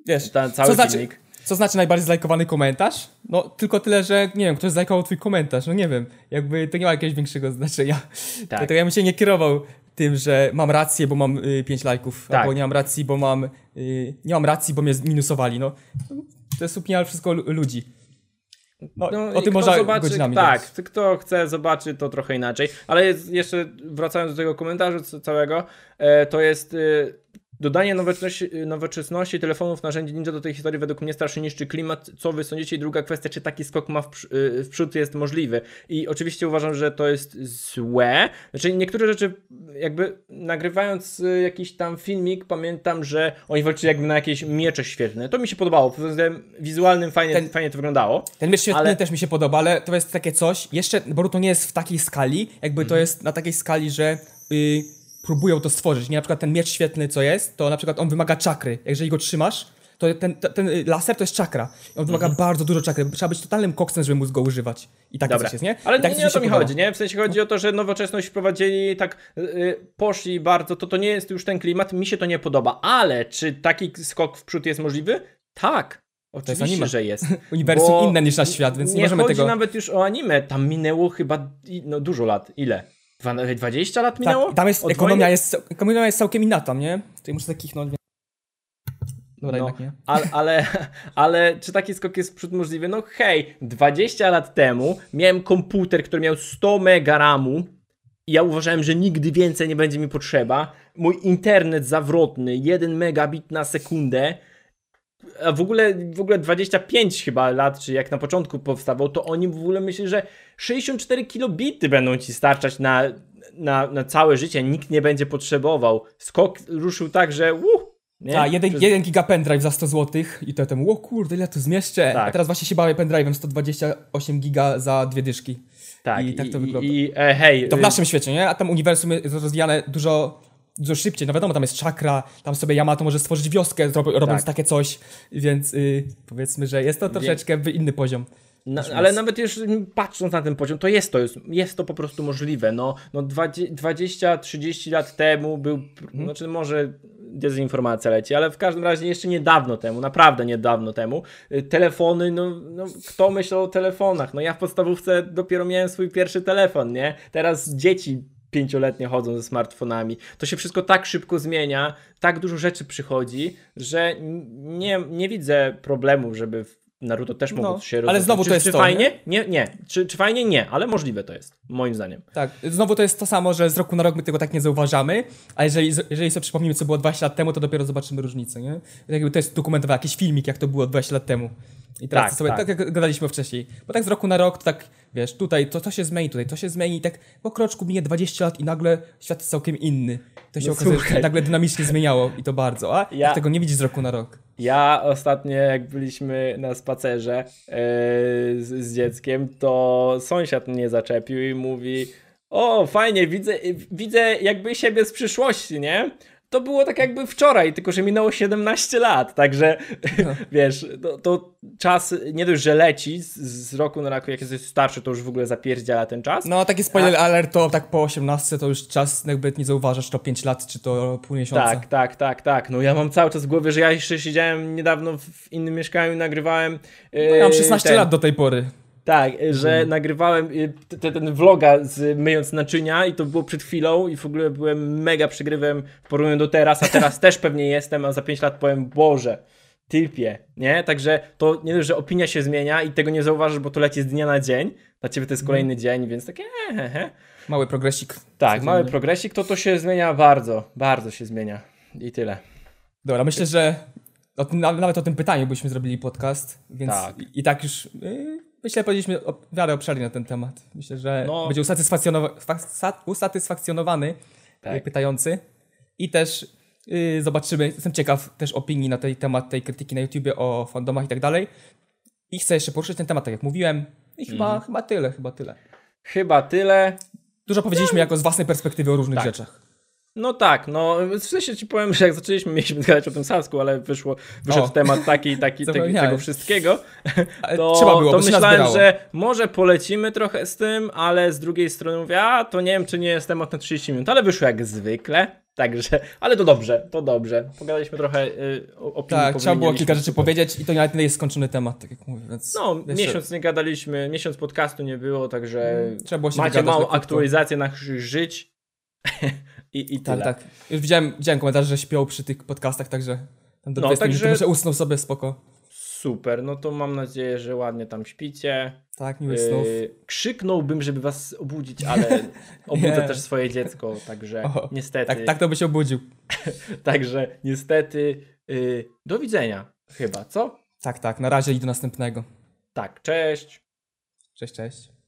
Wiesz, ten cały co znaczy, filmik. co znaczy najbardziej zlajkowany komentarz? No tylko tyle, że nie wiem, ktoś zlajkował twój komentarz, no nie wiem, jakby to nie ma jakiegoś większego znaczenia. Tak. Dlatego ja bym się nie kierował tym, że mam rację, bo mam y, 5 lajków, Tak. albo nie mam racji, bo mam y, nie mam racji, bo mnie minusowali, no. To jest opinia wszystko lu- ludzi. No, No, o tym można zobaczy, godzinami Tak, gadać. kto chce zobaczy to trochę inaczej. Ale jest, jeszcze wracając do tego komentarza całego, e, to jest e, dodanie nowoczesności, nowoczesności telefonów, narzędzi ninja do tej historii według mnie strasznie niszczy klimat. Co wy sądzicie? I druga kwestia, czy taki skok ma w, e, w przód jest możliwy? I oczywiście uważam, że to jest złe. Znaczy niektóre rzeczy jakby nagrywając e, jakiś tam filmik, pamiętam, że oni walczyli jakby na jakieś miecze świetne. To mi się podobało. Pod względem wizualnym fajnie, Ten- fajnie to wyglądało. Ten miecz świetny Ale- też mi się podoba, ale to jest takie coś, jeszcze, bo to nie jest w takiej skali, jakby Mhm. to jest na takiej skali, że y, próbują to stworzyć. Nie, na przykład ten miecz świetny, co jest, to na przykład on wymaga czakry. Jeżeli go trzymasz, to ten, ten, laser to jest czakra. On wymaga Mhm. bardzo dużo czakry. Trzeba być totalnym koksem, żeby móc go używać. I tak Dobra, coś jest, nie? ale tak nie, nie o to mi podoba. chodzi, nie? W sensie chodzi o to, że nowoczesność wprowadzili, tak yy, poszli bardzo, to to nie jest już ten klimat, mi się to nie podoba, ale czy taki skok w przód jest możliwy? Tak. Oczywiście, anime. że jest. Uniwersum inne niż nasz świat, więc nie, nie możemy chodzi tego... nawet już o anime. Tam minęło chyba no, dużo lat. Ile? Dwa- 20 lat minęło? Tak, tam jest, Od ekonomia wojny? jest, ekonomia jest całkiem inna tam, nie? Tutaj muszę tak kichnąć. Dobra, No, jednak nie. ale, ale, ale czy taki skok jest w przód możliwy? No hej, 20 lat temu miałem komputer, który miał 100 mega ramu i ja uważałem, że nigdy więcej nie będzie mi potrzeba. Mój internet zawrotny, 1 megabit na sekundę, a w ogóle, w ogóle 25 chyba lat, czy jak na początku powstawał, to oni w ogóle myśleli, że 64 kilobity będą ci starczać na, na, na całe życie, nikt nie będzie potrzebował. Skok ruszył tak, że uh, nie? Tak, jeden, Przez- jeden giga pendrive za 100 zł i to temu, o kurde, ile tu zmieszczę. Tak. A teraz właśnie się bawię pendrive'em 128 giga za dwie dyszki. Tak, I tak to wygląda. I, e, hej, To w y, naszym świecie, nie? A tam uniwersum jest rozwijane dużo, dużo szybciej. No wiadomo, tam jest czakra, tam sobie Yamato może stworzyć wioskę, robiąc Tak. takie coś, więc y, powiedzmy, że jest to troszeczkę w inny poziom. na, niż ale nawet już patrząc na ten poziom, to jest to, jest, jest to po prostu możliwe. No, no 20-30 lat temu był, Mhm. znaczy może dezinformacja leci, ale w każdym razie jeszcze niedawno temu, naprawdę niedawno temu, y, telefony, no, no kto myślał o telefonach? No ja w podstawówce dopiero miałem swój pierwszy telefon, nie? Teraz dzieci pięcioletnie chodzą ze smartfonami. To się wszystko tak szybko zmienia, tak dużo rzeczy przychodzi, że nie, nie widzę problemu, żeby Naruto też mogło No, się ale rozwijać. znowu czy, to jest czy to, fajnie? Nie, nie. Czy, czy fajnie? Nie, ale możliwe to jest, moim zdaniem. Tak, znowu to jest to samo, że z roku na rok my tego tak nie zauważamy, a jeżeli, jeżeli sobie przypomnimy, co było 20 lat temu, to dopiero zobaczymy różnicę, nie? Jakby to jest dokumentowane, jakiś filmik, jak to było 20 lat temu. I teraz Tak, sobie, tak. tak. jak gadaliśmy wcześniej. Bo tak z roku na rok, to tak, wiesz, tutaj to, to się zmieni, tutaj to się zmieni, i tak po kroczku minie 20 lat i nagle świat jest całkiem inny. To się No okazuje, że słuchaj. nagle dynamicznie zmieniało i to bardzo, a Ja- tego nie widzisz z roku na rok. Ja ostatnio, jak byliśmy na spacerze e, z, z dzieckiem, to sąsiad mnie zaczepił i mówi: O, fajnie, widzę, widzę jakby siebie z przyszłości, nie? To było tak jakby wczoraj, tylko że minęło 17 lat, także No. wiesz, to, to czas nie dość, że leci z, z roku na rok, jak jesteś starszy, to już w ogóle zapierdziela ten czas. No, taki spoiler alert, to tak po 18 to już czas jakby nie zauważasz, to 5 lat, czy to pół miesiąca. Tak, tak, tak, tak. No ja mam cały czas w głowie, że ja jeszcze siedziałem niedawno w innym mieszkaniu i nagrywałem. No, ja mam e, 16 ten- lat do tej pory. Tak, że nagrywałem y, t- t- ten vloga z myjąc naczynia i to było przed chwilą i w ogóle byłem mega przegrywem w porównaniu do teraz, a teraz też pewnie jestem, a za 5 lat powiem, Boże, typie, nie? Także to nie dość, że opinia się zmienia i tego nie zauważysz, bo to leci z dnia na dzień. Dla ciebie to jest kolejny dzień, więc takie e, he, he. Mały progresik. Tak, mały progresik, to to się zmienia bardzo, bardzo się zmienia. I tyle. Dobra, myślę, że o tym, na- nawet o tym pytaniu byśmy zrobili podcast, więc Tak. i, i tak już yy, myślę, powiedzieliśmy o, w miarę obszernie na ten temat. Myślę, że No. będzie usatysfakcjonowa- fa- sa- usatysfakcjonowany Tak. yy, pytający i też yy, zobaczymy, jestem ciekaw też opinii na ten temat, tej krytyki na YouTubie o fandomach i tak dalej i chcę jeszcze poruszyć ten temat, tak jak mówiłem i chyba, Mhm. chyba tyle, chyba tyle. Chyba tyle. Dużo powiedzieliśmy jako z własnej perspektywy o różnych Tak. rzeczach. No tak, no w sensie ci powiem, że jak zaczęliśmy, mieliśmy gadać o tym Sasku, ale wyszło, wyszedł O. temat taki, taki tego, Zapomniałem. tego wszystkiego, to, trzeba było, to myślałem, że może polecimy trochę z tym, ale z drugiej strony mówię, a to nie wiem, czy nie jest temat na 30 minut, ale wyszło jak zwykle, także, ale to dobrze, to dobrze. Pogadaliśmy trochę y, o opinii. Tak, trzeba było kilka rzeczy powiedzieć i to nawet nie jest skończony temat, tak jak mówię, więc... No, jeszcze- miesiąc nie gadaliśmy, miesiąc podcastu nie było, także Trzeba było się macie małą aktualizację naszych żyć i, i tyle. Tak, tak. Już widziałem, widziałem komentarze, że śpią przy tych podcastach, także tam do No, 20 także- minut, usnął sobie spoko. Super, no to mam nadzieję, że ładnie tam śpicie. Tak, miły snów. Yy, krzyknąłbym, żeby was obudzić, ale obudzę Nie. też swoje dziecko, także O, niestety. Tak, tak to by się obudził. Także niestety. Yy, do widzenia chyba, co? Tak, tak, na razie i do następnego. Tak, cześć. Cześć, cześć.